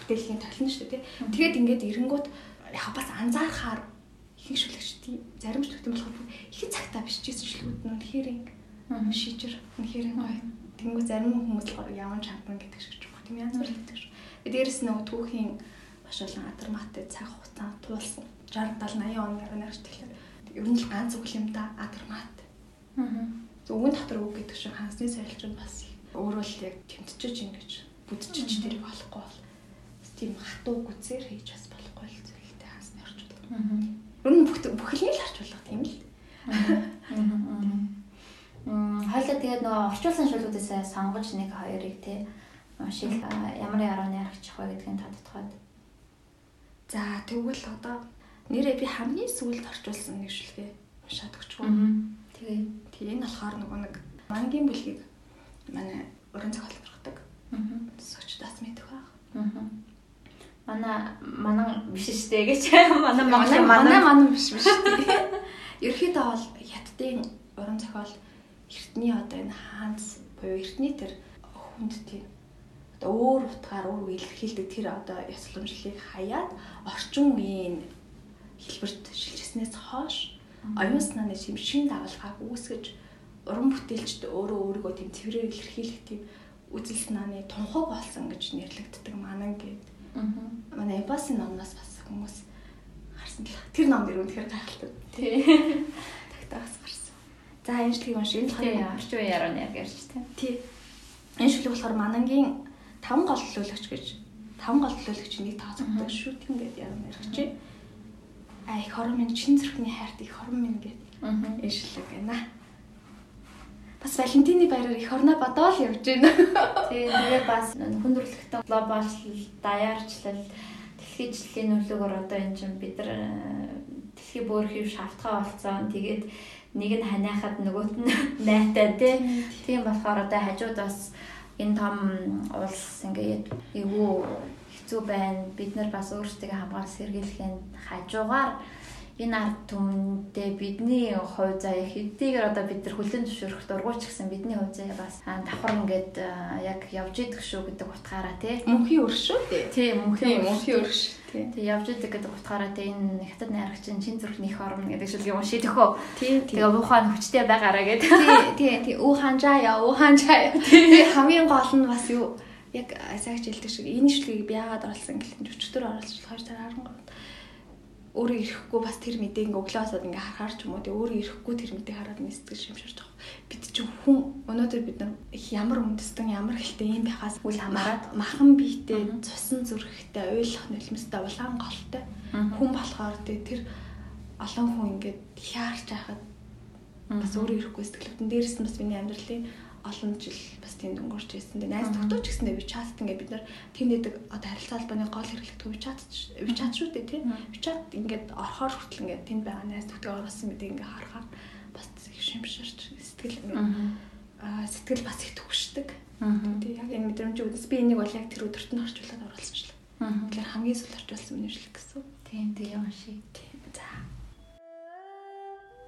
бүтээлийн толно шүү дээ. Тэгээд ингээд эренгүүт яг бас анзаархаар ихэнх шүлэгчдийн зарим шүлэгтэн болохоор их цагтаа бичижсэн шүлгүүд нь үнэхээр шийжэр үнэхээр гоё. Тэнгүү зарим хүмүүс болохоор яван чампан гэдэг шиг ч юм уу тийм янз бүр гэдэг шиг. Дээрээс нь түүхийн маш олон адармаатай цаг хугацаанд туулсан 60 70 80 оны нарийнх тэгэхээр ер нь л ганц үг юм да адармаат. Аа. Өвгөн дотор үг гэдэг шиг хансны сорилчунд бас өөрөө л яг тэмтчиж ингэж бүдчиж тэр болохгүй бол тийм хатуу гүцээр хийж бас болохгүй л зүйлтэй хансны орчуулга. Аа. Ер нь бүх бүхэлний л орчуулга тийм л. Аа. Хойлоо тэгээд нөгөө орчуулсан шүлгүүдээс сонгож нэг хоёрыг те шиг ямар ярууны аргачих вэ гэдгийг тодтоход. За тэгвэл одоо нэрээ би хамгийн сүүлд орчуулсан нэг шүлгээ уншаад өгчгүй. Тэгээ. Тэгээ энэ болохоор нөгөө нэг мангийн бүлгийг манай уран зохиол гаргадаг. Аа. Сочдаас мэдэх байх. Аа. Манай манан биш штэ гэж манай Монгол манай манан биш биш. Ерөөхдөө бол хятадын уран зохиол эртний одоо энэ хаанс буюу эртний тэр хүнд тийм одоо өөр утгаар өөр илэрхийлдэг тэр одоо ёсломжлыг хаяад орчин үеийн хэлбэрт шилжсэнээс хойш оюун санааны шим шин дагалгааг үүсгэж уран бүтээлчд өөрөө өөрийгөө тийм цэврээр илэрхийлэх тийм үзэл санааны тунхаг болсон гэж нэрлэгддэг манан гэдэг. Манай Эпасын номноос бас хүмүүс харсан л тэр ном нэр үнэхээр гайхалтай. Тий. Тагтаагаас гарсан. За энэ шүлгийг унш. Энэ болохоор орчин үеийн яруу найр гэж тийм. Тий. Энэ шүлэг болохоор манангийн таван гол төлөөлөгч гэж таван гол төлөөлөгчийн нэг тооцогддог шүтгэн гэдэг яруу найр гэж. А их хорон минь чин зүрхний хайрт их хорон минь гэдэг. Энэ шүлэг байна. Бас Валентины баяраар их орноо бодоол явж байна. Тэгээ тэгээ бас хүндрэлтэн глобал даяарчлал дэлхийжлийн нөлөөгөөр одоо энэ чинь бид нар э, дэлхий бүр хэв шалтгаан болцсон. Тэгээд нэг нь ханиахад нөгөөт нь найтай тийм болохоор одоо хажууд бас энэ том улс ингээд эвгүй хэцүү байна. Бид нар бас өөрсдөө хамгаалж сэргийлэхэд хажуугаар энэ ард түмэндээ бидний хувь заяа хэдийгээр одоо бид нар хүлэн зөвшөөрөх дургуйч гэсэн бидний хувь заяа бас давхар ингээд яг явж идэх шүү гэдэг утгаараа тий. Мөнхийн өр шүү дээ. Тий, мөнхийн мөнхийн өр шүү. Тий, явж идэг гэдэг утгаараа тий энэ хятад найрагчин чин зүрхний их орно гэдэг шүлгийг уншиж өгөө. Тий, тэгээ уухаан хүчтэй байгаараа гэдэг. Тий, тий, уухаан жаа, уухаан жаа. Тий, хамгийн гол нь бас юу яг сагч хэлдэг шиг энэ шүлгийг би яагаад оруулсан гэхэлэн өчтөр оруулсан 2 сар 13 өөрөө ирэхгүй бас тэр мэдээг ингээ өглөөсөө ингээ харахаар ч юм уу тий өөрөө ирэхгүй тэр мэдээг хараад нэг сэтгэл шимшэрч байгаа. Бид чинь хүн өнөөдөр бид нар ямар үндэстэн ямар хэлтэй юм байхаас үл хамааран махан биетэй цусан зүрхтэй ойлгох нөлмөстэй улаан голтой хүн болохоор тий тэр олон хүн ингээ хяарч байхад бас өөрөө ирэхгүй сэтгэлдэн дээрээс нь бас миний амьдралын олон жил бас тийм өнгөрч ирсэн. Тэгээ найз тогтооч гэсэндээ WeChat ингээд бид нар тийм нэдэг одоо харилцаа холбооны гол хэрэглэгдэх WeChat WeChat шүү дээ тийм. WeChat ингээд орохоор хүртэл ингээд тэнд байгаа найз тогтоогоор болсон мэдээ ингээд харахаар бас их шимшэрч сэтгэл аа сэтгэл бас их төгшдөг. Тэг яг энэ мэдрэмж үүдээс би энийг бол яг тэр өдөрт нь орчуулад оруулсанчлаа. Тэгэхээр хамгийн сүүл орчуулсан миний шил гэсэн. Тийм тийм шиг. Тийм за.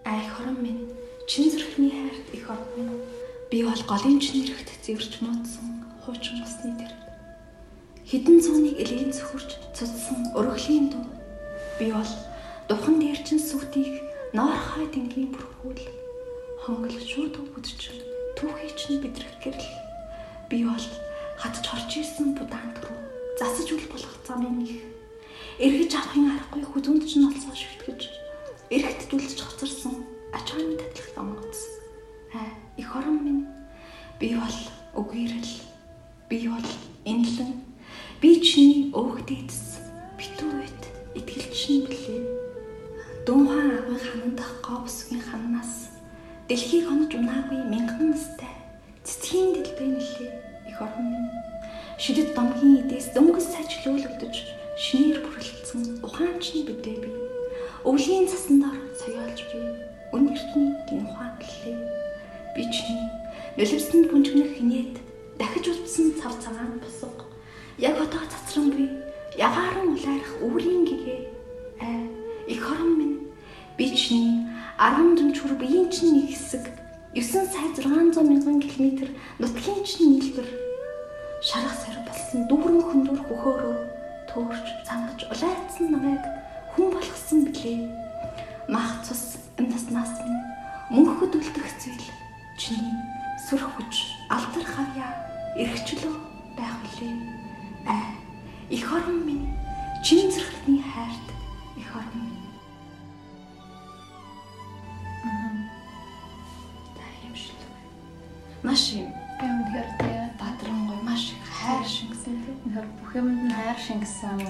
Ай хорон минь чин зүрхний хайрт их минь Би бол голын чинэрэгт зэвэрч муудсан хуучин усны тэр. Хідэн цууныг элгийн цөхөрч цуцсан өргөлийн дуу. Би бол духан дээрчин сүтийг ноорхой дэнгийн бүрхүүл хонгол шууд бүдч түүхий чинь бидрэх гэрэл. Би бол хатж орж исэн будаант руу засаж үл болох замын их. Эргэж авахын аргагүй хүзүнд чинь олсоо шүтгэж эргэжүүлж хоцорсон ачааны татлах онгоц их орон минь. Би бол үгээрэл. Би бол энлэн би чиний өөгдөөс битүү үйт итгэлчин блээ дунхан агын ханан дах говсгийн ханаас. Дэлхийг онож унаагүй мянган настай. Цэцгийн дэлбэ нэлээ. Их орон минь. Шидэт домгийн эдээс дөнгөс сажлуулагдаж шинээр бүрлэлцэн ухаанчны бидээ би. Өвлийн цасан дор соёолж би үнэртний гин ухаанлээ би чиний нулимсанд бүнжгнэх хинээд дахиж утсан цав цагаан босго. Яг одоо цацран би ягааран улайрах өврийн гэгээ аа их хорон минь. Би чиний 10 дэмчүр биеийн чинь нэг хэсэг 9 сая 600 мянган км нутгийн чинь нийлбэр. Шарах сар болсон дүүрэн хөндөр хөхөөрөө төөрч цангаж улайцсан намайг хүн болгосон билээ. Мах цус амнаснаас минь мөнхөд үлдэх зүйл чиний сүр хүч алдар хавья эргчлөө байх үлээ. Аа их орон минь чин зэрхний хайрт их орон минь. Юм маш юм. Юм тэгэхээр тэгээ бадрангой маш их хайр шингэсэн тийм нэр бүх юмд нь хайр шингэсэн.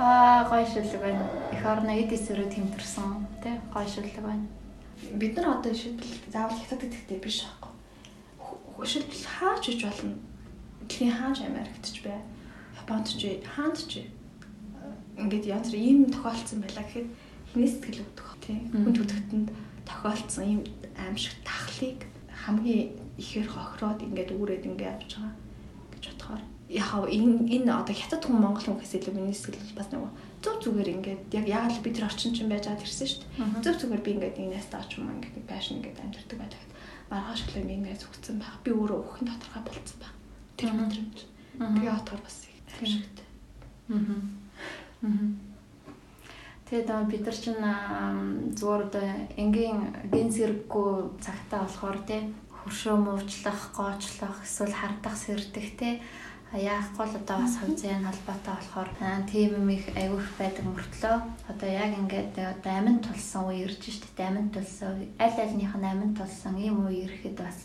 Аа гоё шүлэг байна. Их орно эд эсрэг тэмтэрсэн. Тий гоё шүлэг байна бид нар одоо шийдэл заавал хятад гэдэгтэй биш аахгүй. Шийдэл хаач гэж болно. Дэлхийн хаач Америкт ч бай Японд ч хаанд ч ингээд янз бүр ийм тохиолдсон байлаа гэхэд хинээс сэтгэл өгдөх тийм хүн төдөгтөнд тохиолдсон ийм аимшиг тахлыг хамгийн ихээр хохироод ингээд үүрээд ингээд явж байгаа гэж бодохоор. Яхаа энэ энэ одоо хятад хүн монгол хүн гэхээс илүү миний сэтгэл бас нэг зөв зүгээр ингээд яг яагаад л бид нар орчин чинь байж чад ирсэн шүү дээ. Зөв зүгээр би ингээд энэ настаа ч юм ингээд байшин ингээд амьдэрдэг байдаг. Маргааш өглөө би ингээд зүгцсэн байх. Би өөрөө өөхөн тодорхой болцсон байх. Тэр мэдрэмж. Тэгээ отоор бас их аимшигтай. Аа. Аа. Тэгээд аа бид нар чинь зүгээр одоо энгийн ген зэрэггүй цагтаа болохоор тий хөршөө муучлах, гоочлох, эсвэл хардах сэрдэх тий яахгүй л одоо бас хувьцааны холбоотой болохоор тийм юм их аявих байдаг мөртлөө. Одоо яг ингээд одоо амин тулсан үе ирж штэ амин тулсан аль альнийх нь амин тулсан ийм үе ирэхэд бас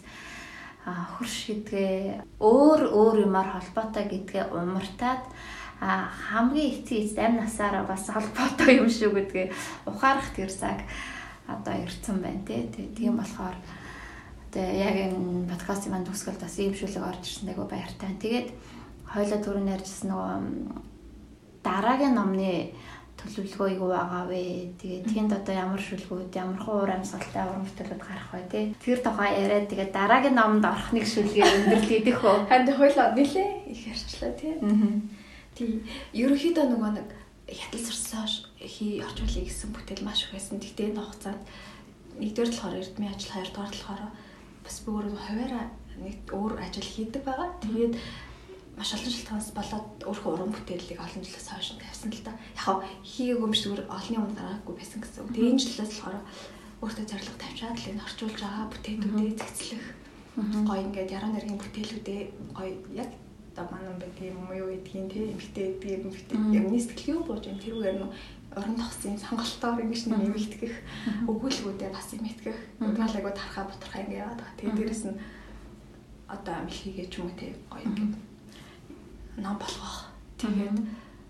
хөрш гэдгээ өөр өөр юмар холбоотой гэдгээ умартаад а хамгийн эцэг эцэд амь насаараа бас холбоотой юм шүү гэдгээ ухаарах тэр цаг одоо ирсэн байна тий тийм болохоор тэгээ яг энэ подкастын манд төгсгөл бас ийм шүлэг орж ирсэн айгу баяртай. Тэгээд хойлоо түрүүн ярьжсэн нөгөө дараагийн номны төлөвлөгөө юу байгаа вэ? Тэгээд тэнд одоо ямар шүлгүүд, ямар хуур амьсгалтай уран бүтээлүүд гарах вэ тий? Тэр тухай яриад тэгээд дараагийн номонд орох нэг шүлгээр өндөрлөдөх хөө. Харин хойлоо нилээ их ярьчлаа тий. Тий. Ерөнхийдөө нөгөө нэг хятад сурсан хий орчуулъя гэсэн бүтээл маш их байсан. Тэгтээ энэ хугацаанд нэгдүгээр болохоор эрдмийн ажил, хоёрдугаар болохоор бас өөрөө хуваараа нэг өөр ажил хийдэг байгаа. Тэгээд маш олон шалтгаанаас болоод өөрөө уран бүтээлийг олон жилээс хойш тавьсан л да. Яг хийгээгүй юм шиг олонний өмнө гараагүй байсан гэсэн үг. Тэгээд энэ жилээс болохоор өөртөө зорилго тавьчаад л энэ орчуулж байгаа бүтээлүүдээ цэцлэх гоё ингээд яруу найргийн бүтээлүүдээ гоё яг одоо манай бид юм юу гэдгийг тийм эмхтэй юм эмхтэй юмний сэтгэл юу бууж юм тэрүүгээр нь орон тогсын сонголтоор ингэж нэмэгдэх өгүүлбүүдээ бас юм итгэх. Угаалаагүй тархаа бутархаа ингэ яваад байгаа. Тэгээд дээрэс нь одоо амлхийгээ ч юм уу тийм гоё ингээд ном болгох. Тэгээд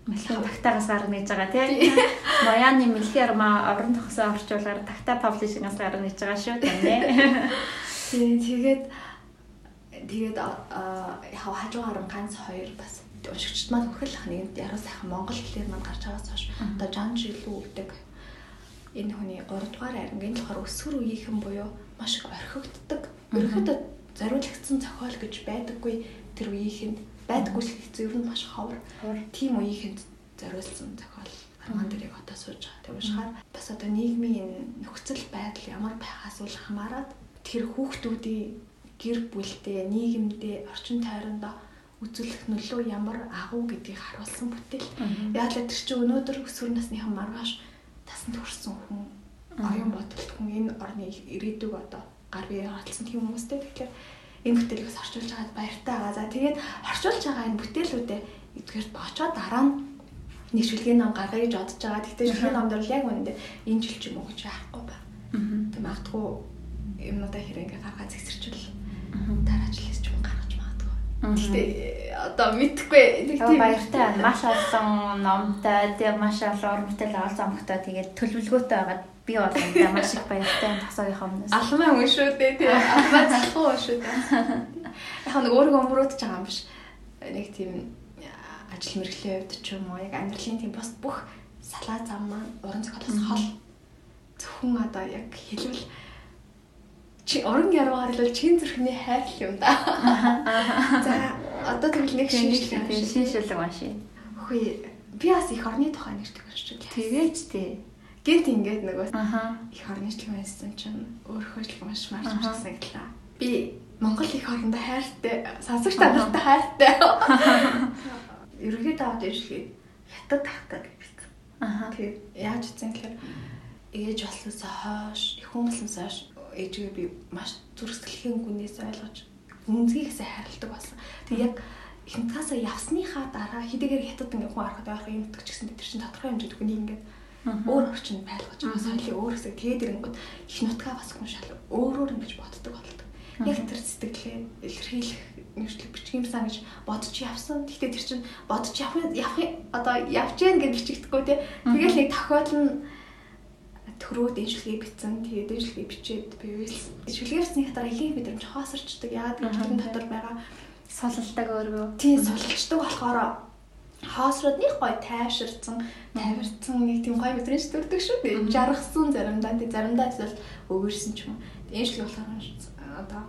Мэлхийн тагтаагаас гарна гэж байгаа тийм. Маяны мэлхийн арма орон тогсоо орчуулгаар тагтаа паблишингаас гарна гэж байгаа шүү дээ. Тийм тэгээд тэгээд яг хажуугаар нь ганц хоёр бас уншигчд маань хөхөл нэгэнт яруу сайхан монгол хэлээр маань гарч байгаас хойш одоо жанж илүү өгдөг. Энэ хүний 3 дугаар арингийн болохоор өсвөр үеийнхэн буюу маш их орхигддаг. Ерөнхийдөө зориулагдсан зохиол гэж байдаггүй тэр үеийнхэнд байдаггүй л хэцүү ер нь маш ховор. Тийм үеийнхэнд зориулсан зохиол арман дээр яг одоо сууж байгаа. Тэр уушгаар бас одоо нийгмийн нөхцөл байдал ямар байхаас үл хамааран тэр хүүхдүүдийн гэр бүлдээ, нийгэмдээ, орчин тойрондоо үзүүлэх нөлөө ямар агуу гэдгийг харуулсан бүтээл. Яг л тэр чинь өнөөдөр өсвөр насныхан маргааш тасанд хүрсэн хүн оюун бодолт хүн энэ орны ирээдүг одоо гар бие хаалцсан тийм хүмүүстэй тэгэхээр энэ бүтээлээс орчуулж байгаад баяртай байгаа. За тэгээд орчуулж байгаа энэ бүтээлүүдээ эдгээр бочоо дараа нь нэг шүлгийн ном гаргая гэж бодож байгаа. Гэхдээ шүлгийн номд бол яг үнэндээ энэ жил ч юм уу гэж яахгүй ба. Тэг магадгүй юмнуудаа хэрэг ингээ гаргаад зэгсэрчүүл дараа жилээс ч юм гаргаж магадгүй. Гэхдээ одоо мэдхгүй нэг тийм баяртай маш олон номтой тэг маш олон уран бүтээл олзон амгтай тэгээд төлөвлөгөөтэй байгаа би бол энэ маш их баяртай тасаагийнхаа өмнөөс. Алмаа хүн шүү дээ тий. Алмаа залхуу шүү дээ. Яг нэг өөрийгөө өмөрөөдөж байгаа юм биш. Нэг тийм ажил мэргэлийн хувьд ч юм уу яг амьдралын тийм бос бүх салаа зам маань уран зохиолоос хол зөвхөн одоо яг хэлвэл чи уран яруугаар л чин зүрхний хайр юм да. За одоо тэгвэл нэг шинжлэх шинжлэх маш. Хөөе би бас их орны тухай нэрдэг шүү. Тэгээч тий Гэнт ингээд нөгөө их орны члэн байсан чинь өөрөө ч маш марчсан гэтлээ. Би Монгол их орондоо хайртай, сансагч танартай хайртай. Ерөнхийдөө аваад ижлэхэд хятад тахтаа гэсэн. Аха. Тэгээд яаж ийцэн гэхээр ээж болсноосоо хойш, их хүмүүсээс хойш ээжгээ би маш зүрхсэтгэлийн гүнээс ойлгож үнцгийгсээ харилдаг болсон. Тэг яг хинтгаасаа явсныхаа дараа хэдийгээр хятад ингээ хүн харахад байх юм гэдэг ч гэсэн тэр чинь тодорхой хэмжээнд хүний ингээ өөр орчинд байлгаж байгаа соёлын өөр хэсэг тэгээд ирэнгүүт их нутгаа бас хүн шал өөрөөр ингэж боддог болдог. Яг тэр сэтгэлээ илэрхийлэх нэгжлэг бичгиймсэн гэж бодож явсан. Гэхдээ тэр чинь бодож явах явах одоо явж гэн гэж бичигдэхгүй те. Тэгэл нэг тохиолдол нь төрөө дэвшлэгээ бичсэн. Тэгээд дэвшлэгээ бичээд би үйлс. Дэвшлэгээ бичсэний дараа ихэнх мэдрэмж хоосорчдаг. Яагаад гэвэл тэр дотор байгаа сулалдаг өөрөө. Тийм сулалчдаг болохоор хоосроод нэг гой тайвширсан, тавирсан нэг тийм гой мэдрэмж төрдөг шүү дээ. Жаргасан заримдаа тий заримдаа эсвэл өгөрсөн ч юм. Дэвшлэг болохоор одоо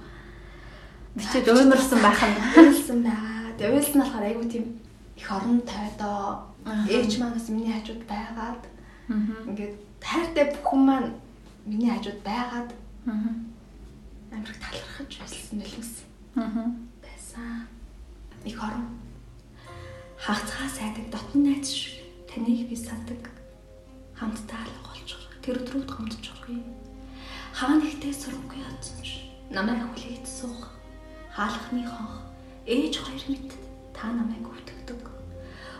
бичээд уймарсан байх нь уйлсан байгаа. Тэгээ уйлсан болохоор айгүй тийм их орон тойдоо ээж манаас миний хажууд байгаад ингээд тайртай бүхэн маань миний хажууд байгаад амирх талархаж байсан байлгүйс. Байсан. Их орон хагцгаа сайдаг дотн найз шүү. Таныг би сандаг. Хамтдаа алга болчих. Тэр өдрүүд гомдчих юм. Хаана ихтэй сургууй ядсан ш. Намайг хүлээж суух хаалхны хонх ээж хоёр мэд та намайг өвтгдөг.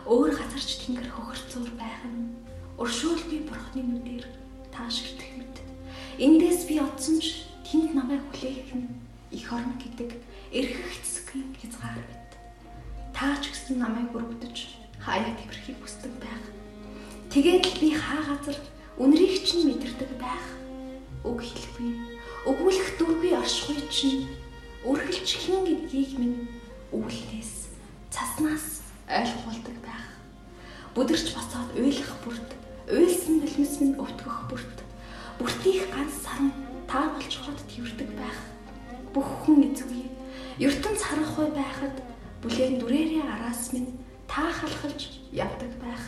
Өөр газарч тэнгэр хөхөрцөөр байх нь уршуул би бурхны нүдээр таашигдах мэд. Эндээс би одсон ч тэнд намайг хүлээх нь их орн гэдэг эрхэх цэсгийн хязгаар мэд. Та ч гэсэн намайг өргөдөж хаяа тэмэрхийг хүсдэг байх. Тэгээд л би хаа газар үнэрийг чинь мэдэрдэг байх. Үг хэлэхгүй. Өгүүлэх дүргүй оршихуй чинь үргэлж хин гэдгийг минь өвлнээс цаснаас ойлгуулдаг байх. Бүдэрч босоод уйлах бүрт, уйлсан бэлмэс минь өвтгөх бүрт, бүртих ганц саран таа болчход тэрдэг байх. Бүх хүн эзгүй. ертөнц харахгүй байхад бүлээн дүрээрээ араас минь та халахж явдаг байх.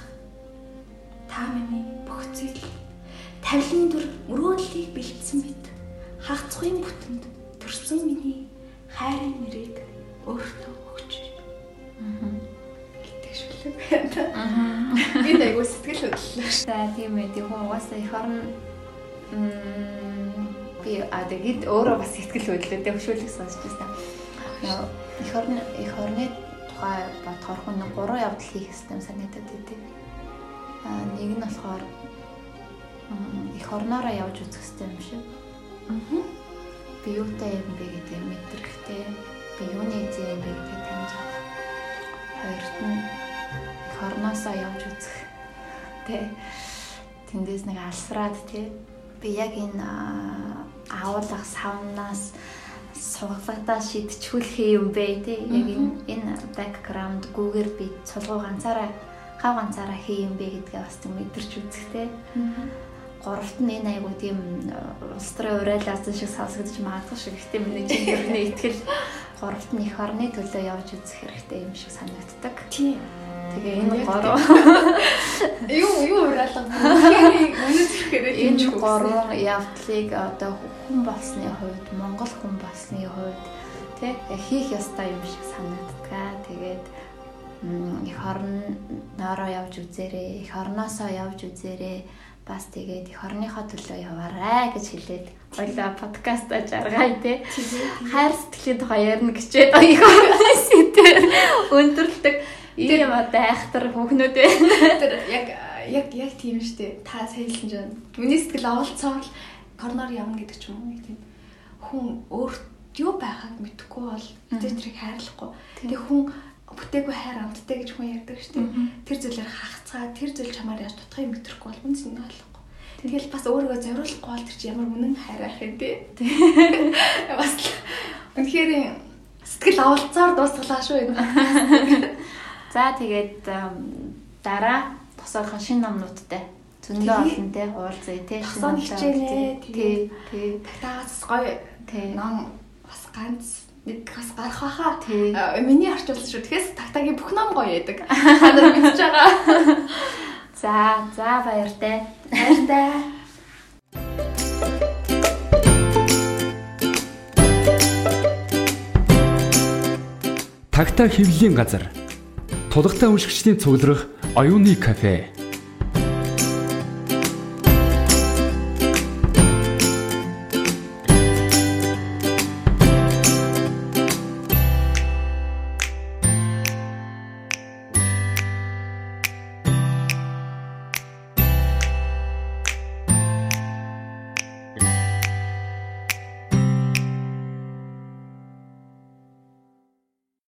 Та миний бүх зүйл тавилын дүр мөрөөдлийг бэлдсэн мэт хагцхын бүтэнд төрсөн миний хайрын нэрийг өөртөө өгч. Аа. Шүлэг байна. Аа. Би айгуу сэтгэл хөдлөлөө. За тийм ээ. Тийм угаасаа их орн би а тэгэд өөрөө бас сэтгэл хөдлөлтэй хөшөөлөх сонсч байсан. Их орн их орны тухай бодохоор хүн гурван явдал хийх систем санагдаад идэв. А нэг нь болохоор их орноороо явж үзэх систем шиг. Аа би юутай юм бэ гэдэг мэдрэхтэй би юуны зээ юм бэ гэдгийг таньж авах. Хоёрт нь хорноосоо явж үзэх. Тэ тэндээс нэг алсраад тий би яг энэ аавлах савнаас сугалгадаа шидчихүүлэх юм бэ тий яг энэ бэкграунд гүүгээр би цулгуу ганцаараа гав ганцаараа хий юм бэ гэдгээ бас мэдэрч үзэх тий гуравт нь энэ айгуу тийм улс төрийн урайлаасан шиг сонсогдож магадгүй шиг. Гэтэ миний чингэрний ихтгэл гуравт нь их орны төлөө явж үзэх хэрэгтэй юм шиг санагддаг. Тийм. Тэгээ энэ гурав юу юу урайлга өнөөдөр энэ гурван явдлыг одоо хүн болсны хувьд Монгол хүн болсны хувьд тэг хийх ёстой юм шиг санагддаг. Тэгээд их орноороо явж үзээрэй, их орноосоо явж үзээрэй. Бас тэгээд их орныхоо төлөө яваарай гэж хэлээд хоёлаа подкаста жаргая те. Хайр сэтгэлийн тухай ярина гэчээд их орны сэдвэр өндөрлөдөг ийм одоо айхтар хүүхнүүд байна. Тэр яг яг яг тийм штэ. Та саялсан жаа. Миний сэтгэл оволцоол корнор явна гэдэг ч юм уу тийм. Хүн өөрт юу байгааг мэдэхгүй бол тэр тэрийг хайрлахгүй. Тэгээ хүн бүтээгүй хайр амттай гэж хүн ярьдаг шүү дээ. Тэр зүйлээр хахацгаа, тэр зүйл чамаар яаж тутахыг мэдрэхгүй бол үнс нь ойлгохгүй. Тэгэл бас өөрийгөө зориулахгүй бол тэр чи ямар үнэн хайр ах юм те. Бас үнэхээр сэтгэл авалцаар дуусгалаа шүү юм. За тэгээд дараа тосоохон шин номнуудтай зөндөө олон те уулзъя те шин номтой хичээнэ. Тий. Тий. Тагтаас гоё. Тий. Ном бас ганц нэг бас гарах байхаа. Миний орчуулсан шүү. Тэгэхээс тагтагийн бүх ном гоё яадаг. Та нар мэдж байгаа. За, за баяртай. Баяртай. Тагта хэвлэлийн газар. Тулгатай уншигчдийн цугларах оюуны кафе.